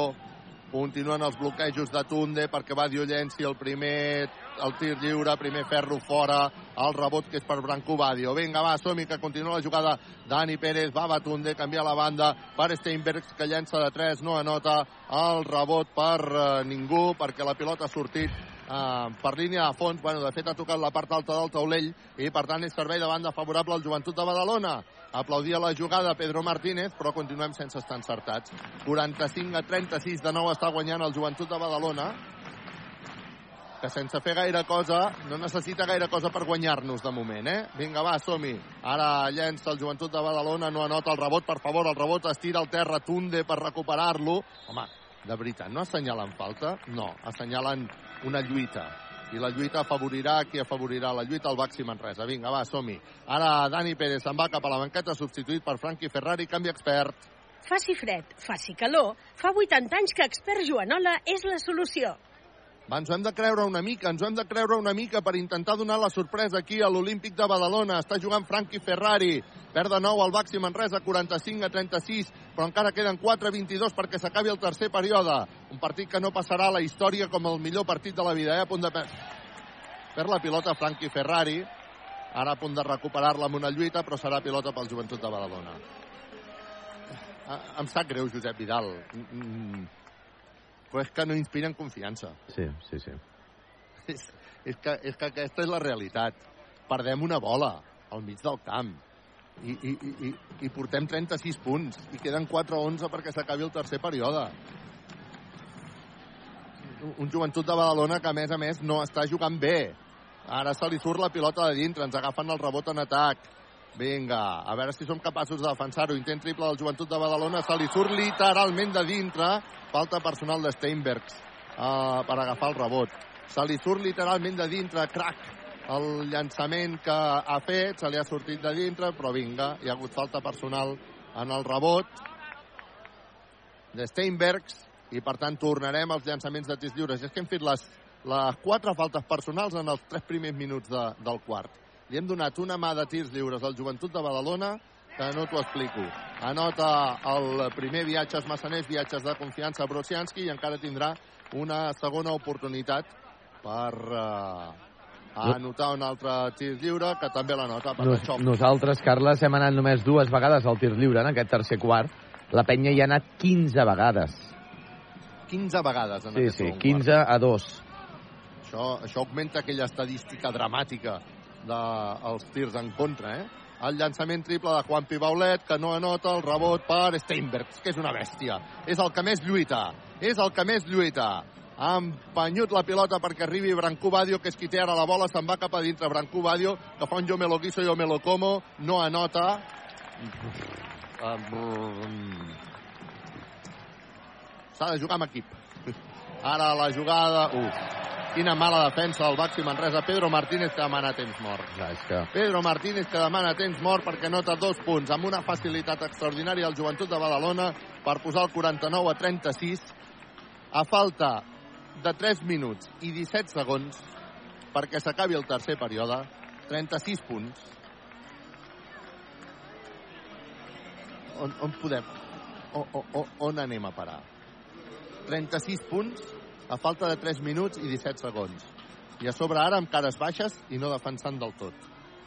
continuen els bloquejos de Tunde perquè Badio llenci el primer el tir lliure, primer ferro fora, el rebot que és per Branco Badio. Vinga, va, som que continua la jugada. Dani Pérez, Babatunde, canvia la banda per Steinbergs, que llença de 3, no anota el rebot per eh, ningú, perquè la pilota ha sortit eh, per línia de fons. Bueno, de fet, ha tocat la part alta del taulell i, per tant, és servei de banda favorable al Joventut de Badalona. Aplaudia la jugada Pedro Martínez, però continuem sense estar encertats. 45 a 36 de nou està guanyant el Joventut de Badalona que sense fer gaire cosa, no necessita gaire cosa per guanyar-nos de moment, eh? Vinga, va, som-hi. Ara llença el Joventut de Badalona, no anota el rebot, per favor, el rebot es tira al terra, Tunde per recuperar-lo. Home, de veritat, no assenyalen falta? No, assenyalen una lluita. I la lluita afavorirà qui afavorirà la lluita al Baxi Manresa. Vinga, va, som-hi. Ara Dani Pérez se'n va cap a la banqueta, substituït per Franqui Ferrari, canvi expert. Faci fred, faci calor, fa 80 anys que expert Joanola és la solució. Ens hem de creure una mica, ens hem de creure una mica per intentar donar la sorpresa aquí a l'Olímpic de Badalona. Està jugant Franqui Ferrari. Perd de nou el Baxi Manresa, 45 a 36, però encara queden 4 a 22 perquè s'acabi el tercer període. Un partit que no passarà a la història com el millor partit de la vida, eh? A punt de per... per la pilota Franqui Ferrari. Ara a punt de recuperar-la amb una lluita, però serà pilota pel Joventut de Badalona. Ah, Em sap greu, Josep Vidal. Mm, mm. Però és que no inspiren confiança. Sí, sí, sí. És, és, que, és que aquesta és la realitat. Perdem una bola al mig del camp i, i, i, i, i portem 36 punts i queden 4 a 11 perquè s'acabi el tercer període. un joventut de Badalona que, a més a més, no està jugant bé. Ara se li surt la pilota de dintre, ens agafen el rebot en atac. Vinga, a veure si som capaços de defensar-ho. Intent triple del joventut de Badalona, se li surt literalment de dintre. Falta personal de Steinbergs uh, per agafar el rebot. Se li surt literalment de dintre, crac, el llançament que ha fet, se li ha sortit de dintre, però vinga, hi ha hagut falta personal en el rebot de Steinbergs i per tant tornarem als llançaments de tirs lliures. És que hem fet les, les quatre faltes personals en els tres primers minuts de, del quart. Li hem donat una mà de tirs lliures al Joventut de Badalona que no t'ho explico. Anota el primer viatges massaners, viatges de confiança a Brosianski i encara tindrà una segona oportunitat per eh, anotar un altre tir lliure que també l'anota per Nos, nosaltres, Carles, hem anat només dues vegades al tir lliure en aquest tercer quart. La penya hi ha anat 15 vegades. 15 vegades en Sí, aquest sí, segon 15 a 2. Això, això augmenta aquella estadística dramàtica dels tirs en contra, eh? El llançament triple de Juan Pibaulet, que no anota el rebot per Steinbergs, que és una bèstia. És el que més lluita. És el que més lluita. Ha empenyut la pilota perquè arribi Brancú Badio, que és qui té ara la bola, se'n va cap a dintre Brancú Badio, que fa un jo me lo guiso, jo me lo como, no anota. S'ha de jugar amb equip. Ara la jugada... Uf, quina mala defensa del Baxi Manresa. Pedro Martínez que demana temps mort. Clar, és que... Pedro Martínez que demana temps mort perquè nota dos punts amb una facilitat extraordinària al Joventut de Badalona per posar el 49 a 36 a falta de 3 minuts i 17 segons perquè s'acabi el tercer període 36 punts on, on podem on, on, on anem a parar 36 punts a falta de 3 minuts i 17 segons i a sobre ara amb cares baixes i no defensant del tot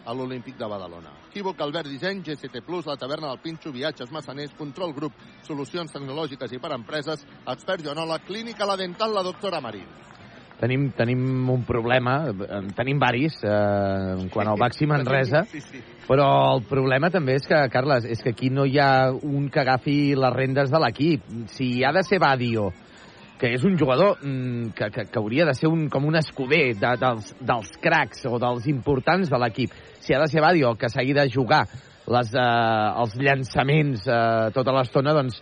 a l'Olímpic de Badalona. Equívoc, Albert Disseny, GCT Plus, la taverna del Pinxo, viatges, massaners, control grup, solucions tecnològiques i per empreses, expert Joanola, clínica La Dental, la doctora Marín. Tenim, tenim un problema, en tenim varis, eh, quan al Baxi Manresa, Sí, sí. però el problema també és que, Carles, és que aquí no hi ha un que agafi les rendes de l'equip. Si ha de ser Badio, que és un jugador mm, que, que, que hauria de ser un, com un escuder de, dels, dels cracs o dels importants de l'equip, si ha de ser Badio que s'hagi de jugar les, eh, els llançaments eh, tota l'estona, doncs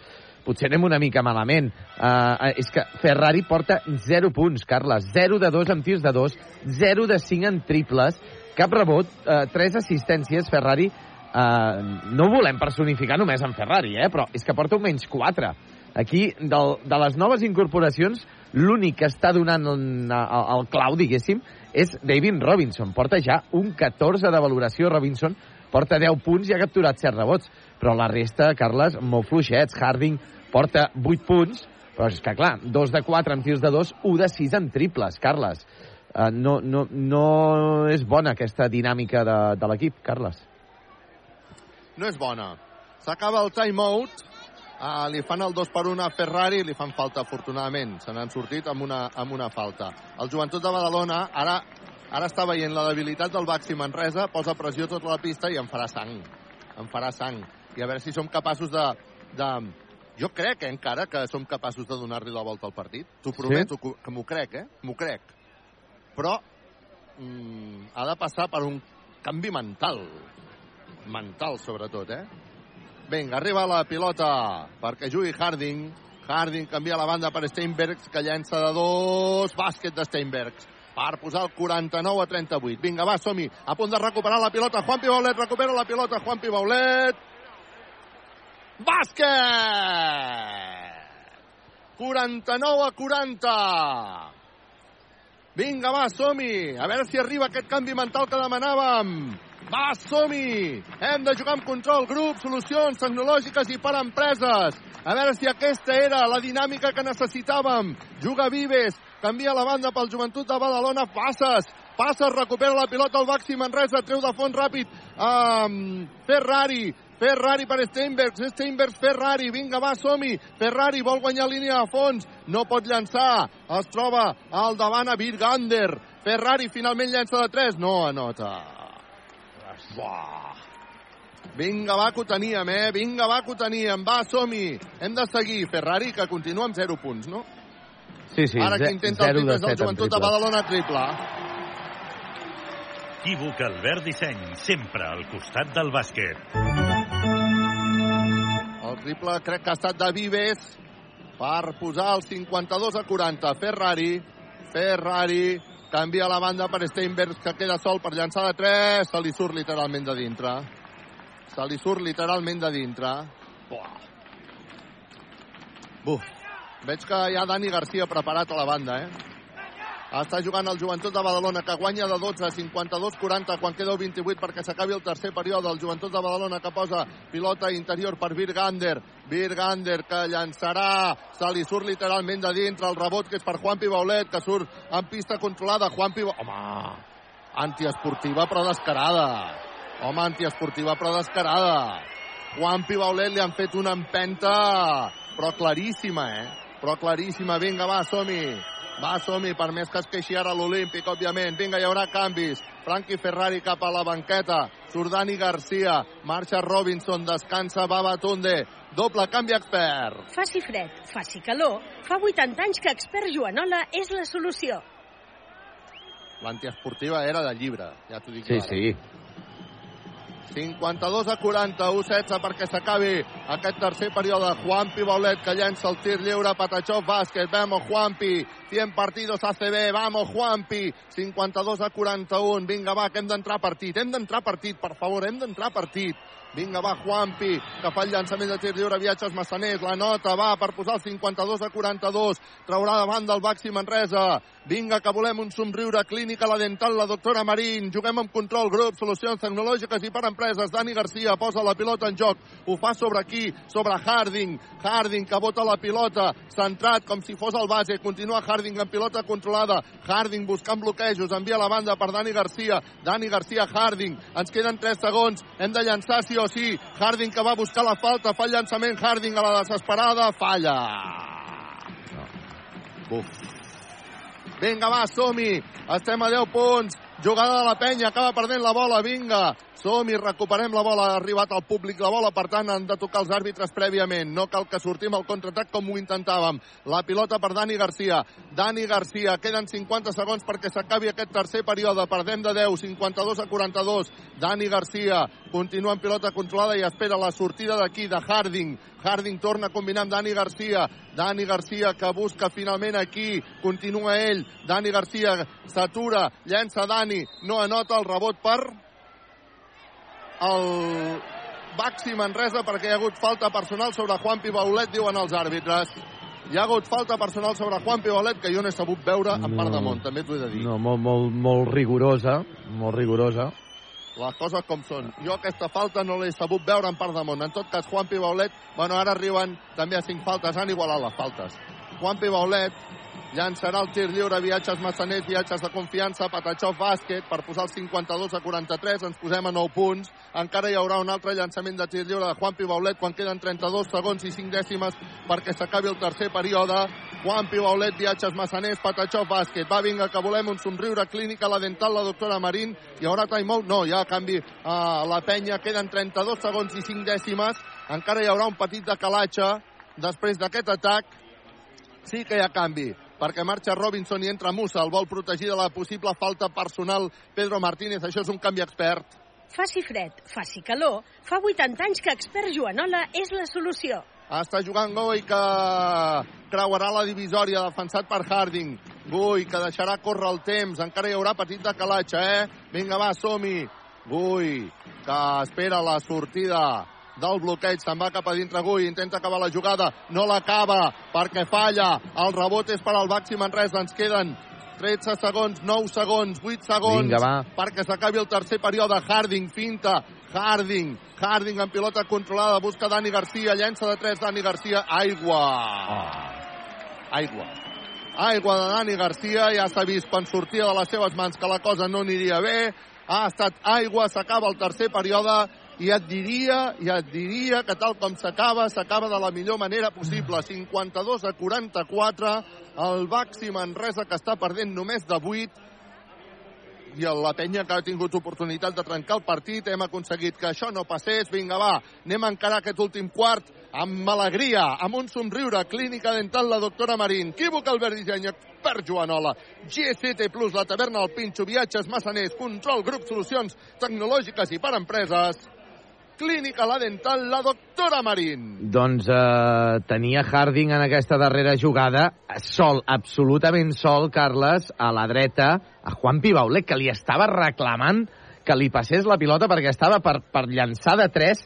potser anem una mica malament. Uh, és que Ferrari porta 0 punts, Carles. 0 de 2 amb tirs de 2, 0 de 5 en triples, cap rebot, uh, 3 assistències, Ferrari. Uh, no volem personificar només en Ferrari, eh? però és que porta un menys 4. Aquí, del, de les noves incorporacions, l'únic que està donant el, clau, diguéssim, és David Robinson. Porta ja un 14 de valoració, Robinson. Porta 10 punts i ha capturat 7 rebots. Però la resta, Carles, molt fluixets. Harding porta 8 punts, però és que, clar, 2 de 4 amb tirs de 2, 1 de 6 en triples, Carles. Uh, no, no, no és bona aquesta dinàmica de, de l'equip, Carles. No és bona. S'acaba el timeout, uh, li fan el 2 per 1 a Ferrari, li fan falta, afortunadament. Se n'han sortit amb una, amb una falta. El joventut de Badalona ara, ara està veient la debilitat del Baxi Manresa, posa pressió tota la pista i en farà sang. En farà sang. I a veure si som capaços de... de jo crec, eh, encara, que som capaços de donar-li la volta al partit. T'ho prometo que, que m'ho crec, eh? M'ho crec. Però mm, ha de passar per un canvi mental. Mental, sobretot, eh? Vinga, arriba la pilota perquè jugui Harding. Harding canvia la banda per Steinbergs, que llença de dos. Bàsquet de Steinbergs per posar el 49 a 38. Vinga, va, som-hi. A punt de recuperar la pilota. Juan Pibaulet recupera la pilota. Juan Pibaulet. Bàsquet! 49 a 40. Vinga, va, som-hi. A veure si arriba aquest canvi mental que demanàvem. Va, som-hi! Hem de jugar amb control, grup, solucions tecnològiques i per empreses. A veure si aquesta era la dinàmica que necessitàvem. Juga Vives, canvia la banda pel joventut de Badalona, passes, passes, recupera la pilota al Baxi Manresa, treu de fons ràpid um, Ferrari, Ferrari per Steinbergs, Steinbergs, Ferrari, vinga, va, som-hi. Ferrari vol guanyar línia de fons, no pot llançar, es troba al davant a Virgander. Ferrari finalment llença de 3, no anota. Buah. Vinga, va, que ho teníem, eh? Vinga, va, que ho teníem. Va, som-hi. Hem de seguir. Ferrari, que continua amb 0 punts, no? Sí, sí, Ara que intenta el triple és el Joventut de. Badalona triple. Equívoc Albert Disseny, sempre al costat del bàsquet. El triple crec que ha estat de Vives per posar el 52 a 40. Ferrari, Ferrari, canvia la banda per Steinbergs, que queda sol per llançar de 3. Se li surt literalment de dintre. Se li surt literalment de dintre. Buah. Buf. Veig que hi ha Dani Garcia preparat a la banda, eh? Està jugant el Joventut de Badalona, que guanya de 12 a 52-40 quan queda el 28 perquè s'acabi el tercer període. El Joventut de Badalona que posa pilota interior per Virgander. Virgander que llançarà. Se li surt literalment de dintre el rebot que és per Juanpi Baulet, que surt en pista controlada. Juanpi... Ba- Home, antiesportiva però descarada. Home, antiesportiva però descarada. Juanpi Baulet li han fet una empenta però claríssima, eh? Però claríssima. Vinga, va, som-hi. Va, som-hi, per més que es queixi ara l'Olímpic, òbviament. Vinga, hi haurà canvis. Franqui Ferrari cap a la banqueta. Surt Dani Garcia. Marxa Robinson. Descansa Babatunde. Doble canvi expert. Faci fred, faci calor. Fa 80 anys que Expert Joanola és la solució. L'antiesportiva era de llibre, ja t'ho dic Sí, ara. sí. 52 a 40, 1-16 perquè s'acabi aquest tercer període. Juanpi Baulet que llença el tir lliure, Patachov bàsquet, vamos Juanpi, 100 partidos ACB, vamos Juanpi, 52 a 41, vinga va, que hem d'entrar partit, hem d'entrar partit, per favor, hem d'entrar partit. Vinga, va, Juanpi, que fa el llançament de tir lliure, viatges massaners, la nota, va, per posar el 52 a 42, traurà davant del Baxi Manresa. Vinga, que volem un somriure, clínica, la dental, la doctora Marín, juguem amb control, grup, solucions tecnològiques i per empreses. Dani Garcia posa la pilota en joc, ho fa sobre aquí, sobre Harding. Harding que bota la pilota, centrat com si fos el base, continua Harding en pilota controlada. Harding buscant bloquejos, envia la banda per Dani Garcia. Dani Garcia, Harding, ens queden 3 segons, hem de llançar o sí. Harding que va buscar la falta, fa el llançament, Harding a la desesperada, falla. Buf. Vinga, va, som-hi. Estem a 10 punts. Jugada de la penya, acaba perdent la bola, vinga. Som-hi, recuperem la bola, ha arribat al públic la bola, per tant han de tocar els àrbitres prèviament. No cal que sortim al contraatac com ho intentàvem. La pilota per Dani Garcia. Dani Garcia, queden 50 segons perquè s'acabi aquest tercer període. Perdem de 10, 52 a 42. Dani Garcia continua en pilota controlada i espera la sortida d'aquí, de Harding. Harding torna a combinar amb Dani Garcia. Dani Garcia que busca finalment aquí. Continua ell. Dani Garcia s'atura, llença Dani, no anota el rebot per el Baxi Manresa perquè hi ha hagut falta personal sobre Juanpi Baulet, diuen els àrbitres. Hi ha hagut falta personal sobre Juanpi Baulet que jo no he sabut veure en part de món, també t'ho he de dir. No, molt, molt, molt rigorosa, molt rigorosa. Les coses com són. Jo aquesta falta no l'he sabut veure en part món. En tot cas, Juanpi Baulet, bueno, ara arriben també a cinc faltes, han igualat les faltes. Juanpi Baulet llançarà el tir lliure, viatges massaners, viatges de confiança, Patachov bàsquet, per posar el 52 a 43, ens posem a 9 punts. Encara hi haurà un altre llançament de tir lliure de Juanpi Baulet quan queden 32 segons i 5 dècimes perquè s'acabi el tercer període. Juanpi Baulet, viatges massaners, Patachov bàsquet. Va, vinga, que volem un somriure clínica, la dental, la doctora Marín. Hi haurà timeout? No, ha canvi a la penya. Queden 32 segons i 5 dècimes. Encara hi haurà un petit decalatge després d'aquest atac. Sí que hi ha canvi perquè marxa Robinson i entra Musa, el vol protegir de la possible falta personal Pedro Martínez. Això és un canvi expert. Faci fred, faci calor. Fa 80 anys que Expert Joanola és la solució. Està jugant Goi que creuarà la divisòria defensat per Harding. Gui que deixarà córrer el temps. Encara hi haurà petit decalatge, eh? Vinga, va, som-hi. Gui que espera la sortida del bloqueig, se'n va cap a dintre Gui, intenta acabar la jugada, no l'acaba perquè falla, el rebot és per al Baxi Manresa, ens queden 13 segons, 9 segons, 8 segons Vinga, va. perquè s'acabi el tercer període, Harding finta, Harding, Harding en pilota controlada, busca Dani Garcia, llença de 3 Dani Garcia, aigua. Aigua. Aigua de Dani Garcia, ja s'ha vist quan sortia de les seves mans que la cosa no aniria bé, ha estat aigua, s'acaba el tercer període i et diria, i et diria que tal com s'acaba, s'acaba de la millor manera possible. 52 a 44, el Baxi Manresa que està perdent només de 8. i la penya que ha tingut oportunitat de trencar el partit, hem aconseguit que això no passés. Vinga, va, anem a encarar aquest últim quart amb alegria, amb un somriure. Clínica dental, la doctora Marín. Quívoc Albert Disseny, expert Joanola. GST Plus, la taverna al Pinxo, viatges massaners, control, grup, solucions tecnològiques i per empreses. Clínica La Dental, la doctora Marín. Doncs eh, tenia Harding en aquesta darrera jugada sol, absolutament sol, Carles, a la dreta, a Juan Pibaulet, que li estava reclamant que li passés la pilota perquè estava per, per llançar de 3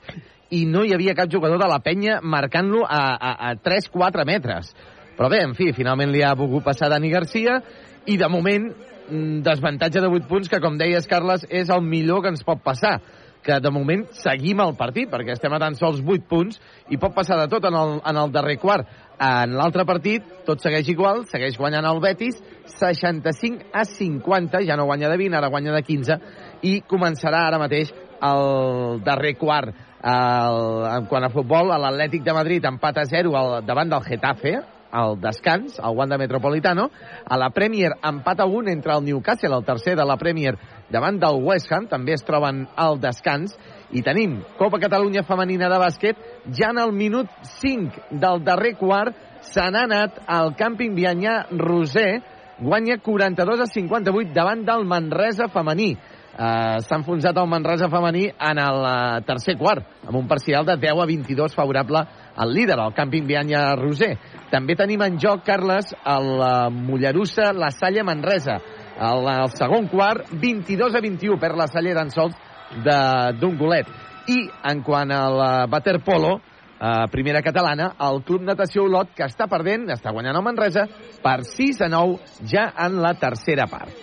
i no hi havia cap jugador de la penya marcant-lo a, a, a 3-4 metres. Però bé, en fi, finalment li ha volgut passar Dani Garcia i de moment mm, desavantatge de 8 punts que, com deies, Carles, és el millor que ens pot passar que de moment seguim el partit, perquè estem a tan sols 8 punts i pot passar de tot en el, en el darrer quart. En l'altre partit, tot segueix igual, segueix guanyant el Betis, 65 a 50, ja no guanya de 20, ara guanya de 15, i començarà ara mateix el darrer quart. El, en quant a futbol, l'Atlètic de Madrid empat a 0 al, davant del Getafe, al descans, al Wanda Metropolitano. A la Premier, empat a 1 entre el Newcastle, el tercer de la Premier, davant del West Ham, també es troben al descans. I tenim Copa Catalunya Femenina de Bàsquet, ja en el minut 5 del darrer quart, se n'ha anat al càmping Vianyà Roser, guanya 42 a 58 davant del Manresa femení. Uh, S'ha enfonsat el Manresa femení en el uh, tercer quart, amb un parcial de 10 a 22 favorable al líder, el Camping Vianya Roser. També tenim en joc, Carles, el uh, Mollerussa, la Salle Manresa. El, el segon quart, 22 a 21 per la Salle d'en sols d'un golet. I en quant al waterpolo, uh, primera catalana, el Club Natació Olot, que està perdent, està guanyant el Manresa, per 6 a 9 ja en la tercera part.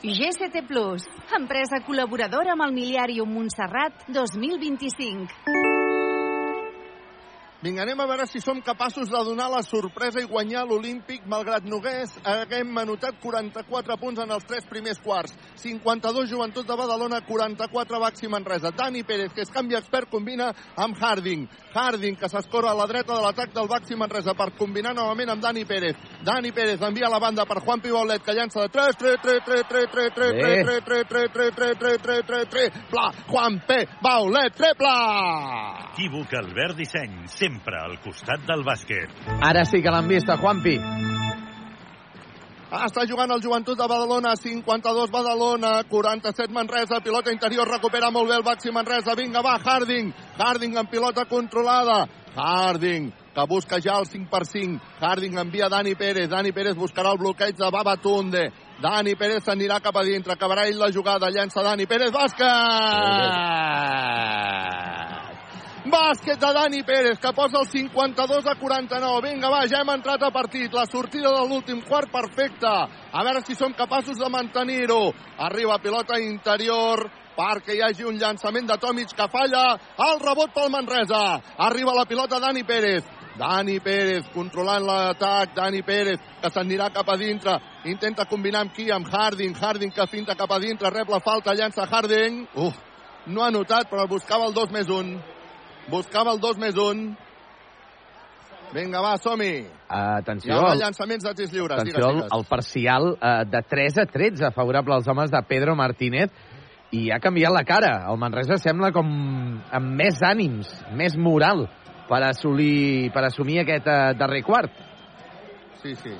GCT Plus, empresa col·laboradora amb el Miliàrium Montserrat 2025. Vinga, anem a veure si som capaços de donar la sorpresa i guanyar l'Olímpic, malgrat Nogués haguem anotat 44 punts en els tres primers quarts. 52 Joventut de Badalona, 44 Baxi Manresa. Dani Pérez, que és canvi expert, combina amb Harding. Harding, que s'escora a la dreta de l'atac del Baxi Manresa per combinar novament amb Dani Pérez. Dani Pérez envia a la banda per Juan Pibaulet, que llança de 3, 3, 3, 3, 3, 3, 3, 3, 3, 3, 3, 3, 3, 3, 3, 3, 3, Pla, Juan P. Baulet, treble! Equívoc Albert Disseny, sempre al costat del bàsquet. Ara sí que l'han vist, a Juanpi. Ah, Està jugant el Joventut de Badalona, 52 Badalona, 47 Manresa, pilota interior, recupera molt bé el Baxi Manresa, vinga, va, Harding, Harding amb pilota controlada, Harding, que busca ja el 5 per 5, Harding envia Dani Pérez, Dani Pérez buscarà el bloqueig de Babatunde, Dani Pérez s'anirà cap a dintre, acabarà ell la jugada, llença Dani Pérez, bàsquet! Bàsquet de Dani Pérez, que posa el 52 a 49. Vinga, va, ja hem entrat a partit. La sortida de l'últim quart perfecta. A veure si som capaços de mantenir-ho. Arriba pilota interior perquè hi hagi un llançament de Tomic que falla. El rebot pel Manresa. Arriba la pilota Dani Pérez. Dani Pérez controlant l'atac, Dani Pérez que s'anirà cap a dintre, intenta combinar amb qui? Amb Harding, Harding que finta cap a dintre, rep la falta, llança Harding, uf, no ha notat però buscava el 2 més 1, buscava el 2 més 1, vinga va, som-hi, Atenció, hi haurà el, llançaments de tirs lliures, atenció digues, digues. el parcial eh, de 3 a 13 favorable als homes de Pedro Martínez i ha canviat la cara. El Manresa sembla com amb més ànims, més moral per assolir, per assumir aquest eh, darrer quart. Sí, sí.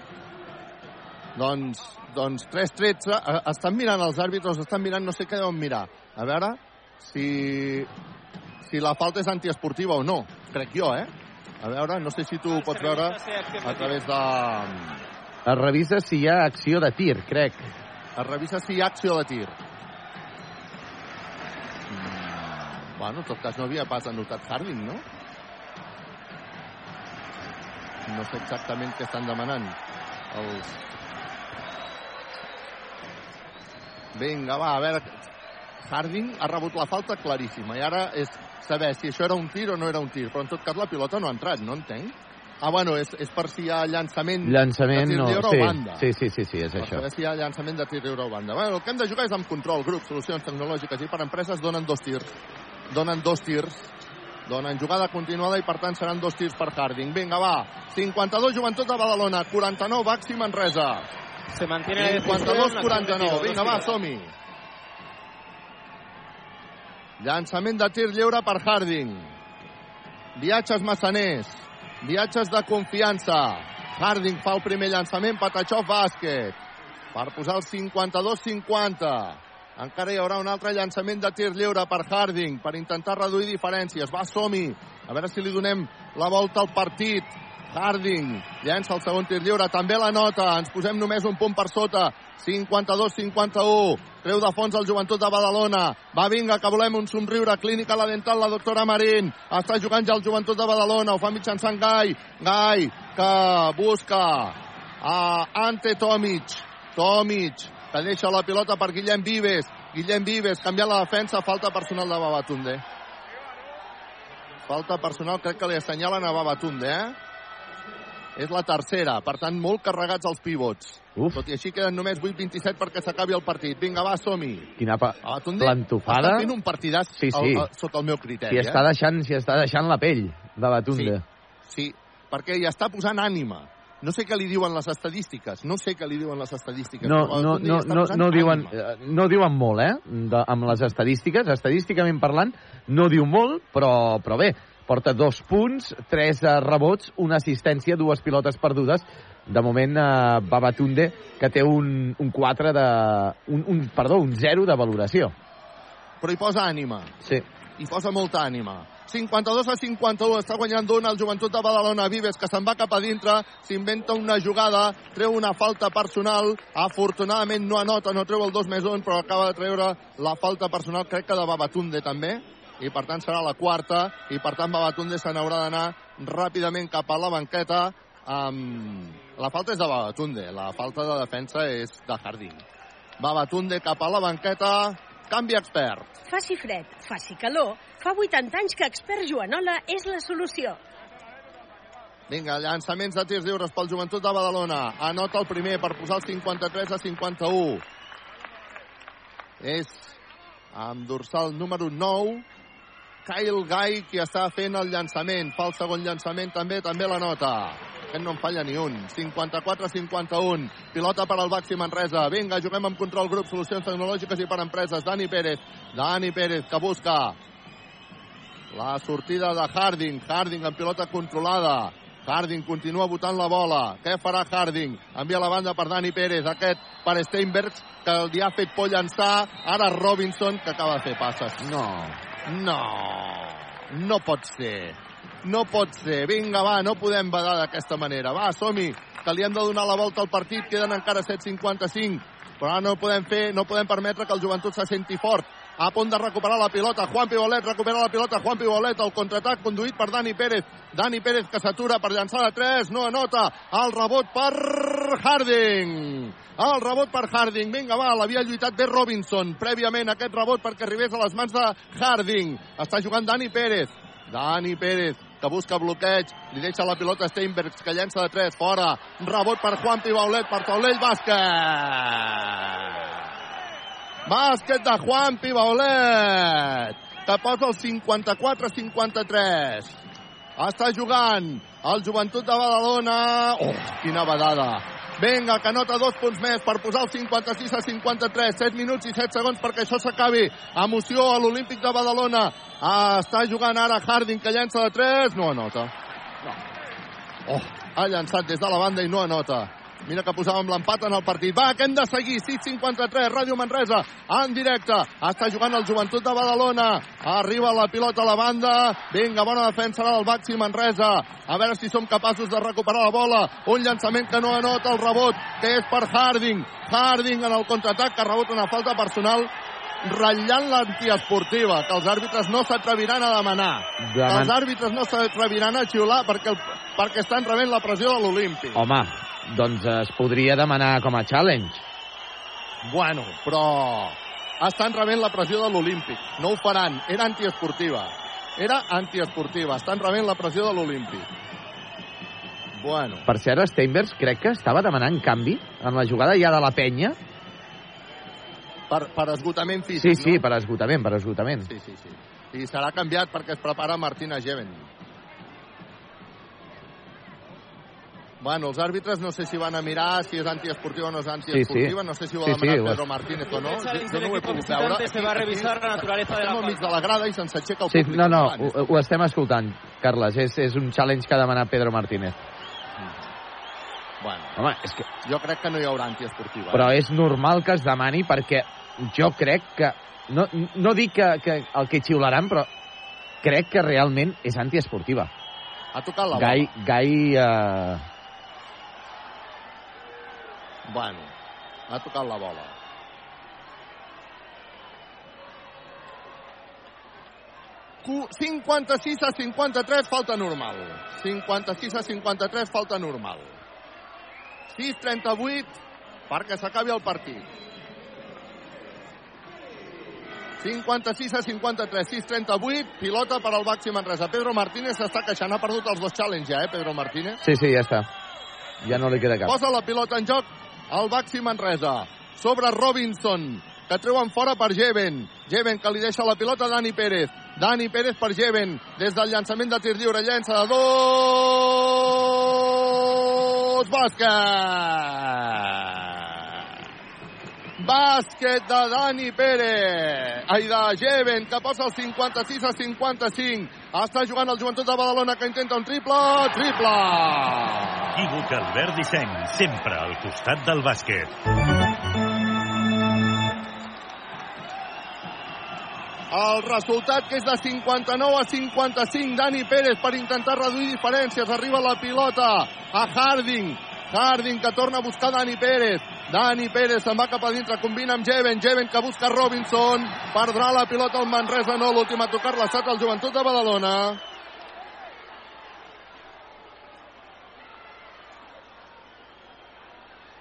Doncs, doncs 3-13. Eh, Estan mirant els àrbitres, estan mirant, no sé què deuen mirar. A veure si, si la falta és antiesportiva o no. Crec jo, eh? A veure, no sé si tu ho pots veure a través de... Es revisa si hi ha acció de tir, crec. Es revisa si hi ha acció de tir. Mm, Bueno, en tot cas no havia pas anotat Harding, no? No sé exactament què estan demanant els... Vinga, va, a veure... Harding ha rebut la falta claríssima i ara és saber si això era un tir o no era un tir, però en tot cas la pilota no ha entrat, no entenc. Ah, bueno, és, és per si hi ha llançament, Llançament, de tir no. lliure Sí, o banda. sí, sí, sí, sí, és Per això. saber si hi ha llançament de tir lliure o banda. Bueno, el que hem de jugar és amb control, grup, solucions tecnològiques i per empreses donen dos tirs. Donen dos tirs. Donen jugada continuada i per tant seran dos tirs per Harding. Vinga, va. 52 Joventut de Badalona, 49 Baxi Manresa. Se mantiene la 52 defensiva, 49. dos Vinga, va, tiros. som-hi. Llançament de tir lliure per Harding. Viatges massaners. Viatges de confiança. Harding fa el primer llançament, Patachov bàsquet. Per posar el 52-50. Encara hi haurà un altre llançament de tir lliure per Harding per intentar reduir diferències. Va, som -hi. A veure si li donem la volta al partit. Harding llença el segon tir lliure, també la nota. Ens posem només un punt per sota. 52-51. Treu de fons el joventut de Badalona. Va, vinga, que volem un somriure. Clínica la dental, la doctora Marín. Està jugant ja el joventut de Badalona. Ho fa mitjançant Gai. Gai, que busca a Ante Tomic. Tomic, que deixa la pilota per Guillem Vives. Guillem Vives, canviant la defensa. Falta personal de Babatunde. Falta personal, crec que li assenyalen a Babatunde, eh? És la tercera, per tant, molt carregats els pivots. Uf. Tot i així queden només 8-27 perquè s'acabi el partit. Vinga, va, som-hi. Quina pa... Plantofada. Està fent un partidàs Sí, sí. al- al- sota el meu criteri. Si està eh? deixant, si està deixant la pell de Batunde. Sí, perquè hi està posant ànima. No sé què li diuen les estadístiques, no sé què li diuen les estadístiques. No, no, no, està no, no, diuen, eh, no diuen molt, eh? De, amb les estadístiques, estadísticament parlant, no diu molt, però, però bé, porta dos punts, tres eh, rebots, una assistència, dues pilotes perdudes. De moment, eh, Babatunde, que té un, un 4 de... Un, un, perdó, un 0 de valoració. Però hi posa ànima. Sí. Hi posa molta ànima. 52 a 51, està guanyant d'un el joventut de Badalona. Vives, que se'n va cap a dintre, s'inventa una jugada, treu una falta personal, afortunadament no anota, no treu el 2 més 1, però acaba de treure la falta personal, crec que de Babatunde també, i per tant serà la quarta, i per tant Babatunde se n'haurà d'anar ràpidament cap a la banqueta. Um, la falta és de Babatunde, la falta de defensa és de Harding. Babatunde cap a la banqueta, canvi expert. Faci fred, faci calor, fa 80 anys que Expert Joanola és la solució. Vinga, llançaments de tirs lliures pel joventut de Badalona. Anota el primer per posar el 53 a 51. És amb dorsal número 9, Kyle Guy, qui està fent el llançament. Fa el segon llançament també, també la nota. Aquest no en falla ni un. 54-51. Pilota per al Baxi Manresa. Vinga, juguem amb control grup, solucions tecnològiques i per empreses. Dani Pérez. Dani Pérez, que busca la sortida de Harding. Harding en pilota controlada. Harding continua votant la bola. Què farà Harding? Envia la banda per Dani Pérez. Aquest per Steinbergs, que li ha fet por llançar. Ara Robinson, que acaba de fer passes. No. No. No pot ser. No pot ser. Vinga, va, no podem badar d'aquesta manera. Va, som-hi, que li hem de donar la volta al partit. Queden encara 7.55. Però ara no podem fer, no podem permetre que el joventut se senti fort. A punt de recuperar la pilota. Juan Pibolet recupera la pilota. Juan Pibolet, el contraatac conduït per Dani Pérez. Dani Pérez que s'atura per llançar de 3. No anota. El rebot per Harding. El rebot per Harding. Vinga, va, l'havia lluitat bé Robinson. Prèviament aquest rebot perquè arribés a les mans de Harding. Està jugant Dani Pérez. Dani Pérez, que busca bloqueig, li deixa la pilota Steinbergs, que llença de 3, fora. Rebot per Juan Pibaulet, per Taulell, bàsquet! Bàsquet de Juan Pibaulet, que posa el 54-53. Està jugant el joventut de Badalona. Oh, quina badada. Vinga, que nota dos punts més per posar el 56 a 53. 7 minuts i 7 segons perquè això s'acabi. Emoció a l'Olímpic de Badalona. Ah, està jugant ara Harding, que llença de 3. No anota. No. Oh, ha llançat des de la banda i no anota. Mira que posàvem l'empat en el partit. Va, que hem de seguir. 6-53, Ràdio Manresa, en directe. Està jugant el joventut de Badalona. Arriba la pilota a la banda. Vinga, bona defensa del Baxi Manresa. A veure si som capaços de recuperar la bola. Un llançament que no anota el rebot, que és per Harding. Harding en el contraatac, que rebot una falta personal ratllant l'antiesportiva, que els àrbitres no s'atreviran a demanar. Deman- Que els àrbitres no s'atreviran a xiular perquè, el, perquè estan rebent la pressió de l'Olímpic. Home, doncs es podria demanar com a challenge. Bueno, però estan rebent la pressió de l'Olímpic. No ho faran. Era antiesportiva. Era antiesportiva. Estan rebent la pressió de l'Olímpic. Bueno, Per cert, Steinbergs crec que estava demanant canvi en la jugada ja de la penya. per, per esgotament físic, Sí, sí, no? per esgotament, per esgotament. Sí, sí, sí. I serà canviat perquè es prepara Martina Geven. Bueno, els àrbitres no sé si van a mirar si és antiesportiva o no és antiesportiva, no sé si ho ha Sí, sí, demanat ho Pedro. Martínez o no. Jo no ho he pogut veure. se va a revisar la naturaleza de la Estem al mig de la grada i se'ns aixeca el Sí, públic. no, no, ho, ho estem escoltant, Carles. És, és un challenge que ha demanat Pedro Martínez. Bueno, Home, és que... jo crec que no hi haurà antiesportiva. Però és normal que es demani perquè jo crec que... No, no dic que, que el que xiularan, però crec que realment és antiesportiva. Ha tocat la Gai, bola. Gai, eh, Bueno, ha tocat la bola. Cu- 56 a 53, falta normal. 56 a 53, falta normal. 6-38 perquè s'acabi el partit. 56 a 53, 6-38, pilota per al Baxi Manresa. Pedro Martínez s'està queixant, ha perdut els dos challenge ja, eh, Pedro Martínez? sí, sí, ja està. Ja no li queda cap. Posa la pilota en joc el Baxi Manresa. Sobre Robinson, que treuen fora per Jeven. Jeven que li deixa la pilota a Dani Pérez. Dani Pérez per Jeven. Des del llançament de tir lliure, llença de dos... Bàsquet! Bàsquet de Dani Pérez. Ai, de Jeven, que posa el 56 a 55. Està jugant el joventut de Badalona, que intenta un triple. Triple! Equívoc Albert Disseny, sempre al costat del bàsquet. El resultat que és de 59 a 55. Dani Pérez per intentar reduir diferències. Arriba la pilota a Harding. Harding que torna a buscar Dani Pérez. Dani Pérez se'n va cap a dintre, combina amb Jeven. Jeven que busca Robinson. Perdrà la pilota el Manresa, no. L'últim a tocar l'ha estat el Joventut de Badalona.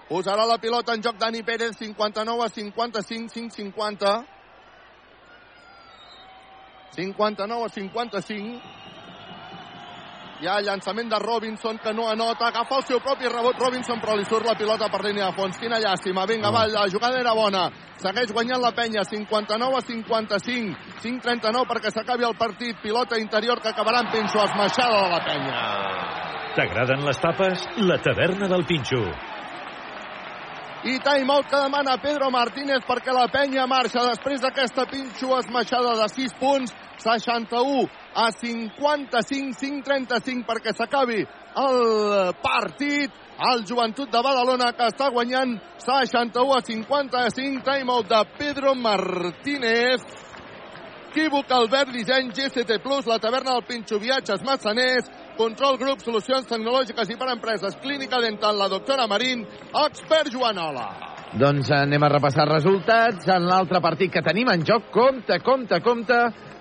Posarà la pilota en joc Dani Pérez, 59 a 55, 5-50. 59 a 55. Hi ha llançament de Robinson que no anota, agafa el seu propi rebot Robinson però li surt la pilota per línia de fons. Quina llàstima, vinga, va, la jugada era bona. Segueix guanyant la penya, 59 a 55, 5-39 perquè s'acabi el partit. Pilota interior que acabarà amb Pinxo, esmaixada de la penya. T'agraden les tapes? La taverna del Pinxo. I timeout que demana Pedro Martínez perquè la penya marxa després d'aquesta pinxo esmaixada de 6 punts, 61 a 55, 5-35 perquè s'acabi el partit. El joventut de Badalona que està guanyant 61 a 55, timeout de Pedro Martínez. Equívoc, Albert Disseny, GCT Plus, la taverna del Pinxo, viatges massaners, Control Group, solucions tecnològiques i per empreses, Clínica Dental, la doctora Marín, expert Joanola. Doncs anem a repassar resultats en l'altre partit que tenim en joc. Compte, compte, compte,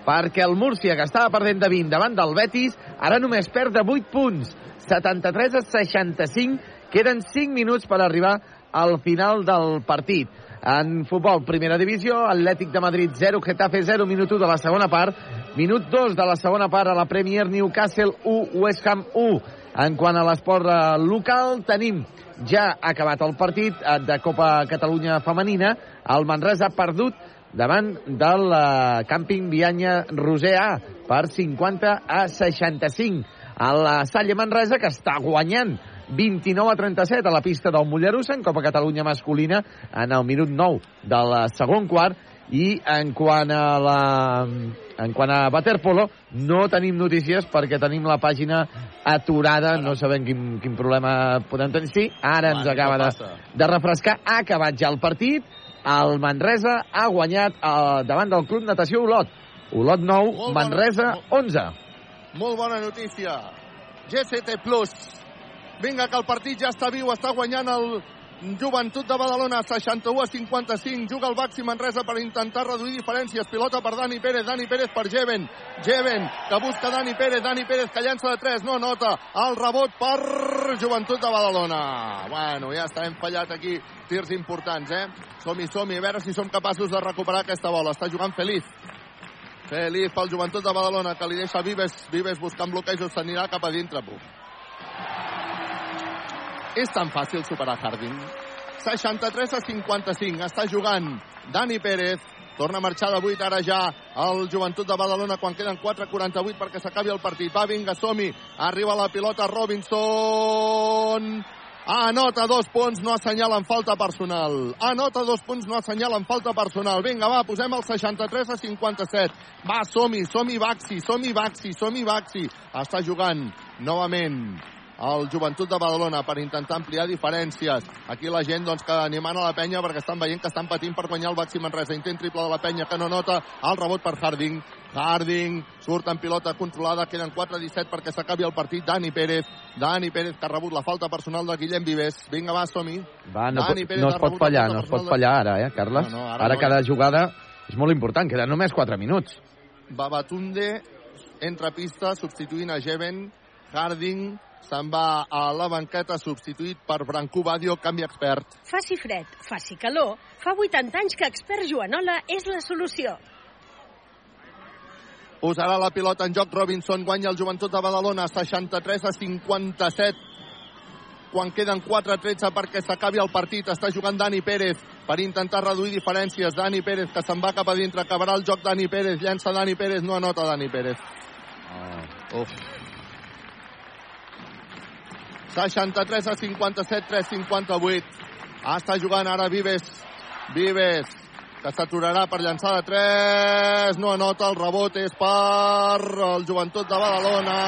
perquè el Múrcia, que estava perdent de 20 davant del Betis, ara només perd de 8 punts. 73 a 65. Queden 5 minuts per arribar al final del partit. En futbol, primera divisió, Atlètic de Madrid 0, Getafe 0, minut 1 de la segona part, minut 2 de la segona part a la Premier Newcastle 1, West Ham 1. En quant a l'esport eh, local, tenim ja acabat el partit eh, de Copa Catalunya Femenina. El Manresa ha perdut davant del eh, càmping Vianya Roser A per 50 a 65. A la Salle Manresa, que està guanyant 29 a 37 a la pista del Mollerussa en Copa Catalunya masculina en el minut 9 del segon quart i en quant a la en quant a Waterpolo no tenim notícies perquè tenim la pàgina aturada, no sabem quin, quin problema podem tenir. Sí, ara ens acaba de, de refrescar, ha acabat ja el partit, el Manresa ha guanyat eh, davant del Club Natació Olot. Olot 9, Molt Manresa 11. Molt bona notícia. GCT Plus. Vinga, que el partit ja està viu, està guanyant el Joventut de Badalona, 61 a 55. Juga el Baxi Manresa per intentar reduir diferències. Pilota per Dani Pérez, Dani Pérez per Jeven. Jeven, que busca Dani Pérez, Dani Pérez que llança de 3, no nota. El rebot per Joventut de Badalona. Bueno, ja està, hem fallat aquí tirs importants, eh? Som-hi, som-hi, a veure si som capaços de recuperar aquesta bola. Està jugant Feliz. Feliz pel Joventut de Badalona, que li deixa Vives, Vives buscant bloquejos, s'anirà cap a dintre. És tan fàcil superar Harding. 63 a 55. Està jugant Dani Pérez. Torna a marxar de 8 ara ja el Joventut de Badalona quan queden 4.48 perquè s'acabi el partit. Va, vinga, som-hi. Arriba la pilota Robinson. Anota dos punts, no assenyalen falta personal. Anota dos punts, no assenyalen falta personal. Vinga, va, posem el 63 a 57. Va, som-hi, som-hi Baxi, som-hi Baxi, som-hi Baxi. Està jugant novament el Joventut de Badalona per intentar ampliar diferències. Aquí la gent doncs, que animant a la penya perquè estan veient que estan patint per guanyar el Baxi Manresa. Intent triple de la penya que no nota el rebot per Harding. Harding surt en pilota controlada, queden 4-17 perquè s'acabi el partit. Dani Pérez, Dani Pérez que ha rebut la falta personal de Guillem Vives. Vinga, va, som-hi. Va, no, Dani Pérez no es pot fallar, no es pot fallar ara, eh, Carles? No, no, ara ara no. cada jugada és molt important, queden només 4 minuts. Babatunde entra a pista substituint a Jeven. Harding se'n va a la banqueta substituït per Brancú Badio, canvi expert. Faci fred, faci calor, fa 80 anys que Expert Joanola és la solució. Posarà la pilota en joc Robinson, guanya el Joventut de Badalona, 63 a 57. Quan queden 4-13 perquè s'acabi el partit, està jugant Dani Pérez per intentar reduir diferències. Dani Pérez que se'n va cap a dintre, acabarà el joc Dani Pérez, llença Dani Pérez, no anota Dani Pérez. Uf. 63 a 57, 3 58. Ah, està jugant ara Vives. Vives, que s'aturarà per llançar de 3. No anota, el rebot és per el Joventut de Badalona.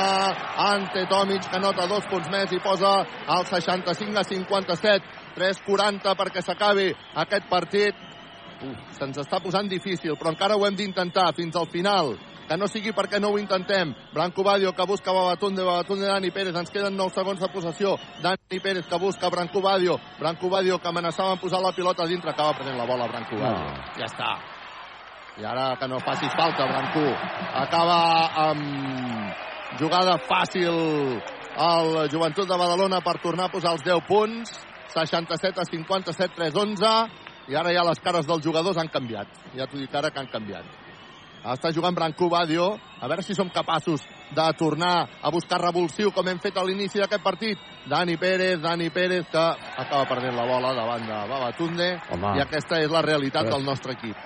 Ante Tomic, que anota dos punts més i posa el 65 a 57. 3-40 perquè s'acabi aquest partit. Uf, se'ns està posant difícil, però encara ho hem d'intentar fins al final. Que no sigui perquè no ho intentem. Branco Badio que busca Babatunde, Babatunde Dani Pérez. Ens queden 9 segons de possessió. Dani Pérez que busca Branco Badio. Branco Badio que amenaçava en posar la pilota a dintre. Acaba prenent la bola Branco Badio. Ja està. I ara que no facis falta, Brancú. Acaba amb jugada fàcil el Joventut de Badalona per tornar a posar els 10 punts. 67 a 57, 3 11. I ara ja les cares dels jugadors han canviat. Ja t'ho dic ara que han canviat. Està jugant Brancú Badio. A veure si som capaços de tornar a buscar revulsiu com hem fet a l'inici d'aquest partit. Dani Pérez, Dani Pérez, que acaba perdent la bola davant de Babatunde. Home. I aquesta és la realitat Però- del nostre equip.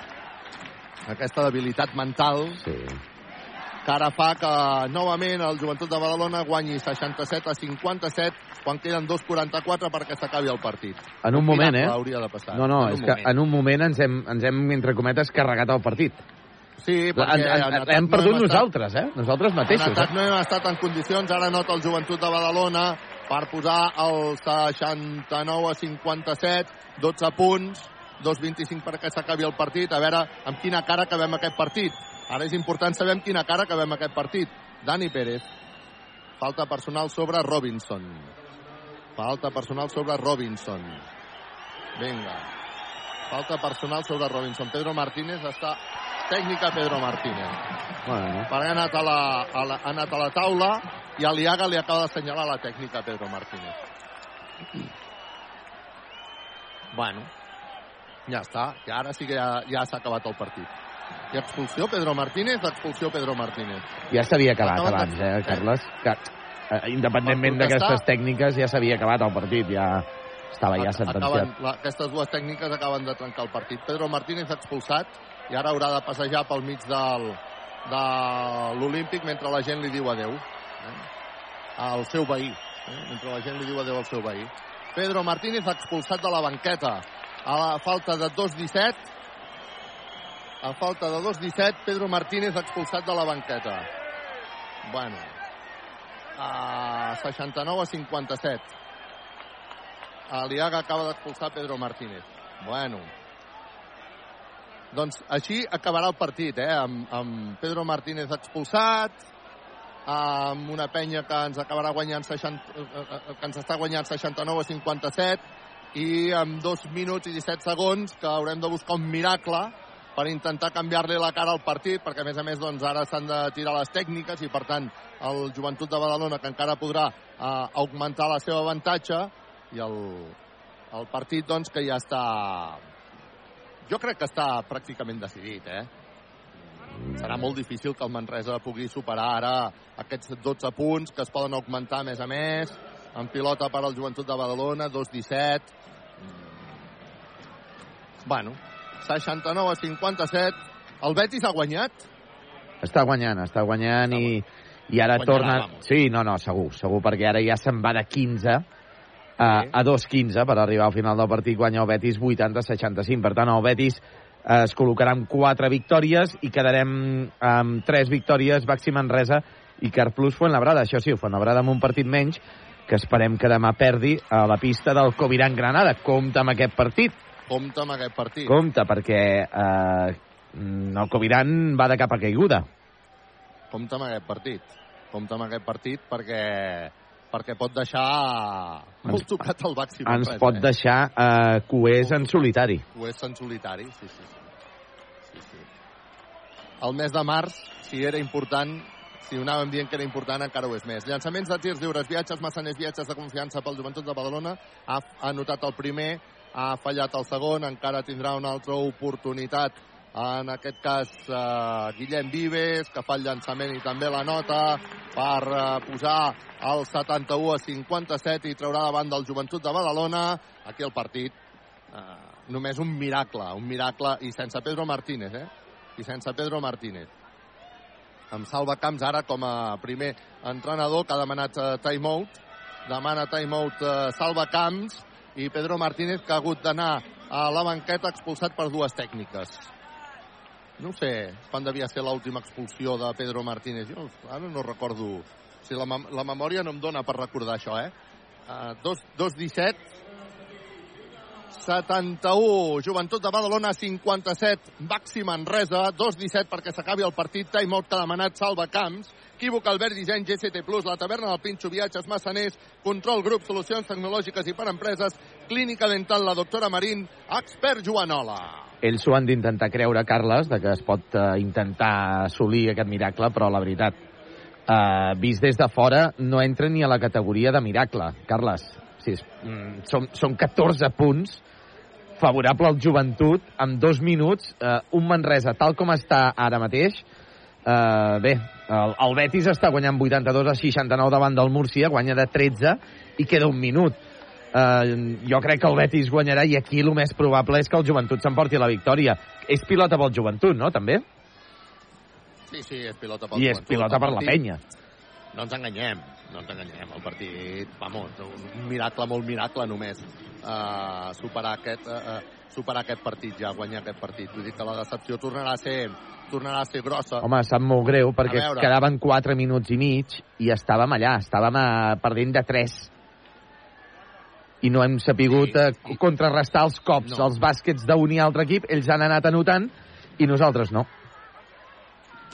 Aquesta debilitat mental sí. que ara fa que novament el Joventut de Badalona guanyi 67 a 57 quan queden 2.44 perquè s'acabi el partit. En un moment, eh? hauria de passar. No, no, En és un que moment. en un moment ens hem, ens hem entre cometes, carregat el partit. Sí, En, perquè en, en atac hem no perdut hem estat- nosaltres, eh? Nosaltres En mateixos. atac Eh? no hem estat en condicions, ara nota el Joventut de Badalona per posar el 69 a 57, 12 punts, 2.25 perquè s'acabi el partit, a veure amb quina cara acabem aquest partit. Ara és important saber amb quina cara acabem aquest partit. Dani Pérez, falta personal sobre Robinson. Falta personal sobre Robinson. Vinga. Falta personal sobre Robinson. Pedro Martínez està... Tècnica Pedro Martínez Bueno, perquè ha anat a la, a la, ha anat a la taula i a l'Iaga li acaba d'assenyalar la tècnica Pedro Martínez. Bueno, ja està. I ara sí que ja, ja s'ha acabat el partit. I expulsió Pedro Martínez, expulsió Pedro Martínez. ja s'havia acabat Acabat abans, eh, Carles? Que, eh, independentment d'aquestes tècniques, ja s'havia acabat el partit, ja estava ja Acaben, sentenciat. la, aquestes dues tècniques acaben de trencar el partit. Pedro Martínez expulsat i ara haurà de passejar pel mig del, de l'Olímpic mentre la gent li diu adeu. Eh? Al seu veí. Eh? Mentre la gent li diu adeu al seu veí. Pedro Martínez expulsat de la banqueta. A la falta de 2-17. A falta de 2-17, Pedro Martínez expulsat de la banqueta. Bueno. A 69 a 57. Aliaga acaba d'expulsar Pedro Martínez. Bueno. Doncs així acabarà el partit, eh? Amb, amb Pedro Martínez expulsat, amb una penya que ens acabarà guanyant 60, eh, eh, que ens està guanyant 69 a 57 i amb dos minuts i 17 segons que haurem de buscar un miracle per intentar canviar-li la cara al partit, perquè a més a més doncs, ara s'han de tirar les tècniques i per tant el Joventut de Badalona que encara podrà eh, augmentar la seva avantatge i el, el partit doncs que ja està jo crec que està pràcticament decidit eh? serà molt difícil que el Manresa pugui superar ara aquests 12 punts que es poden augmentar a més a més en pilota per al Joventut de Badalona 2-17 bueno, 69 a 57. El Betis ha guanyat? Està guanyant, està guanyant i, i ara Guanyarà, torna... vamos. Sí, no, no, segur, segur, perquè ara ja se'n va de 15 a, a 2-15 per arribar al final del partit, guanya el Betis 80-65. Per tant, el Betis eh, es col·locarà amb 4 victòries i quedarem amb 3 victòries Baxi Manresa i Carplus Fuenlabrada. Això sí, Fuenlabrada amb un partit menys que esperem que demà perdi a la pista del Coviran Granada. Compte amb aquest partit. Compte amb aquest partit. Compte, perquè eh, el Coviran va de capa caiguda. Compte amb aquest partit. Compte amb aquest partit perquè perquè pot deixar molt tocat el Baxi Ens Manresa, pot eh? deixar eh, coers en solitari. És en solitari, sí, sí. sí, sí. El mes de març, si era important, si ho anàvem dient que era important, encara ho és més. Llançaments de tirs lliures, viatges, massaners, viatges de confiança pel Joventut de Badalona. Ha, ha anotat el primer, ha fallat el segon, encara tindrà una altra oportunitat en aquest cas eh, Guillem Vives, que fa el llançament i també la nota per eh, posar el 71 a 57 i traurà davant del Joventut de Badalona. Aquí el partit eh, només un miracle, un miracle, i sense Pedro Martínez, eh? I sense Pedro Martínez. Amb Salva Camps ara com a primer entrenador que ha demanat eh, timeout. Demana timeout eh, Salva Camps i Pedro Martínez que ha hagut d'anar a la banqueta expulsat per dues tècniques. No sé quan devia ser l'última expulsió de Pedro Martínez. Jo ara no recordo... O sigui, la, la memòria no em dona per recordar això, eh? Uh, 2-17, 71, Joventut de Badalona, 57, Baxi Manresa, 2-17 perquè s'acabi el partit, timeout que ha demanat Salva Camps, Equívoc, Albert Disseny, GCT+, la taverna del Pinxo, viatges, massaners, control grup, solucions tecnològiques i per empreses, clínica dental, la doctora Marín, expert Joanola. Ells s'ho han d'intentar creure, Carles, de que es pot eh, intentar assolir aquest miracle, però la veritat, eh, vist des de fora, no entra ni a la categoria de miracle, Carles. Sí, és, mm, són, són 14 punts favorable al joventut amb dos minuts, eh, un Manresa tal com està ara mateix eh, bé, el, el Betis està guanyant 82 a 69 davant del Múrcia, guanya de 13 i queda un minut eh, jo crec que el Betis guanyarà i aquí el més probable és que el joventut s'emporti la victòria és pilota pel joventut, no? també? Sí, sí, és pilota pel i és Joventut. pilota El per la penya No ens enganyem, no ens enganyem. El partit, vamos, un miracle, molt miracle només uh, superar, aquest, uh, superar aquest partit ja, guanyar aquest partit. Vull dir que la decepció tornarà a ser, tornarà a ser grossa. Home, sap molt greu perquè quedaven 4 minuts i mig i estàvem allà, estàvem a, perdent de 3 i no hem sapigut sí, contrarrestar els cops, No. els bàsquets d'un i altre equip, ells han anat anotant i nosaltres no.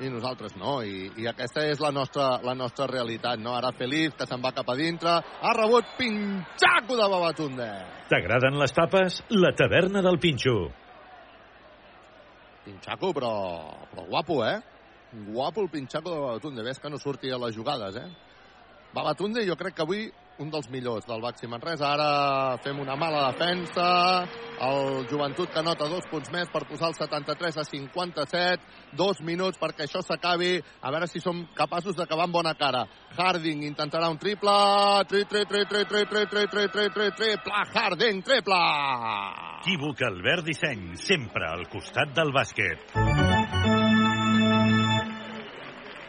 I nosaltres no, i, i aquesta és la nostra, la nostra realitat, no? Ara Feliz, que se'n va cap a dintre, ha rebut Pinxaco de Babatunde. T'agraden les tapes? La taverna del Pinxo. Pinxaco, però, però guapo, eh? Guapo el Pinxaco de Babatunde. Ves que no surti a les jugades, eh? Babatunde jo crec que avui un dels millors del Baxi Manresa. Ara fem una mala defensa. El Joventut que nota dos punts més per posar el 73 a 57. Dos minuts perquè això s'acabi. A veure si som capaços d'acabar amb bona cara. Harding intentarà un triple. Tri, tri, tri, tri, tri, tri, tri, tri, tri, tri, triple. Harding, triple. Equívoc Albert Disseny, sempre al costat del bàsquet.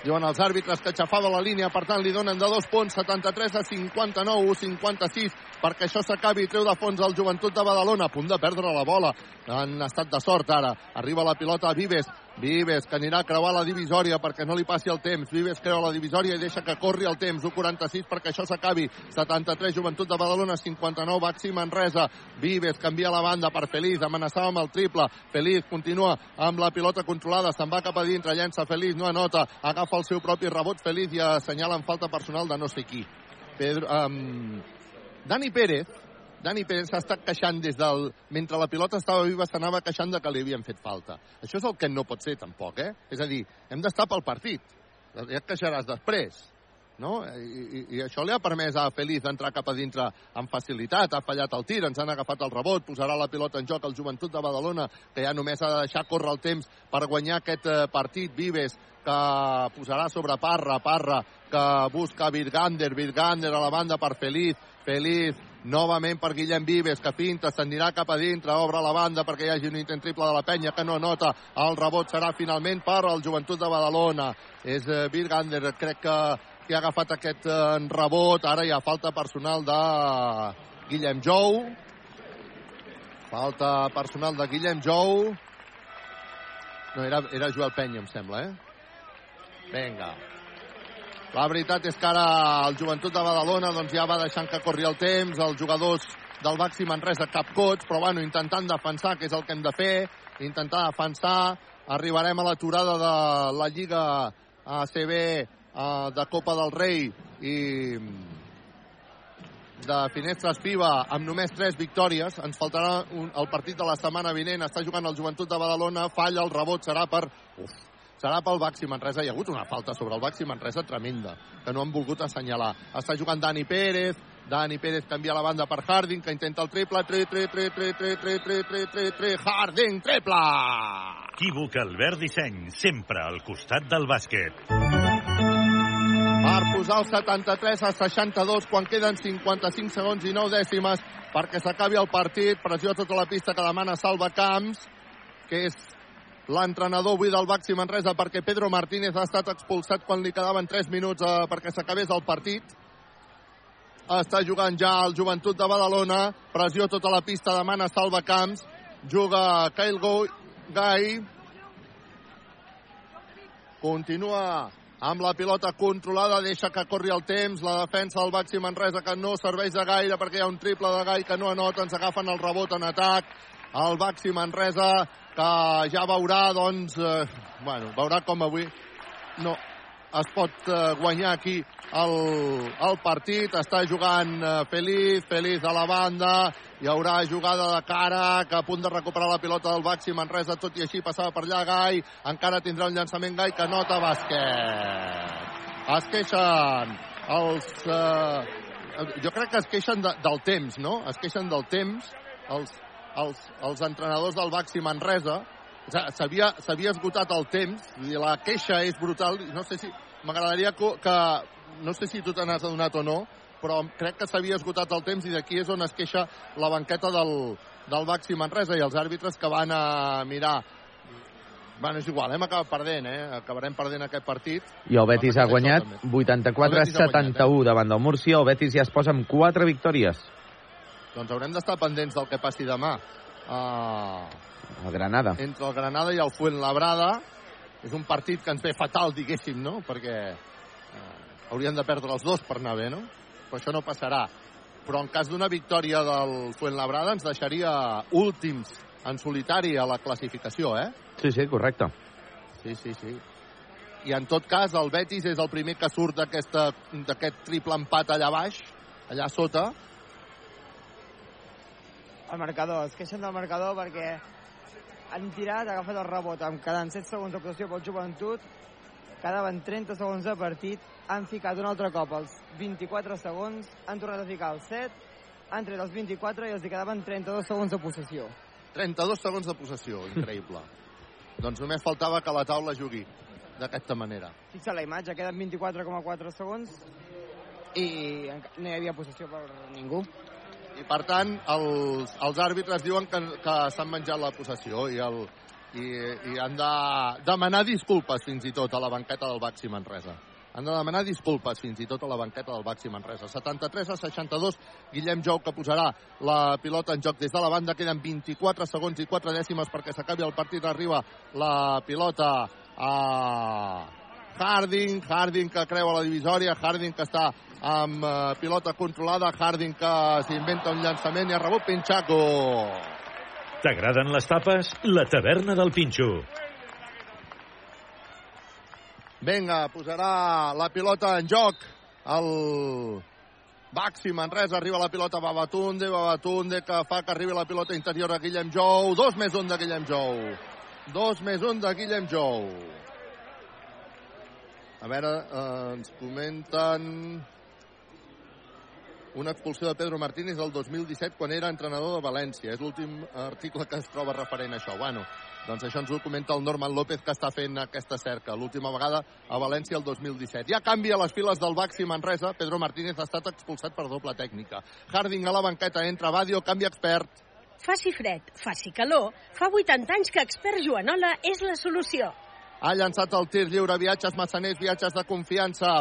Diuen els àrbitres que aixafava la línia, per tant li donen de dos punts, 73 a 59, 56, perquè això s'acabi, treu de fons el Joventut de Badalona, a punt de perdre la bola, han estat de sort ara, arriba la pilota a Vives, Vives, que anirà a creuar la divisòria perquè no li passi el temps, Vives creua la divisòria i deixa que corri el temps, 1'46 perquè això s'acabi, 73 Joventut de Badalona, 59 Baxi Manresa, Vives canvia la banda per Feliz, amenaçava amb el triple, Feliz continua amb la pilota controlada, se'n va cap a dintre, llença Feliz, no anota, agafa el seu propi rebot. Feliz i assenyala en falta personal de no sé qui. Pedro, um, Dani Pérez, Dani Pérez s'ha estat queixant des del... Mentre la pilota estava viva s'anava queixant de que li havien fet falta. Això és el que no pot ser tampoc, eh? És a dir, hem d'estar pel partit. Ja et queixaràs després. No? I, i, I això li ha permès a Feliz entrar cap a dintre amb facilitat, ha fallat el tir, ens han agafat el rebot, posarà la pilota en joc el Joventut de Badalona, que ja només ha de deixar córrer el temps per guanyar aquest eh, partit. Vives, que posarà sobre Parra, Parra, que busca Virgander, Virgander a la banda per Feliz, Feliz novament per Guillem Vives, que finta, s'anirà cap a dintre, obre la banda perquè hi hagi un intent triple de la penya que no nota. El rebot serà finalment per al Joventut de Badalona. És eh, Virgander, crec que, que ha agafat aquest eh, rebot. Ara hi ha falta personal de Guillem Jou. Falta personal de Guillem Jou. No, era, era Joel Penya, em sembla, eh? Vinga. La veritat és que ara el joventut de Badalona doncs, ja va deixant que corri el temps, els jugadors del Baxi Manresa cap cots, però bueno, intentant defensar, que és el que hem de fer, intentar defensar, arribarem a l'aturada de la Lliga ACB eh, de Copa del Rei i de Finestres FIBA amb només 3 victòries. Ens faltarà un, el partit de la setmana vinent. Està jugant el Joventut de Badalona. Falla el rebot. Serà per... Uf, serà pel Baxi Manresa. Hi ha hagut una falta sobre el Baxi Manresa tremenda, que no han volgut assenyalar. Està jugant Dani Pérez. Dani Pérez canvia la banda per Harding, que intenta el triple. Tre, tre, tre, tre, tre, tre, tre, tre, tre, tre. Harding, triple! Equívoc Albert Disseny, sempre al costat del bàsquet. per posar el 73 a 62 quan queden 55 segons i 9 dècimes perquè s'acabi el partit. Pressió a tota la pista que demana Salva Camps, que és l'entrenador avui del Baxi Manresa perquè Pedro Martínez ha estat expulsat quan li quedaven 3 minuts eh, perquè s'acabés el partit. Està jugant ja el Joventut de Badalona. Pressió tota la pista, demana Salva Camps. Juga Kyle Go Gai. Continua amb la pilota controlada, deixa que corri el temps, la defensa del Baxi Manresa que no serveix de gaire perquè hi ha un triple de Gai que no anota, ens agafen el rebot en atac, el Baxi Manresa que ja veurà, doncs, eh, bueno, veurà com avui no es pot eh, guanyar aquí el, el partit, està jugant eh, Feliz, Feliz a la banda, hi haurà jugada de cara que a punt de recuperar la pilota del Baxi Manresa, tot i així passava per allà Gai, encara tindrà un llançament Gai que nota bàsquet. Es queixen els... Eh, jo crec que es queixen de, del temps, no? Es queixen del temps els, els, els entrenadors del Baxi Manresa. S'havia esgotat el temps, i la queixa és brutal. No sé si... M'agradaria que. No sé si tu te n'has adonat o no, però crec que s'havia esgotat el temps i d'aquí és on es queixa la banqueta del, del Baxi Manresa i els àrbitres que van a mirar Bueno, és igual, hem acabat perdent, eh? Acabarem perdent aquest partit. I el Betis ha guanyat 84-71 davant del Múrcia. El Betis ja es posa amb 4 victòries. Doncs haurem d'estar pendents del que passi demà. Uh, el Granada. Entre el Granada i el Fuenlabrada. És un partit que ens ve fatal, diguéssim, no? Perquè uh, haurien de perdre els dos per anar bé, no? Però això no passarà. Però en cas d'una victòria del Fuenlabrada ens deixaria últims en solitari a la classificació, eh? Sí, sí, correcte. Sí, sí, sí. I en tot cas, el Betis és el primer que surt d'aquest triple empat allà baix, allà sota. El marcador, es queixen del marcador perquè han tirat, ha agafat el rebot, amb quedant 7 segons de possessió pel joventut, quedaven 30 segons de partit, han ficat un altre cop els 24 segons, han tornat a ficar els 7, han tret els 24 i els hi quedaven 32 segons de possessió. 32 segons de possessió, increïble. doncs només faltava que la taula jugui d'aquesta manera. Fixa la imatge, queden 24,4 segons i no hi havia possessió per ningú. I per tant, els, els àrbitres diuen que, que s'han menjat la possessió i, el, i, i han de demanar disculpes fins i tot a la banqueta del Baxi Manresa. Han de demanar disculpes fins i tot a la banqueta del Baxi Manresa. 73 a 62, Guillem Jou que posarà la pilota en joc des de la banda. Queden 24 segons i 4 dècimes perquè s'acabi el partit. Arriba la pilota a Harding, Harding que creua la divisòria, Harding que està amb uh, pilota controlada, Harding que s'inventa un llançament i ha rebut Pinchaco. T'agraden les tapes? La taverna del Pinxo. Vinga, posarà la pilota en joc el Baxi Manresa, arriba la pilota a Babatunde, Babatunde que fa que arribi la pilota interior a Guillem Jou, dos més un de Guillem Jou. Dos més un de Guillem Jou. A veure, eh, ens comenten una expulsió de Pedro Martínez del 2017 quan era entrenador de València. És l'últim article que es troba referent a això. Bueno, Doncs això ens ho comenta el Norman López, que està fent aquesta cerca. L'última vegada a València el 2017. Hi ha canvi a les files del Baxi Manresa. Pedro Martínez ha estat expulsat per doble tècnica. Harding a la banqueta, entra Badio, canvi expert. Faci fred, faci calor, fa 80 anys que Expert Joanola és la solució. Ha llançat el tir lliure, viatges massaners, viatges de confiança.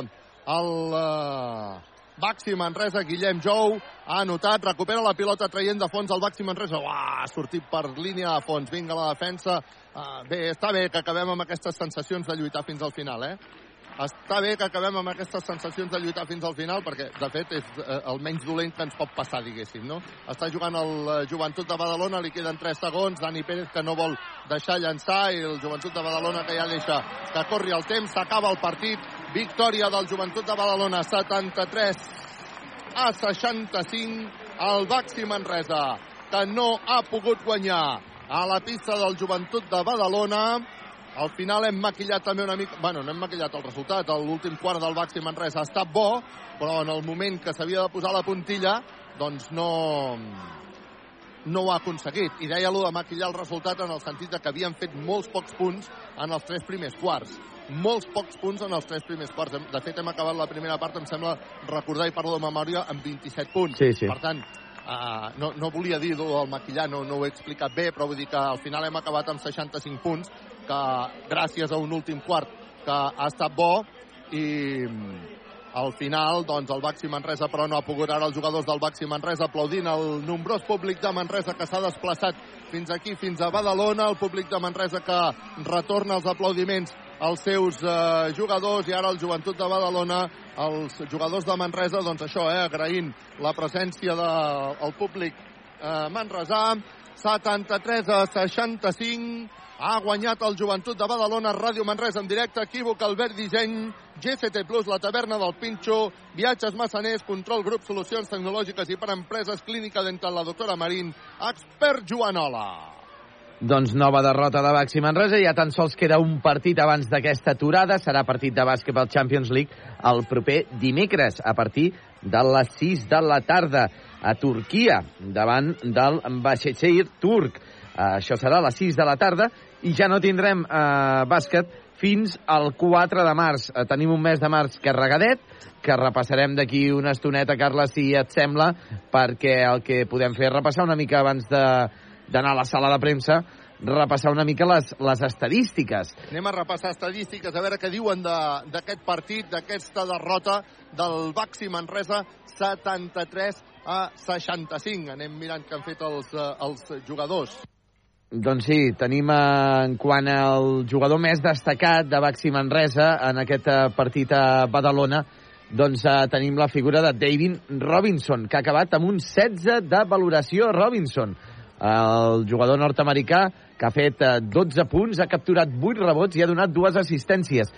El uh, Baxi Manresa, Guillem Jou, ha anotat, recupera la pilota traient de fons el Baxi Manresa. Uah, ha sortit per línia de fons. Vinga la defensa. Uh, bé, està bé que acabem amb aquestes sensacions de lluitar fins al final, eh? Està bé que acabem amb aquestes sensacions de lluitar fins al final, perquè, de fet, és eh, el menys dolent que ens pot passar, diguéssim, no? Està jugant el eh, Joventut de Badalona, li queden 3 segons, Dani Pérez que no vol deixar llançar, i el Joventut de Badalona que ja deixa que corri el temps, s'acaba el partit, victòria del Joventut de Badalona, 73 a 65, el Baxi Manresa, que no ha pogut guanyar a la pista del Joventut de Badalona, al final hem maquillat també una mica... Bueno, no hem maquillat el resultat. L'últim quart del Baxi Manresa ha estat bo, però en el moment que s'havia de posar la puntilla, doncs no, no ho ha aconseguit. I deia lo de maquillar el resultat en el sentit de que havien fet molts pocs punts en els tres primers quarts. Molts pocs punts en els tres primers quarts. De fet, hem acabat la primera part, em sembla recordar i parlo de memòria, amb 27 punts. Sí, sí. Per tant, Uh, no, no volia dir el maquillar, no, no ho he explicat bé, però vull dir que al final hem acabat amb 65 punts, que gràcies a un últim quart que ha estat bo i al final doncs el Baxi Manresa però no ha pogut ara els jugadors del Baxi Manresa aplaudint el nombrós públic de Manresa que s'ha desplaçat fins aquí, fins a Badalona, el públic de Manresa que retorna els aplaudiments als seus eh, jugadors i ara el Joventut de Badalona, els jugadors de Manresa, doncs això, eh, agraint la presència del de, públic eh, manresà, 73 a 65, ha guanyat el Joventut de Badalona, Ràdio Manresa en directe, equívoc, Albert Disseny, GCT Plus, la taverna del Pinxo, viatges massaners, control grup, solucions tecnològiques i per empreses, clínica dental, la doctora Marín, expert Joanola. Doncs nova derrota de Baxi Manresa, ja tan sols queda un partit abans d'aquesta aturada, serà partit de bàsquet al Champions League el proper dimecres, a partir de les 6 de la tarda, a Turquia, davant del Başakşehir turc. Això serà a les 6 de la tarda i ja no tindrem uh, bàsquet fins al 4 de març. Uh, tenim un mes de març carregadet, que repassarem d'aquí una estoneta, Carles, si et sembla, perquè el que podem fer és repassar una mica abans de d'anar a la sala de premsa, repassar una mica les, les estadístiques. Anem a repassar estadístiques, a veure què diuen d'aquest partit, d'aquesta derrota del Baxi Manresa, 73 a 65. Anem mirant què han fet els, els jugadors. Doncs sí, tenim en quant al jugador més destacat de Baxi Manresa en aquest partit a Badalona, doncs uh, tenim la figura de David Robinson, que ha acabat amb un 16 de valoració Robinson el jugador nord-americà que ha fet 12 punts, ha capturat 8 rebots i ha donat dues assistències.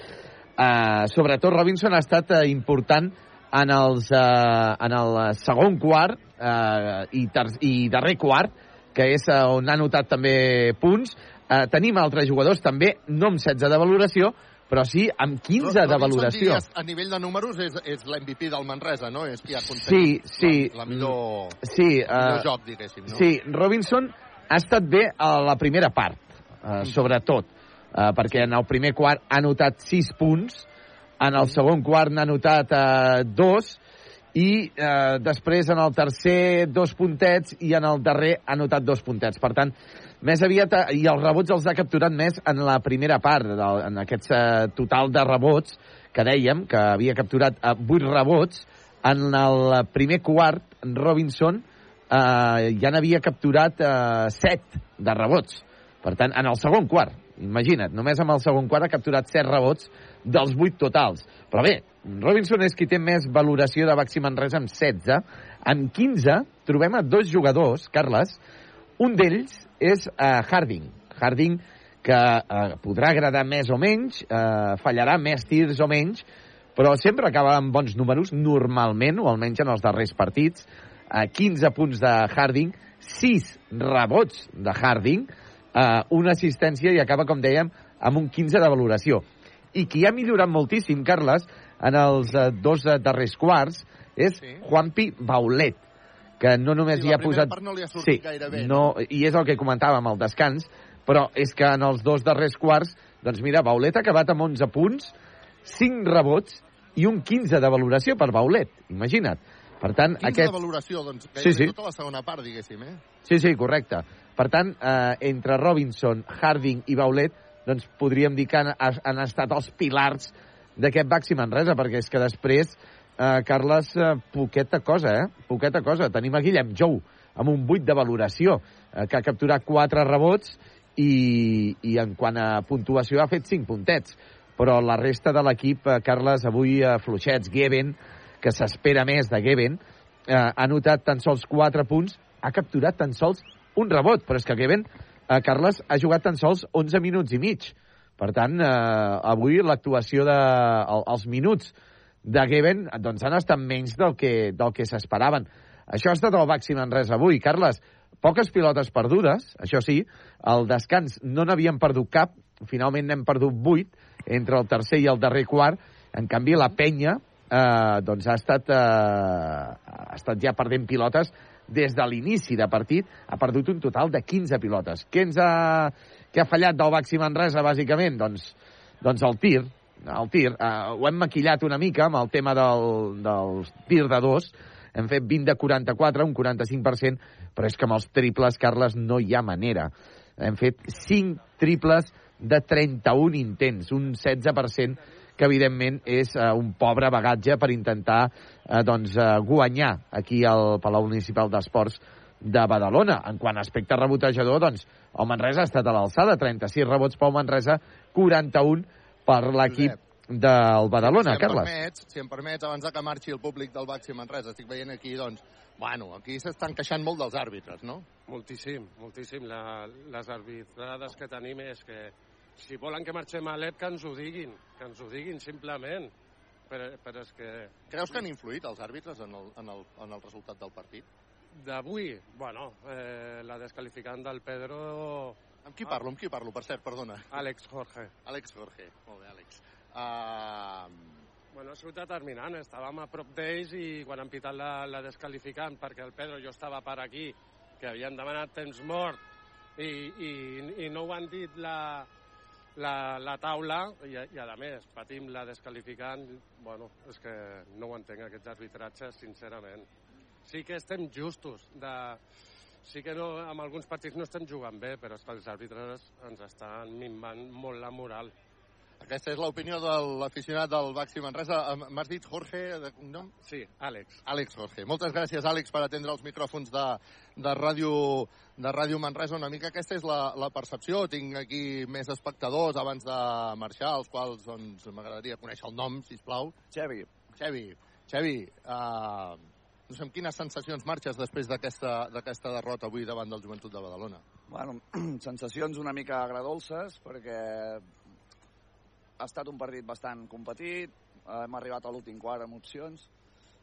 Uh, sobretot Robinson ha estat important en, els, uh, en el segon quart uh, i, ter i darrer quart, que és uh, on ha notat també punts. Uh, tenim altres jugadors també, no amb 16 de valoració, però sí amb 15 Robinson de valoració. Diries, a nivell de números és, és l'MVP del Manresa, no? És qui ha Sí, aconseguit sí. la, la millor, sí, el millor uh, joc, diguéssim, no? Sí, Robinson ha estat bé a la primera part, uh, sobretot, uh, perquè en el primer quart ha notat 6 punts, en el segon quart n'ha notat uh, 2, i eh, després en el tercer dos puntets i en el darrer ha notat dos puntets. Per tant, més aviat, eh, i els rebots els ha capturat més en la primera part, del, en aquest eh, total de rebots que dèiem, que havia capturat eh, 8 rebots, en el primer quart, Robinson eh, ja n'havia capturat eh, 7 de rebots. Per tant, en el segon quart, imagina't, només amb el segon quart ha capturat 7 rebots dels 8 totals. Però bé, Robinson és qui té més valoració de Baxi Manresa amb 16. Amb 15 trobem a dos jugadors, Carles. Un d'ells és uh, Harding. Harding que uh, podrà agradar més o menys, uh, fallarà més tirs o menys, però sempre acaba amb bons números, normalment, o almenys en els darrers partits. Uh, 15 punts de Harding, 6 rebots de Harding, uh, una assistència i acaba, com dèiem, amb un 15 de valoració. I qui ha millorat moltíssim, Carles, en els uh, dos uh, darrers quarts, és sí. Juanpi Baulet, que no només Sí, hi ha posat... part no li ha sí, gaire bé, no, I és el que comentàvem al descans, Però és que en els dos darrers quarts, doncs mira, Baulet ha acabat amb 11 punts, 5 rebots i un 15 de valoració per Baulet. Imagina't. Per tant, 15 aquest... de valoració, doncs gairebé Sí, sí. tota la segona part, diguéssim, eh? Sí, sí, correcte. Per tant, eh, entre Robinson, Harding i Baulet, doncs podríem dir que han, han estat els pilars d'aquest Baxi Manresa, perquè és que després, eh, Carles, eh, poqueta cosa, eh? Poqueta cosa. Tenim a Guillem Jou, amb un 8 de valoració, eh, que ha capturat 4 rebots i, i en quant a puntuació ha fet 5 puntets. Però la resta de l'equip, eh, Carles, avui eh, fluixets. Geben, que s'espera més de Geben, eh, ha notat tan sols 4 punts, ha capturat tan sols un rebot, però és que Geben, eh, Carles, ha jugat tan sols 11 minuts i mig. Per tant, eh, avui l'actuació de... El, els minuts de Geben doncs, han estat menys del que, del que s'esperaven. Això ha estat el màxim en res avui. Carles, poques pilotes perdudes, això sí, al descans no n'havíem perdut cap, finalment n'hem perdut 8 entre el tercer i el darrer quart, en canvi la penya eh, doncs ha estat, eh, ha estat ja perdent pilotes des de l'inici de partit, ha perdut un total de 15 pilotes. Què ens ha, què ha fallat del Baxi Manresa, bàsicament? Doncs, doncs el tir, el tir. Uh, ho hem maquillat una mica amb el tema del, del tir de dos. Hem fet 20 de 44, un 45%, però és que amb els triples, Carles, no hi ha manera. Hem fet 5 triples de 31 intents, un 16%, que evidentment és uh, un pobre bagatge per intentar uh, doncs, uh, guanyar aquí al Palau Municipal d'Esports de Badalona. En quant a aspecte rebotejador, doncs, el Manresa ha estat a l'alçada, 36 rebots pel Manresa, 41 per l'equip del Badalona, si em Carles. Permets, si em permets, abans de que marxi el públic del Baxi Manresa, estic veient aquí, doncs, bueno, aquí s'estan queixant molt dels àrbitres, no? Moltíssim, moltíssim. La, les arbitrades que tenim és que si volen que marxem a l'EP, que ens ho diguin, que ens ho diguin simplement. Però, però és que... Creus que han influït els àrbitres en el, en el, en el resultat del partit? D'avui, bueno, eh, la descalificant del Pedro... Amb qui parlo, amb qui parlo, per cert, perdona? Àlex Jorge. Àlex Jorge, molt bé, Àlex. Uh, Bueno, ha sigut determinant. Estàvem a prop d'ells i quan han pitat la, la descalificant, perquè el Pedro jo estava per aquí, que havien demanat temps mort i, i, i no ho han dit la, la, la taula i, i a més patim la descalificant bueno, és que no ho entenc aquests arbitratges sincerament. Sí que estem justos de, sí que no, en alguns partits no estem jugant bé però és que els àrbitres ens estan minvant molt la moral aquesta és l'opinió de l'aficionat del Baxi Manresa. M'has dit Jorge, de cognom? Sí, Àlex. Àlex Jorge. Moltes gràcies, Àlex, per atendre els micròfons de, de, ràdio, de Ràdio Manresa. Una mica aquesta és la, la percepció. Tinc aquí més espectadors abans de marxar, als quals doncs, m'agradaria conèixer el nom, si plau. Xevi. Xevi, Xevi, uh, no sé amb quines sensacions marxes després d'aquesta d'aquesta derrota avui davant del Joventut de Badalona. Bueno, sensacions una mica agradolces, perquè ha estat un partit bastant competit, hem arribat a l'últim quart amb opcions,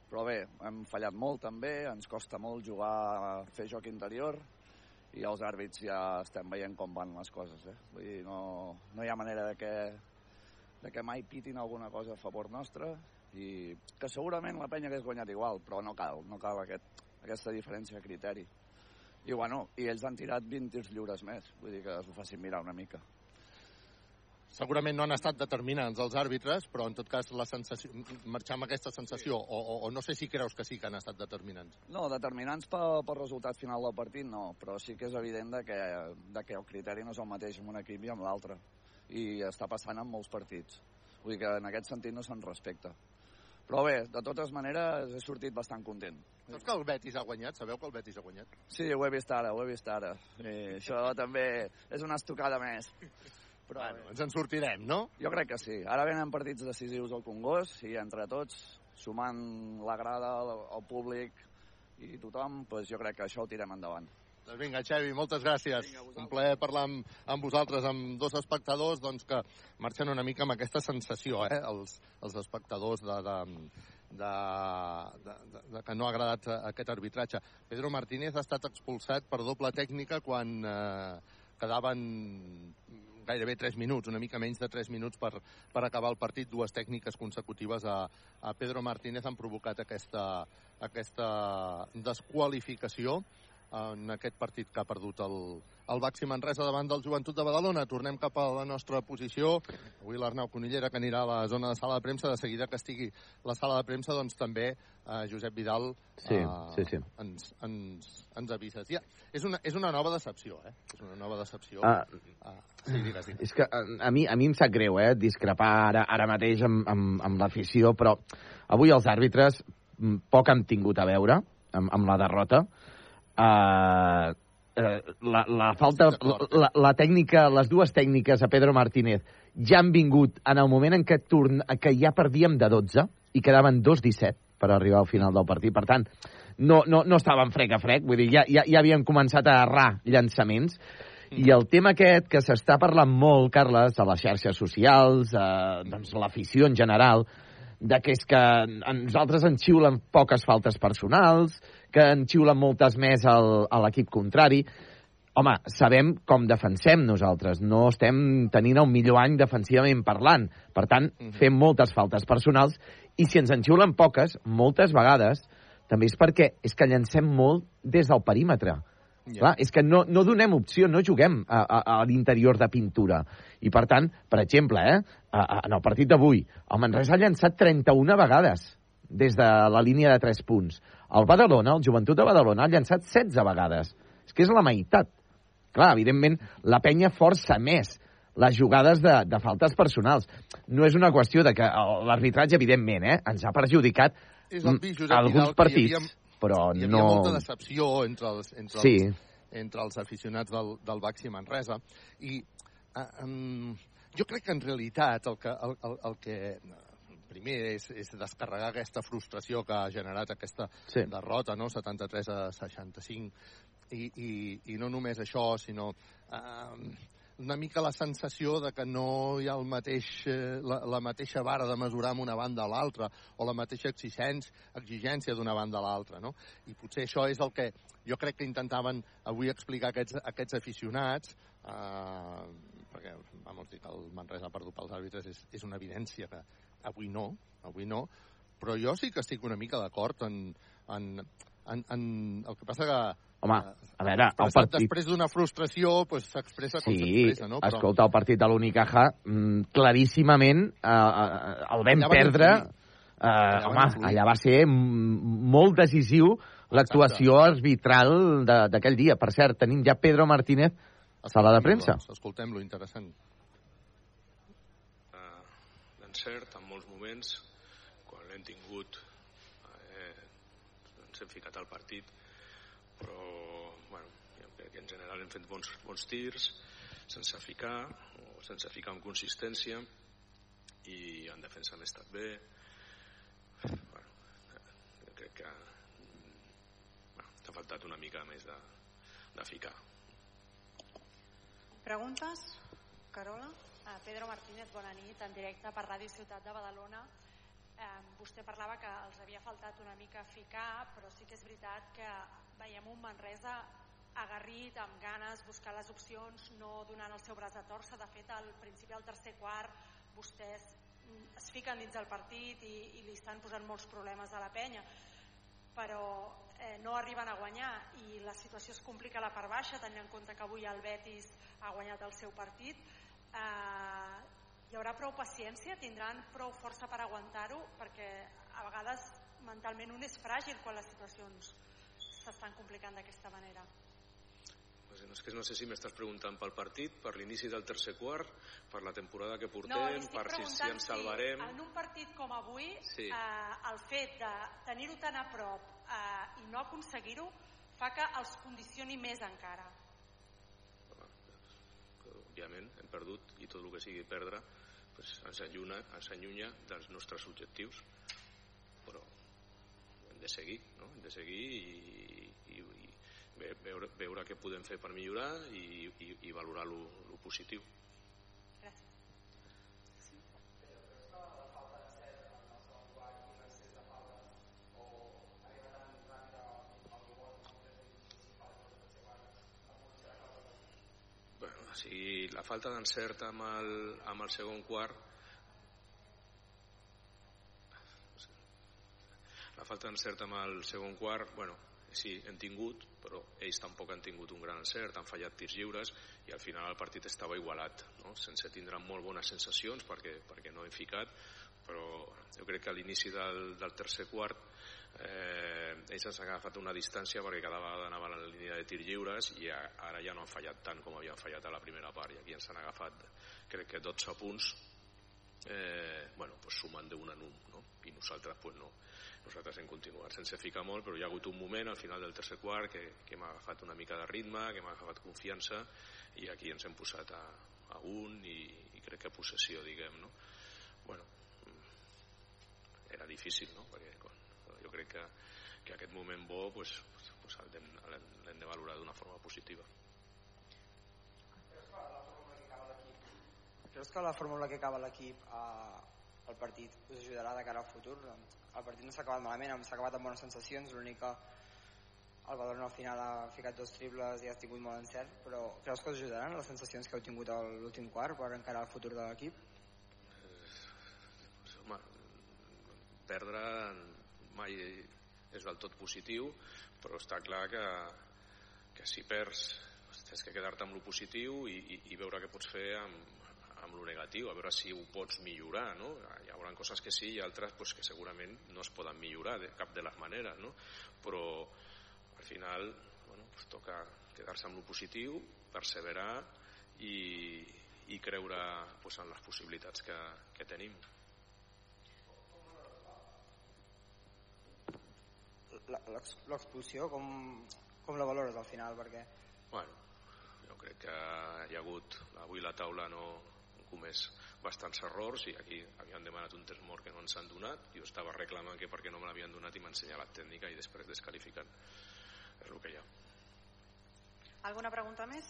però bé, hem fallat molt també, ens costa molt jugar, fer joc interior, i els àrbits ja estem veient com van les coses, eh? Vull dir, no, no hi ha manera de que, de que mai pitin alguna cosa a favor nostre, i que segurament la penya hagués guanyat igual, però no cal, no cal aquest, aquesta diferència de criteri. I bueno, i ells han tirat 20 tirs lliures més, vull dir que s'ho facin mirar una mica. Segurament no han estat determinants els àrbitres, però en tot cas la sensació, marxar amb aquesta sensació, o, o, o no sé si creus que sí que han estat determinants. No, determinants pel, pel resultat final del partit no, però sí que és evident de que, de que el criteri no és el mateix en un equip i en l'altre. I està passant en molts partits. Vull dir que en aquest sentit no se'n respecta. Però bé, de totes maneres he sortit bastant content. Saps que el Betis ha guanyat? Sabeu que el Betis ha guanyat? Sí, ho he vist ara, ho he vist ara. I això també és una estocada més. Però bueno, ens en sortirem, no? Jo crec que sí. Ara venen partits decisius al Congost i entre tots, sumant la grada, el, públic i tothom, doncs jo crec que això ho tirem endavant. Doncs vinga, Xevi, moltes gràcies. Vinga, Un plaer parlar amb, amb vosaltres, amb dos espectadors doncs, que marxen una mica amb aquesta sensació, eh? els, els espectadors de, de, de, de, de, de que no ha agradat aquest arbitratge. Pedro Martínez ha estat expulsat per doble tècnica quan eh, quedaven gairebé 3 minuts, una mica menys de 3 minuts per, per acabar el partit. Dues tècniques consecutives a, a Pedro Martínez han provocat aquesta, aquesta desqualificació. En aquest partit que ha perdut el, el Baxi Manresa davant del Joventut de Badalona. Tornem cap a la nostra posició. Avui l'Arnau Conillera, que anirà a la zona de sala de premsa, de seguida que estigui la sala de premsa, doncs també eh, Josep Vidal Sí, eh, sí, sí. Ens, ens, ens avises. Ja, és, una, és una nova decepció, eh? És una nova decepció. Ah. Ah, sí, digues, digues. És que a, a, mi, a mi em sap greu, eh, discrepar ara, ara mateix amb, amb, amb l'afició, però avui els àrbitres mm, poc han tingut a veure amb, amb la derrota. Uh, la, la falta, la, la tècnica, les dues tècniques a Pedro Martínez ja han vingut en el moment en què, torn, que ja perdíem de 12 i quedaven 2-17 per arribar al final del partit. Per tant, no, no, no estàvem frec a frec, vull dir, ja, ja, ja havíem començat a errar llançaments. I el tema aquest que s'està parlant molt, Carles, a les xarxes socials, a doncs, l'afició en general, de que és que a nosaltres ens xiulen poques faltes personals, que en xiulen moltes més al, a l'equip contrari. Home, sabem com defensem nosaltres. No estem tenint el millor any defensivament parlant. Per tant, fem moltes faltes personals i si ens en xiulen poques, moltes vegades, també és perquè és que llancem molt des del perímetre. Ja. Clar, és que no, no donem opció, no juguem a, a, a l'interior de pintura. I, per tant, per exemple, eh, a, a, en el partit d'avui, el Manresa ha llançat 31 vegades des de la línia de 3 punts. El Badalona, el Joventut de Badalona, ha llançat 16 vegades. És que és la meitat. Clar, evidentment, la penya força més les jugades de, de faltes personals. No és una qüestió de que el- l'arbitratge, evidentment, eh, ens ha perjudicat És Josep mm, alguns Vidal, que hi partits, havia- però Hi havia no... molta decepció entre els, entre Sí. els, entre els aficionats del, del Baxi Manresa. I um, jo crec que en realitat el que, el, el, el que primer és, és descarregar aquesta frustració que ha generat aquesta Sí. derrota, no? 73 a 65. I, i, i no només això, sinó uh, una mica la sensació de que no hi ha el mateix, eh, la, la mateixa vara de mesurar amb una banda a l'altra o la mateixa exigència, exigència d'una banda a l'altra. No? I potser això és el que jo crec que intentaven avui explicar aquests, aquests aficionats, eh, perquè vamos dir que el Manresa ha perdut pels àrbitres és, és una evidència que avui no, avui no, però jo sí que estic una mica d'acord en, en, en, en... El que passa que Home, a veure, el partit... després d'una frustració pues, s'expressa com Sí, s'expressa, no? escolta, el partit de l'Unicaja, mm, claríssimament eh, eh, el vam Allà perdre. Eh, Allà home, allà va ser molt decisiu l'actuació arbitral de- d'aquell dia. Per cert, tenim ja Pedro Martínez a sala de premsa. Doncs, Escoltem-lo, interessant. d'encert en molts moments, quan l'hem tingut eh, ens hem ficat al partit, però bueno, que en general hem fet bons, bons tirs, sense ficar, o sense ficar amb consistència, i en defensa hem estat bé. Bueno, crec que bueno, t'ha faltat una mica més de, de ficar. Preguntes? Carola? Uh, Pedro Martínez, bona nit, en directe per Ràdio Ciutat de Badalona. Eh, vostè parlava que els havia faltat una mica ficar, però sí que és veritat que veiem un Manresa agarrit, amb ganes, buscar les opcions, no donant el seu braç a torça. De fet, al principi del tercer quart, vostès mm, es fiquen dins del partit i, i li estan posant molts problemes a la penya però eh, no arriben a guanyar i la situació es complica a la part baixa tenint en compte que avui el Betis ha guanyat el seu partit eh, hi haurà prou paciència tindran prou força per aguantar-ho perquè a vegades mentalment un és fràgil quan les situacions s'estan complicant d'aquesta manera. Pues no, és que no sé si m'estàs preguntant pel partit, per l'inici del tercer quart, per la temporada que portem, no, per si, si ens salvarem... en un partit com avui Sí. eh, el fet de tenir-ho tan a prop eh, i no aconseguir-ho fa que els condicioni més encara. Òbviament hem perdut i tot el que sigui perdre pues, ens, allunya, ens allunya dels nostres objectius però hem de seguir no? hem de seguir i, i, i ve- veure, veure què podem fer per millorar i, i, i valorar lo, lo positiu si la falta d'encert amb, el, amb el segon quart la falta d'encert amb el segon quart bueno, sí, hem tingut, però ells tampoc han tingut un gran encert, han fallat tirs lliures i al final el partit estava igualat, no? sense tindre molt bones sensacions perquè, perquè no hem ficat, però jo crec que a l'inici del, del tercer quart eh, ells han agafat una distància perquè cada vegada anaven a la línia de tir lliures i ara ja no han fallat tant com havien fallat a la primera part i aquí ens han agafat crec que 12 punts eh, bueno, pues sumant d'un en un no? i nosaltres pues no nosaltres hem continuat sense ficar molt però hi ha hagut un moment al final del tercer quart que, que m'ha agafat una mica de ritme que m'ha agafat confiança i aquí ens hem posat a, a un i, i crec que possessió diguem no? bueno, era difícil no? perquè jo crec que, que aquest moment bo pues, pues, l'hem de valorar d'una forma positiva Creus que la fórmula que acaba l'equip eh, el partit us ajudarà de cara al futur? El partit no s'ha acabat malament, s'ha acabat amb bones sensacions, l'únic que el Badalona al final ha ficat dos triples i ha tingut molt encert, però creus que us ajudaran les sensacions que heu tingut a l'últim quart per encarar el futur de l'equip? Eh, home, perdre mai és del tot positiu, però està clar que, que si perds tens que quedar-te amb lo positiu i, i, i veure què pots fer amb, amb lo negatiu, a veure si ho pots millorar, no? Hi haurà coses que sí i altres pues, que segurament no es poden millorar de cap de les maneres, no? Però al final, bueno, pues, toca quedar-se amb lo positiu, perseverar i, i creure pues, en les possibilitats que, que tenim. L'expulsió, com, com la valores al final? Perquè... Bueno, jo crec que hi ha hagut, avui la taula no, comès bastants errors i aquí havien demanat un test mort que no ens han donat jo estava reclamant que perquè no me l'havien donat i m'han assenyalat tècnica i després descalificant és el que hi ha ¿Alguna pregunta més?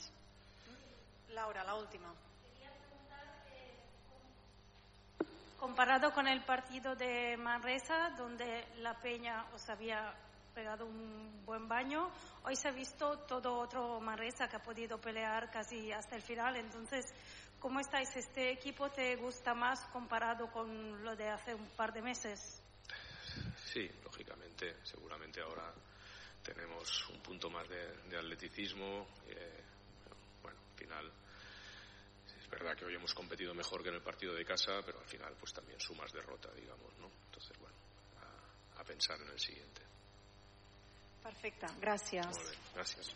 Laura, la última. Comparado con el partido de Manresa, donde la Peña os había pegado un buen baño, hoy se ha visto todo otro Manresa que ha podido pelear casi hasta el final. Entonces, ¿Cómo estáis? ¿Este equipo te gusta más comparado con lo de hace un par de meses? Sí, lógicamente. Seguramente ahora tenemos un punto más de, de atleticismo. Eh, bueno, al final es verdad que hoy hemos competido mejor que en el partido de casa, pero al final pues también sumas derrota, digamos, ¿no? Entonces, bueno, a, a pensar en el siguiente. Perfecte, gràcies. Molt bé, gràcies.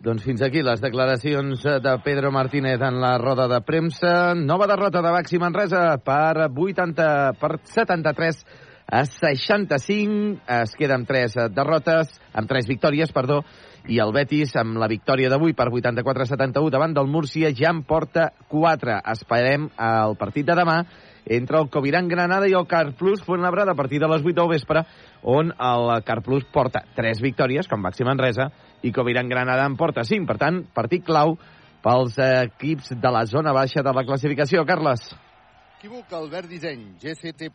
Doncs fins aquí les declaracions de Pedro Martínez en la roda de premsa. Nova derrota de Baxi Manresa per 80 per 73 a 65. Es queda amb tres derrotes, amb tres victòries, perdó, i el Betis, amb la victòria d'avui per 84-71 davant del Múrcia, ja en porta 4. Esperem el partit de demà entre el Coviran Granada i el Carplus Fuenlabrada a partir de les 8 del vespre, on el Carplus porta 3 victòries, com Baxi Manresa, i Coviran Granada en porta 5. Per tant, partit clau pels equips de la zona baixa de la classificació. Carles. Equívoc, Albert Disseny, GCT+,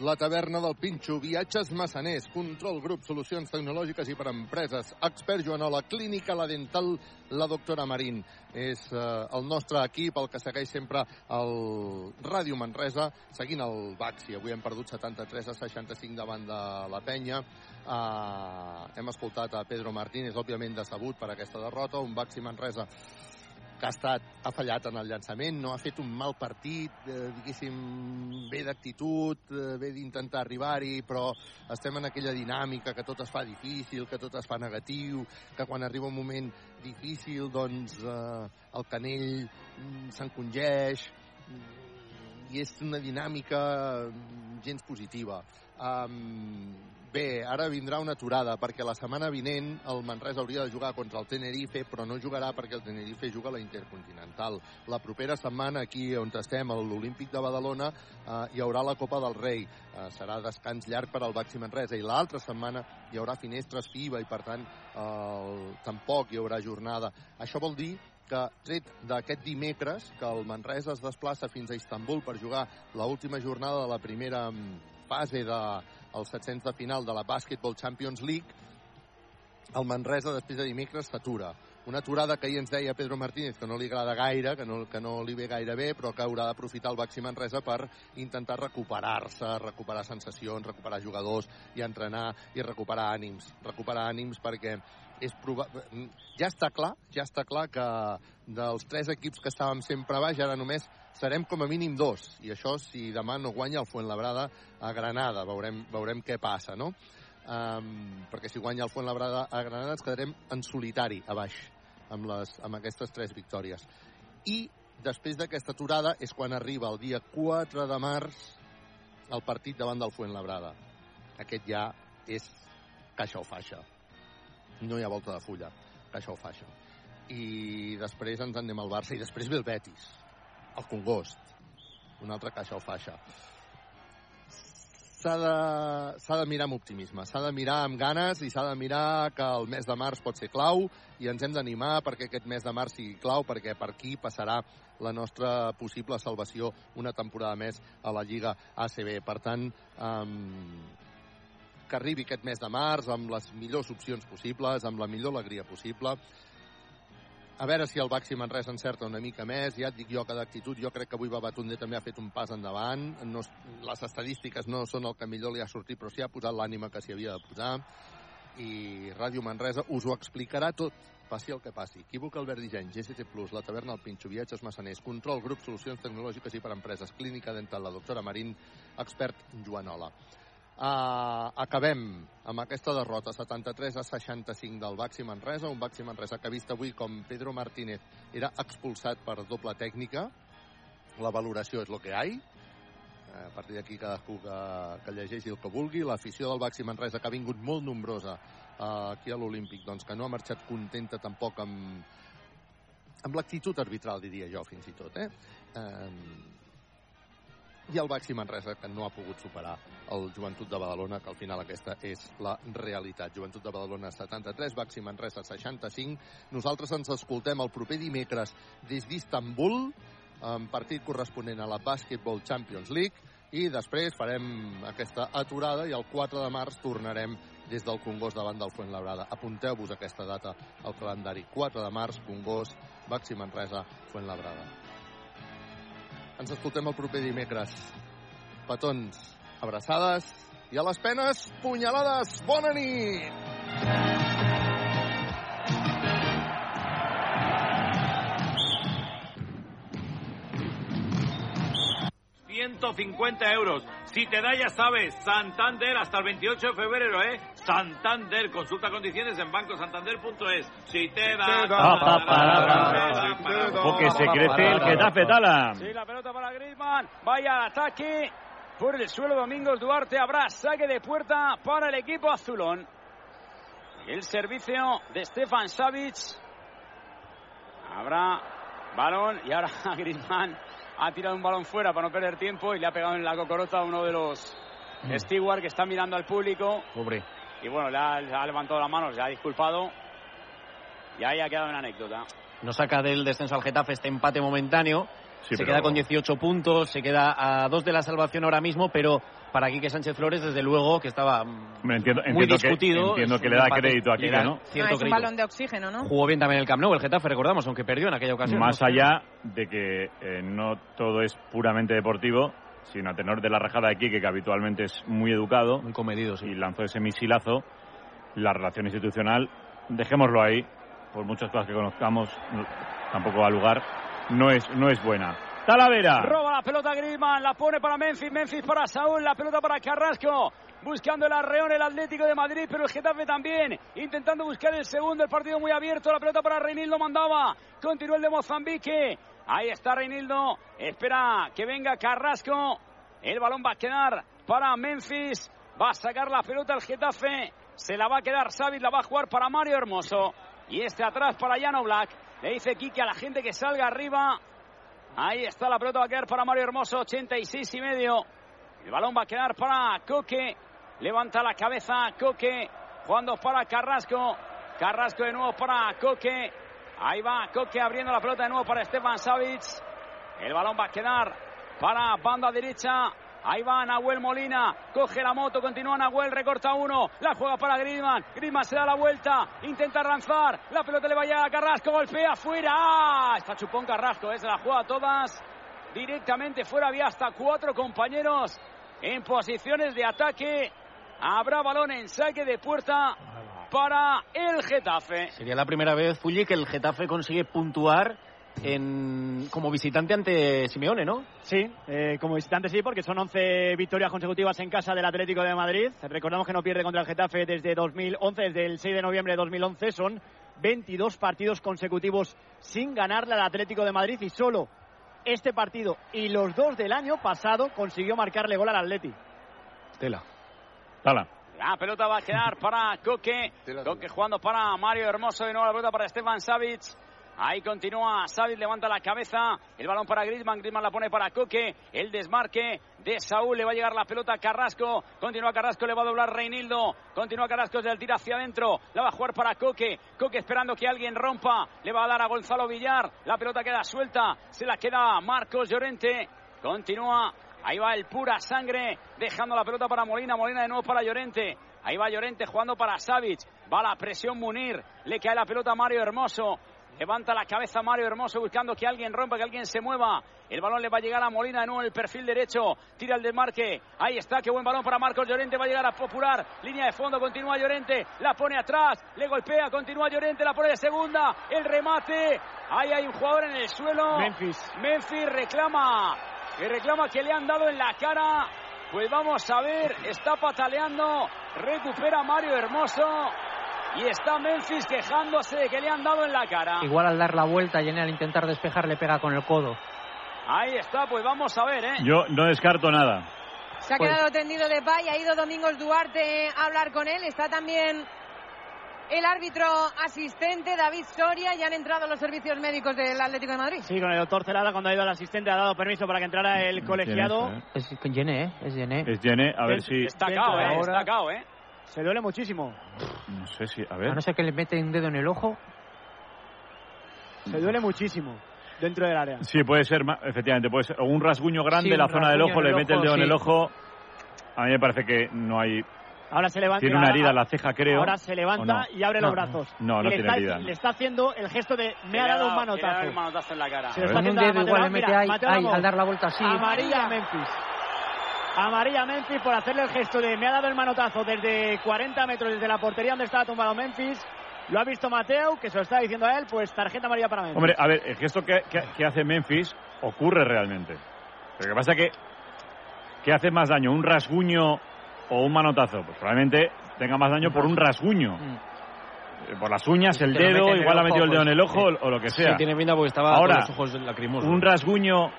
La Taverna del Pinxo, Viatges Massaners, Control Grup, Solucions Tecnològiques i per Empreses, Expert Joanola, Clínica La Dental, la doctora Marín. És eh, el nostre equip, el que segueix sempre el Ràdio Manresa, seguint el Baxi. Avui hem perdut 73 a 65 davant de la penya. Uh, hem escoltat a Pedro Martínez, òbviament decebut per aquesta derrota, un Baxi Manresa que ha, estat, ha fallat en el llançament, no ha fet un mal partit, eh, diguéssim, bé d'actitud, eh, bé d'intentar arribar-hi, però estem en aquella dinàmica que tot es fa difícil, que tot es fa negatiu, que quan arriba un moment difícil, doncs eh, el canell mm, s'encongeix, mm, i és una dinàmica gens positiva. Um, Bé, ara vindrà una aturada, perquè la setmana vinent el Manresa hauria de jugar contra el Tenerife, però no jugarà perquè el Tenerife juga a la Intercontinental. La propera setmana, aquí on estem, a l'Olímpic de Badalona, eh, hi haurà la Copa del Rei. Eh, serà descans llarg per al Baxi Manresa. I l'altra setmana hi haurà finestres FIBA i, per tant, eh, tampoc hi haurà jornada. Això vol dir que tret d'aquest dimecres, que el Manresa es desplaça fins a Istanbul per jugar l'última jornada de la primera fase de, els 700 de final de la Basketball Champions League, el Manresa després de dimecres s'atura. una aturada que ahir ens deia Pedro Martínez que no li agrada gaire, que no, que no li ve gaire bé, però que haurà d'aprofitar el Baxi Manresa per intentar recuperar-se, recuperar sensacions, recuperar jugadors i entrenar i recuperar ànims. Recuperar ànims perquè és proba... ja està clar, ja està clar que dels tres equips que estàvem sempre baix, ara només serem com a mínim dos. I això, si demà no guanya el Fuentlabrada a Granada, veurem, veurem què passa, no? Um, perquè si guanya el Fuentlabrada a Granada ens quedarem en solitari a baix amb, les, amb aquestes tres victòries. I després d'aquesta aturada és quan arriba el dia 4 de març el partit davant del Fuentlabrada. Aquest ja és caixa o faixa. No hi ha volta de fulla. Caixa o faixa. I després ens en anem al Barça i després ve el Betis. El Congost. Una altra caixa o faixa s'ha de, de mirar amb optimisme, s'ha de mirar amb ganes i s'ha de mirar que el mes de març pot ser clau i ens hem d'animar perquè aquest mes de març sigui clau, perquè per aquí passarà la nostra possible salvació una temporada més a la Lliga ACB. Per tant, um, que arribi aquest mes de març amb les millors opcions possibles, amb la millor alegria possible, a veure si el Baxi Manresa encerta una mica més. Ja et dic jo que d'actitud, jo crec que avui Babatunde també ha fet un pas endavant. No, les estadístiques no són el que millor li ha sortit, però sí ha posat l'ànima que s'hi havia de posar. I Ràdio Manresa us ho explicarà tot, passi el que passi. Equívoc Albert Disseny, GCT la taverna El Pinxo, Viatges Massaners, Control Grup, Solucions Tecnològiques i per Empreses, Clínica Dental, la doctora Marín, expert Joanola. Uh, acabem amb aquesta derrota 73 a 65 del Baxi Manresa, un Baxi Manresa que ha vist avui com Pedro Martínez era expulsat per doble tècnica. La valoració és el que hi ha a partir d'aquí cadascú que, que llegeixi el que vulgui. L'afició del Baxi Manresa que ha vingut molt nombrosa uh, aquí a l'Olímpic doncs que no ha marxat contenta tampoc amb, amb l'actitud arbitral diria jo fins i tot eh? Uh, i el Baxi Manresa que no ha pogut superar el Joventut de Badalona, que al final aquesta és la realitat. Joventut de Badalona 73, Baxi Manresa 65. Nosaltres ens escoltem el proper dimecres des d'Istanbul, en partit corresponent a la Basketball Champions League, i després farem aquesta aturada i el 4 de març tornarem des del Congost davant del Fuentlabrada. Apunteu-vos aquesta data al calendari. 4 de març, Congost, Baxi Manresa, Fuentlabrada. Ens escoltem el proper dimecres. Petons, abraçades i a les penes, punyalades. Bona nit! 150 euros. Si te da, ya sabes, Santander hasta el 28 de febrero, ¿eh? Santander, consulta condiciones en bancosantander.es. Si te da... Porque se crece el Getafe Tala. Sí, la pelota para Griezmann. Vaya al ataque. Por el suelo Domingos Duarte habrá saque de puerta para el equipo azulón. El servicio de Stefan Savic. Habrá balón y ahora Griezmann ha tirado un balón fuera para no perder tiempo y le ha pegado en la cocorota a uno de los Mm. Stewart que está mirando al público. Pobre. Y bueno, le ha, le ha levantado las manos, le ha disculpado. Y ahí ha quedado una anécdota. No saca del descenso al Getafe este empate momentáneo. Sí, se pero- queda con 18 puntos, se queda a dos de la salvación ahora mismo, pero para Quique Sánchez Flores, desde luego, que estaba entiendo, muy entiendo que, discutido. entiendo que le da empate. crédito a Le Quique, da ¿no? No, cierto es un balón de oxígeno, ¿no? Jugó bien también el Camp Nou, el Getafe, recordamos, aunque perdió en aquella ocasión. Más ¿no? allá de que eh, no todo es puramente deportivo, sino a tenor de la rajada de Quique, que habitualmente es muy educado. Muy comedido, Y lanzó ese misilazo. La relación institucional, dejémoslo ahí, por muchas cosas que conozcamos, no- tampoco va a lugar, no es, no es buena. Talavera. Roba la pelota Griezmann, la pone para Memphis, Memphis para Saúl, la pelota para Carrasco. Buscando el arreón el Atlético de Madrid, pero el Getafe también. Intentando buscar el segundo, el partido muy abierto. La pelota para Reinildo mandaba. Continúa el de Mozambique. Ahí está Reinildo. Espera que venga Carrasco. El balón va a quedar para Memphis. Va a sacar la pelota el Getafe. Se la va a quedar Xavi, la va a jugar para Mario Hermoso. Y este atrás para Llano Black. Le dice Kike a la gente que salga arriba. Ahí está la pelota, va a quedar para Mario Hermoso, 86 y medio. El balón va a quedar para Coque. Levanta la cabeza Coque. Jugando para Carrasco. Carrasco de nuevo para Coque. Ahí va Coque abriendo la pelota de nuevo para Stefan Savic. El balón va a quedar para banda derecha. Ahí va Nahuel Molina, coge la moto, continúa Nahuel, recorta uno, la juega para Griezmann, Griezmann se da la vuelta, intenta lanzar, la pelota le va a a Carrasco, golpea fuera, ¡Ah! está chupón Carrasco, ¿eh? la juega todas directamente fuera, había hasta cuatro compañeros en posiciones de ataque, habrá balón en saque de puerta para el Getafe. Sería la primera vez, Fulli, que el Getafe consigue puntuar en, como visitante ante Simeone, ¿no? Sí, eh, como visitante sí, porque son 11 victorias consecutivas en casa del Atlético de Madrid. Recordamos que no pierde contra el Getafe desde 2011, desde el 6 de noviembre de 2011. Son 22 partidos consecutivos sin ganarle al Atlético de Madrid y solo este partido y los dos del año pasado consiguió marcarle gol al Atleti. Estela. Tala. La pelota va a quedar para Coque. Coque jugando para Mario Hermoso. De nuevo la pelota para Stefan Savic. Ahí continúa Savic, levanta la cabeza. El balón para Griezmann. Griezmann la pone para Coque. El desmarque de Saúl. Le va a llegar la pelota a Carrasco. Continúa Carrasco, le va a doblar Reinildo. Continúa Carrasco desde el tiro hacia adentro. La va a jugar para Coque. Coque esperando que alguien rompa. Le va a dar a Gonzalo Villar. La pelota queda suelta. Se la queda Marcos Llorente. Continúa. Ahí va el pura sangre, dejando la pelota para Molina, Molina de nuevo para Llorente. Ahí va Llorente jugando para Savic. Va la presión Munir. Le cae la pelota a Mario Hermoso. Levanta la cabeza Mario Hermoso buscando que alguien rompa, que alguien se mueva. El balón le va a llegar a Molina de nuevo en el perfil derecho. Tira el desmarque. Ahí está, qué buen balón para Marcos Llorente. Va a llegar a Popular. Línea de fondo, continúa Llorente. La pone atrás, le golpea, continúa Llorente, la pone de segunda. El remate. Ahí hay un jugador en el suelo. Memphis. Memphis reclama. Que reclama que le han dado en la cara. Pues vamos a ver, está pataleando. Recupera Mario Hermoso. Y está Memphis quejándose de que le han dado en la cara. Igual al dar la vuelta, Jenny al intentar despejar le pega con el codo. Ahí está, pues vamos a ver, ¿eh? Yo no descarto nada. Se ha Pues- quedado tendido de pay, ha ido Domingos Duarte a hablar con él. Está también el árbitro asistente, David Soria, y han entrado los servicios médicos del Atlético de Madrid. Sí, con el doctor Celada, cuando ha ido al asistente, ha dado permiso para que entrara el colegiado. Tienes, Es Jenny, ¿eh? Es Jenny. Es Yene, a ver si... Está cao, ¿eh? Está cao, ¿eh? Se duele muchísimo. No sé si... A A ver... no ser que le mete un dedo en el ojo. Se duele muchísimo dentro del área. Sí, puede ser, efectivamente, puede ser. O un rasguño grande Sí, en la zona del ojo, le el mete el dedo en el ojo. A mí me parece que no hay... Ahora se levanta. Tiene una herida en la ceja, creo. Ahora se ¿o levanta no? y abre No, los brazos. No, Y no le tiene está, herida. Le está haciendo el gesto de me ha dado un manotazo. manotazo en la cara. Se lo está un haciendo dedo igual le Mateo mete Ramos. ahí, Mateo ahí, Ramos. al dar la vuelta así. Amarilla a Memphis. Amarilla a Memphis por hacerle el gesto de me ha dado el manotazo desde 40 metros desde la portería donde estaba tumbado Memphis. Lo ha visto Mateo, que se lo está diciendo a él, pues tarjeta amarilla para Memphis. Hombre, a ver, el gesto que, que- que hace Memphis ocurre realmente. Lo que pasa que ¿qué hace más daño? ¿Un rasguño o un manotazo? Pues probablemente tenga más daño por un rasguño. Eh, Por las uñas, el dedo, el igual ha ojo, metido el dedo en el ojo sí. o, lo que Sí, sea. tiene pinta porque estaba Ahora, con los ojos lacrimosos. un rasguño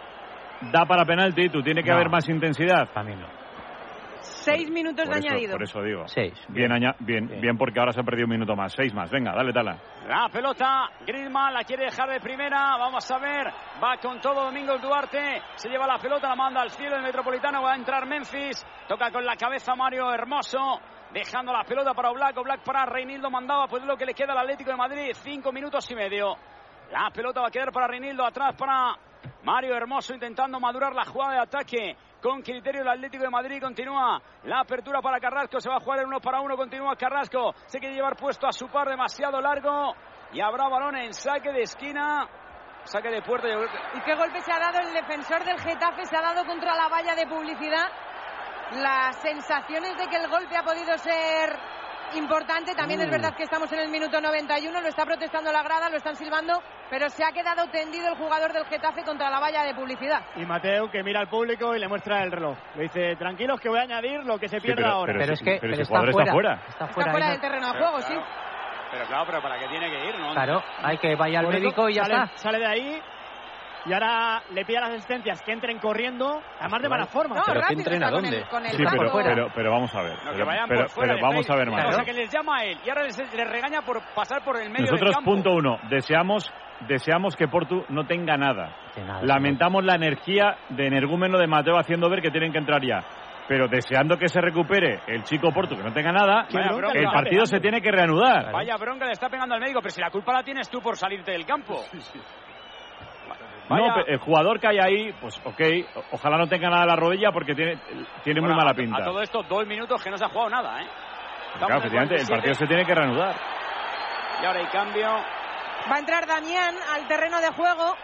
da para penalti, tú tiene que No. haber más intensidad. También no. Seis minutos Por de eso, añadido. por eso digo. Seis. Bien, bien, bien, porque ahora se ha perdido un minuto más. Seis más. Venga, dale, tala. La pelota, Griezmann la quiere dejar de primera, vamos a ver, va con todo Domingos Duarte, se lleva la pelota, la manda al cielo el Metropolitano, va a entrar Memphis, toca con la cabeza Mario Hermoso, dejando la pelota para Oblak, Oblak para Reinildo, mandaba pues lo que le queda al Atlético de Madrid, cinco minutos y medio. La pelota va a quedar para Reinildo, atrás para Mario Hermoso intentando madurar la jugada de ataque. Con criterio el Atlético de Madrid continúa la apertura para Carrasco. Se va a jugar el uno para uno. Continúa Carrasco. Se quiere llevar puesto a su par demasiado largo. Y habrá balón en saque de esquina. Saque de puerta. ¿Y qué golpe se ha dado el defensor del Getafe? Se ha dado contra la valla de publicidad. Las sensaciones de que el golpe ha podido ser importante. También es Uh. verdad que estamos en el minuto 91. Lo está protestando la grada, lo están silbando. Pero se ha quedado tendido el jugador del Getafe contra la valla de publicidad. Y Mateo que mira al público y le muestra el reloj. Le dice, tranquilos que voy a añadir lo que se Sí, pierda pero- ahora. pero es que pero está, jugador fuera, está fuera. Está fuera. del no- terreno de Pero juego, sí. Pero claro, pero para qué tiene que ir, ¿no? Claro, hay que vaya al médico y ya sale, está. Sale de ahí y ahora le pide a las asistencias que entren corriendo, además de mala forma. No, ¿Pero que entren a con dónde? el, con el Sí, pero, pero, pero vamos a ver. No, Pero, vayan pero- por fuera. pero vamos a ver más. O sea, que les llama a él y ahora les, les regaña por pasar por el medio Nosotros, del campo. punto uno, deseamos, deseamos que Portu no tenga nada. Que nada, Lamentamos la energía de energúmeno de Mateo haciendo ver que tienen que entrar ya. Pero deseando que se recupere el chico Portu, que no tenga nada, bronca el partido se tiene que reanudar. Vaya bronca le está pegando al médico, pero si la culpa la tienes tú por salirte del campo. No, Vaya. pe- el jugador que hay ahí, pues ok, ojalá no tenga nada de la rodilla porque tiene, tiene muy mala a- pinta. A todo esto, dos minutos que no se ha jugado nada, ¿eh? Claro, en efectivamente, el 47. partido se tiene que reanudar. Y ahora hay cambio. Va a entrar Damián al terreno de juego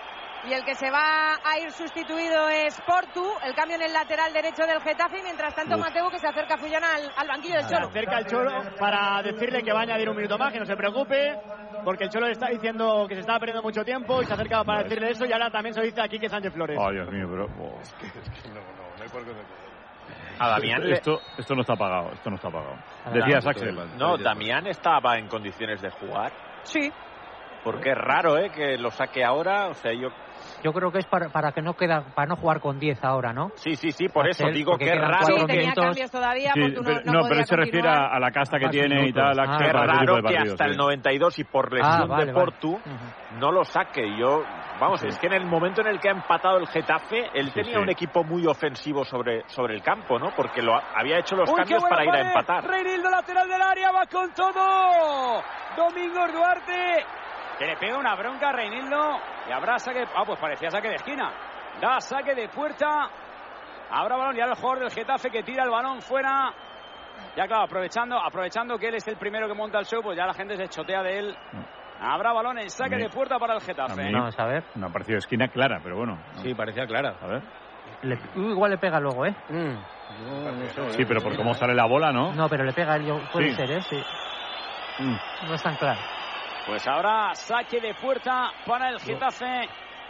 y el que se va a ir sustituido es Portu, el cambio en el lateral derecho del Getafe y mientras tanto Uf. Mateu que se acerca a Fullana al, al banquillo del Se Cholo. acerca el Cholo para decirle que va a añadir un minuto más, que no se preocupe, porque el Cholo le está diciendo que se estaba perdiendo mucho tiempo y se acerca para decirle eso y ahora también se dice aquí que Sánchez Flores. Oh, Dios mío, pero... oh. A Damián le- Esto, esto no está pagado, esto no está pagado. Decías, Axel. No, Damián estaba en condiciones de jugar. Sí. Porque es raro, ¿eh? Que lo saque ahora. O sea, yo. Yo creo que es para, para que no queda, para no jugar con 10 ahora, ¿no? Sí, sí, sí, por eso digo que es raro. que- Tenía cambios todavía, Sí, no, pero, no pero él se refiere a, a la casta que tiene y minutos. tal, Ah, tipo raro de que partidos, hasta sí. el 92 y por lesión Ah, vale, de vale. Portu no lo saque. Yo, vamos, es que en el momento en el que ha empatado el Getafe, él Sí, tenía sí. un equipo muy ofensivo sobre, sobre el campo, ¿no? Porque lo ha- había hecho los Uy, qué cambios para ir a empatar. Reinildo, lateral del área, va con todo. Domingos Duarte, que le pega una bronca a Reinildo. Y habrá saque. Ah, pues parecía saque de esquina. Da saque de puerta. Habrá balón y ahora el jugador del Getafe que tira el balón fuera. Ya claro, aprovechando, aprovechando que él es el primero que monta el show, pues ya la gente se chotea de él. Habrá balón en saque de puerta para el A Getafe. mí Vamos a ver. No ha parecido esquina clara, pero bueno. Sí, parecía clara. A ver. Le- igual le pega luego, ¿eh? Sí, pero por cómo sale la bola, ¿no? No, pero le pega él, yo- puede Sí. ser, ¿eh? Sí. Mm. No es tan claro. Pues ahora saque de puerta para el Getafe.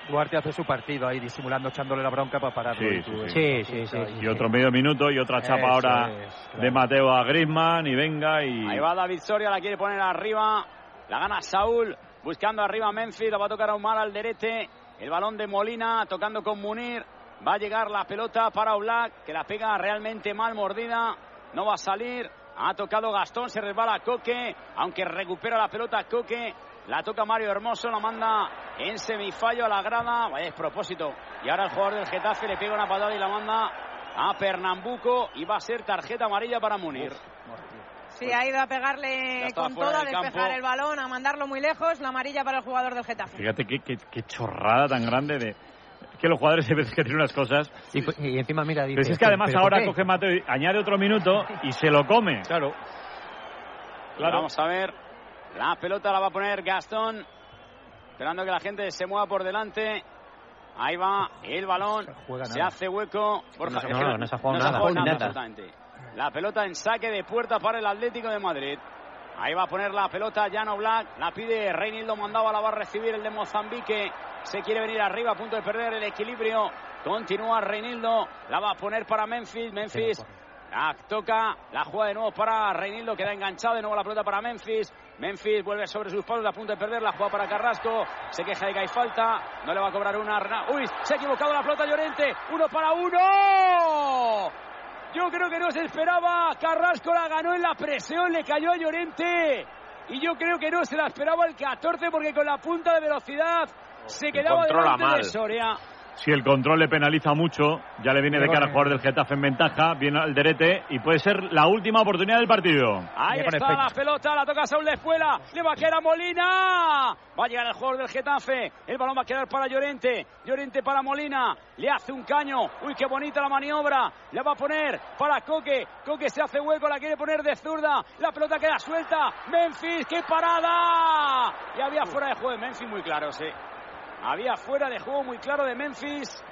Duarte hace su partido ahí disimulando, echándole la bronca para pararlo. Sí, y tú sí, sí. Sí, sí, y- otro medio minuto y otra chapa Eso ahora es, claro. de Mateo a Griezmann y venga y... Ahí va David Soria, la quiere poner arriba. La gana Saúl, buscando arriba a Memphis. La va a tocar a Omar Alderete. El balón de Molina, tocando con Munir. Va a llegar la pelota para Oblak, que la pega realmente mal mordida. No va a salir. Ha tocado Gastón, se resbala Coque. Aunque recupera la pelota Coque. La toca Mario Hermoso, la manda en semifallo a la grada. Vaya despropósito. Y ahora el jugador del Getafe le pega una patada y la manda a Pernambuco. Y va a ser tarjeta amarilla para Munir. Sí, ha ido a pegarle con todo, a despejar campo. el balón, a mandarlo muy lejos. La amarilla para el jugador del Getafe. Fíjate qué, qué, qué chorrada tan grande de... Que los jugadores a veces que tienen unas cosas... Y, y encima, mira, dice... Pero es que además ¿pero por ahora coge Mateo y añade otro minuto y se lo come. Claro. Claro. Vamos a ver. La pelota la va a poner Gastón. Esperando que la gente se mueva por delante. Ahí va el balón. juega Se hace hueco. Borja, No se- es que no, no se ha jugado no se ha nada. jugado nada, Nada. absolutamente. La pelota en saque de puerta para el Atlético de Madrid. Ahí va a poner la pelota Llano Black. La pide Reinildo Mandaba. La va a recibir el de Mozambique. Se quiere venir arriba a punto de perder el equilibrio. Continúa Reinildo. La va a poner para Memphis. Memphis la toca, la juega de nuevo para Reinildo, queda enganchado de nuevo la pelota para Memphis. Memphis vuelve sobre sus palos, a punto de perder, la juega para Carrasco, se queja de que hay falta, no le va a cobrar una. Uy, se ha equivocado la pelota Llorente, uno para uno. Yo creo que no se esperaba, Carrasco la ganó en la presión, le cayó a Llorente. Y yo creo que no se la esperaba el 14 porque con la punta de velocidad se quedaba controla mal. de Soria. Si el control le penaliza mucho, ya le viene de cara al jugador del Getafe en ventaja, viene al derete y puede ser la última oportunidad del partido. Ahí está la pelota, la toca Saúl de Espuela, le va a quedar a Molina. Va a llegar el jugador del Getafe, el balón va a quedar para Llorente, Llorente para Molina, le hace un caño, uy qué bonita la maniobra, la va a poner para Coque, Coque se hace hueco, la quiere poner de zurda, la pelota queda suelta, Memphis, qué parada. Y había fuera de juego de Memphis muy claro, sí. Había fuera de juego muy claro de Memphis,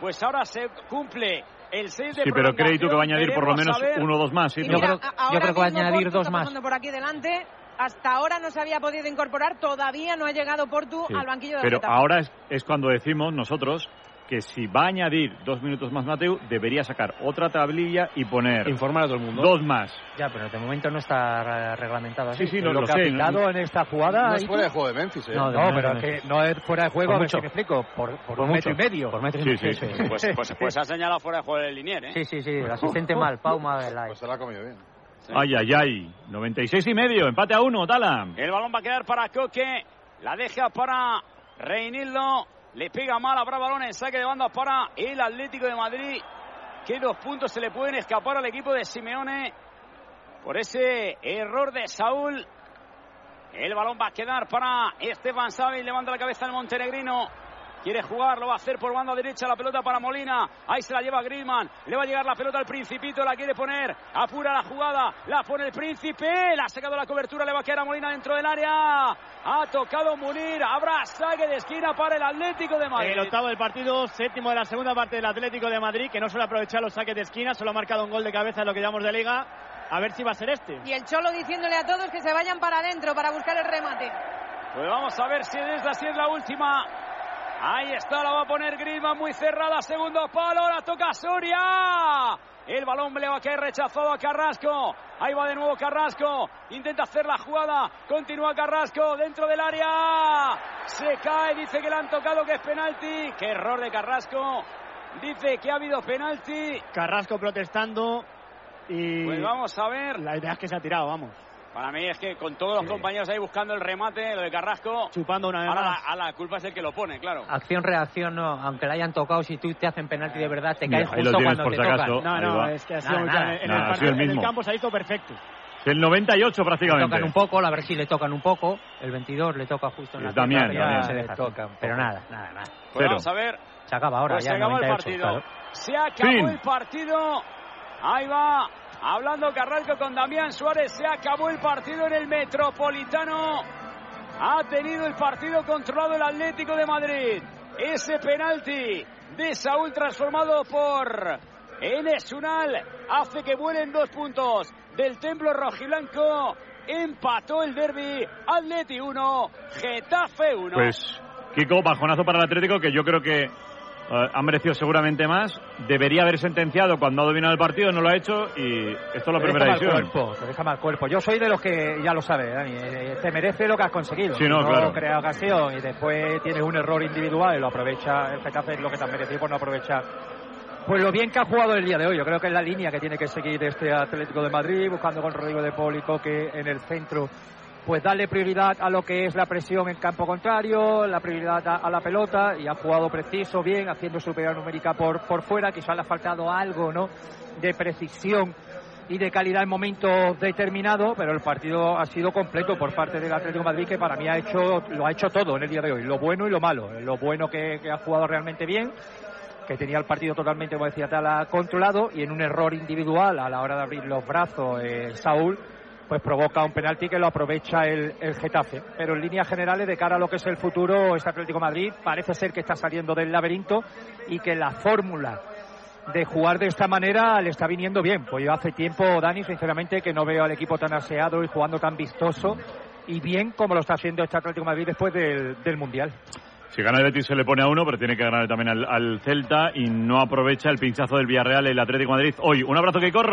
pues ahora se cumple el 6 de Sí, pero cree tú que va a añadir por lo menos uno o dos más. ¿sí? Mira, a- ahora creo que va a añadir Portu dos más. por aquí delante. Hasta ahora no se había podido incorporar, todavía no ha llegado Portu Sí. al banquillo del Pero Getafe. ahora es, es cuando decimos nosotros que si va a añadir dos minutos más Mateu, debería sacar otra tablilla y poner... Informar a todo el mundo. Dos más. Ya, pero de momento no está re- reglamentado así. Sí, sí, lo, lo lo que sé. ha pitado en esta jugada. No es fuera de juego de Memphis, ¿eh? No, No, pero no, que no es fuera de juego, Por a ver mucho. si me explico. Por, por, Por un metro y mucho. medio. Por metro y Sí, medio. sí, sí. es. Pues, pues, pues ha señalado fuera de juego del Linier, ¿eh? Sí, sí, sí. El asistente mal, Pau Madelay. Pues se la ha comido bien. Ay, ay, ay. 96 y medio, empate a uno, Tala. El balón va a quedar para Coque. La deja para Reinildo. Le pega mal, habrá balón en saque de banda para el Atlético de Madrid. Que dos puntos se le pueden escapar al equipo de Simeone por ese error de Saúl. El balón va a quedar para Estefan Savic. Levanta la cabeza el montenegrino. Quiere jugar, lo va a hacer por banda derecha la pelota para Molina. Ahí se la lleva Griezmann. Le va a llegar la pelota al Principito, la quiere poner. Apura la jugada, la pone el Príncipe. La ha sacado la cobertura, le va a quedar a Molina dentro del área. Ha tocado Munir. Habrá saque de esquina para el Atlético de Madrid. El octavo del partido, séptimo de la segunda parte del Atlético de Madrid, que no suele aprovechar los saques de esquina, solo ha marcado un gol de cabeza en lo que llamamos de liga. A ver si va a ser este. Y el Cholo diciéndole a todos que se vayan para adentro para buscar el remate. Pues vamos a ver si es, si es la última. Ahí está, la va a poner Griezmann muy cerrada, segundo palo, la toca Soria. El balón le va a caer rechazado a Carrasco. Ahí va de nuevo Carrasco. Intenta hacer la jugada. Continúa Carrasco dentro del área. Se cae, dice que le han tocado que es penalti. Qué error de Carrasco. Dice que ha habido penalti. Carrasco protestando y... Pues vamos a ver. La idea es que se ha tirado, vamos. Para mí es que con todos los compañeros ahí buscando el remate, lo de Carrasco. Chupando una vez ahora más. La, a la culpa es el que lo pone, claro. Acción-reacción, no. Aunque la hayan tocado, si tú te hacen penalti de verdad, te caes lo justo cuando por te tocan. acaso. No, no, es que ha sido Nada, en, el Nada, ha partido- sido el en el mismo. campo se ha visto perfecto. El 98 Le prácticamente. tocan un poco, a ver si le tocan un poco. El 22 le toca justo en Y la Damián, Damián. se Le deja. toca Pero nada, nada, nada. Pues vamos a ver. Se acaba ahora, Pues ya se acabó el 98, partido. claro. Se acabó Fin. el partido. Ahí va. Hablando Carrasco con Damián Suárez. Se acabó el partido en el Metropolitano. Ha tenido el partido controlado el Atlético de Madrid. Ese penalti de Saúl transformado por Enes Unal hace que vuelen dos puntos del Templo Rojiblanco. Empató el derby. Atleti 1, Getafe 1. Pues, Kiko, bajonazo para el Atlético, que yo creo que eh, ha merecido seguramente más. Debería haber sentenciado cuando ha dominado el partido, no lo ha hecho y esto es la Te primera cuerpo, te deja mal cuerpo. Yo soy de los que, ya lo sabes, Dani, eh, te merece lo que has conseguido. Sí, no, Si claro. crea ocasión y después tienes un error individual y lo aprovecha el Getafe, es lo que te has merecido por no aprovechar. Pues lo bien que ha jugado el día de hoy, yo creo que es la línea que tiene que seguir este Atlético de Madrid, buscando con Rodrigo de Pólico que en el centro pues darle prioridad a lo que es la presión en campo contrario, la prioridad a, la pelota y ha jugado preciso, bien, haciendo superioridad numérica por, por fuera, quizás le ha faltado algo, ¿no? De precisión y de calidad en momentos determinados, pero el partido ha sido completo por parte del Atlético Madrid que para mí ha hecho, lo ha hecho todo en el día de hoy, lo bueno y lo malo. Lo bueno que, que ha jugado realmente bien, que tenía el partido totalmente, como decía Tala, controlado y en un error individual a la hora de abrir los brazos eh, Saúl, pues provoca un penalti que lo aprovecha el, el Getafe. Pero en líneas generales, de cara a lo que es el futuro, este Atlético Madrid parece ser que está saliendo del laberinto y que la fórmula de jugar de esta manera le está viniendo bien. Pues yo hace tiempo, Dani, sinceramente, que no veo al equipo tan aseado y jugando tan vistoso y bien como lo está haciendo este Atlético Madrid después del, del Mundial. Si gana el Betis se le pone a uno, pero tiene que ganar también al, al Celta y no aprovecha el pinchazo del Villarreal el Atlético Madrid hoy. Un abrazo que corro.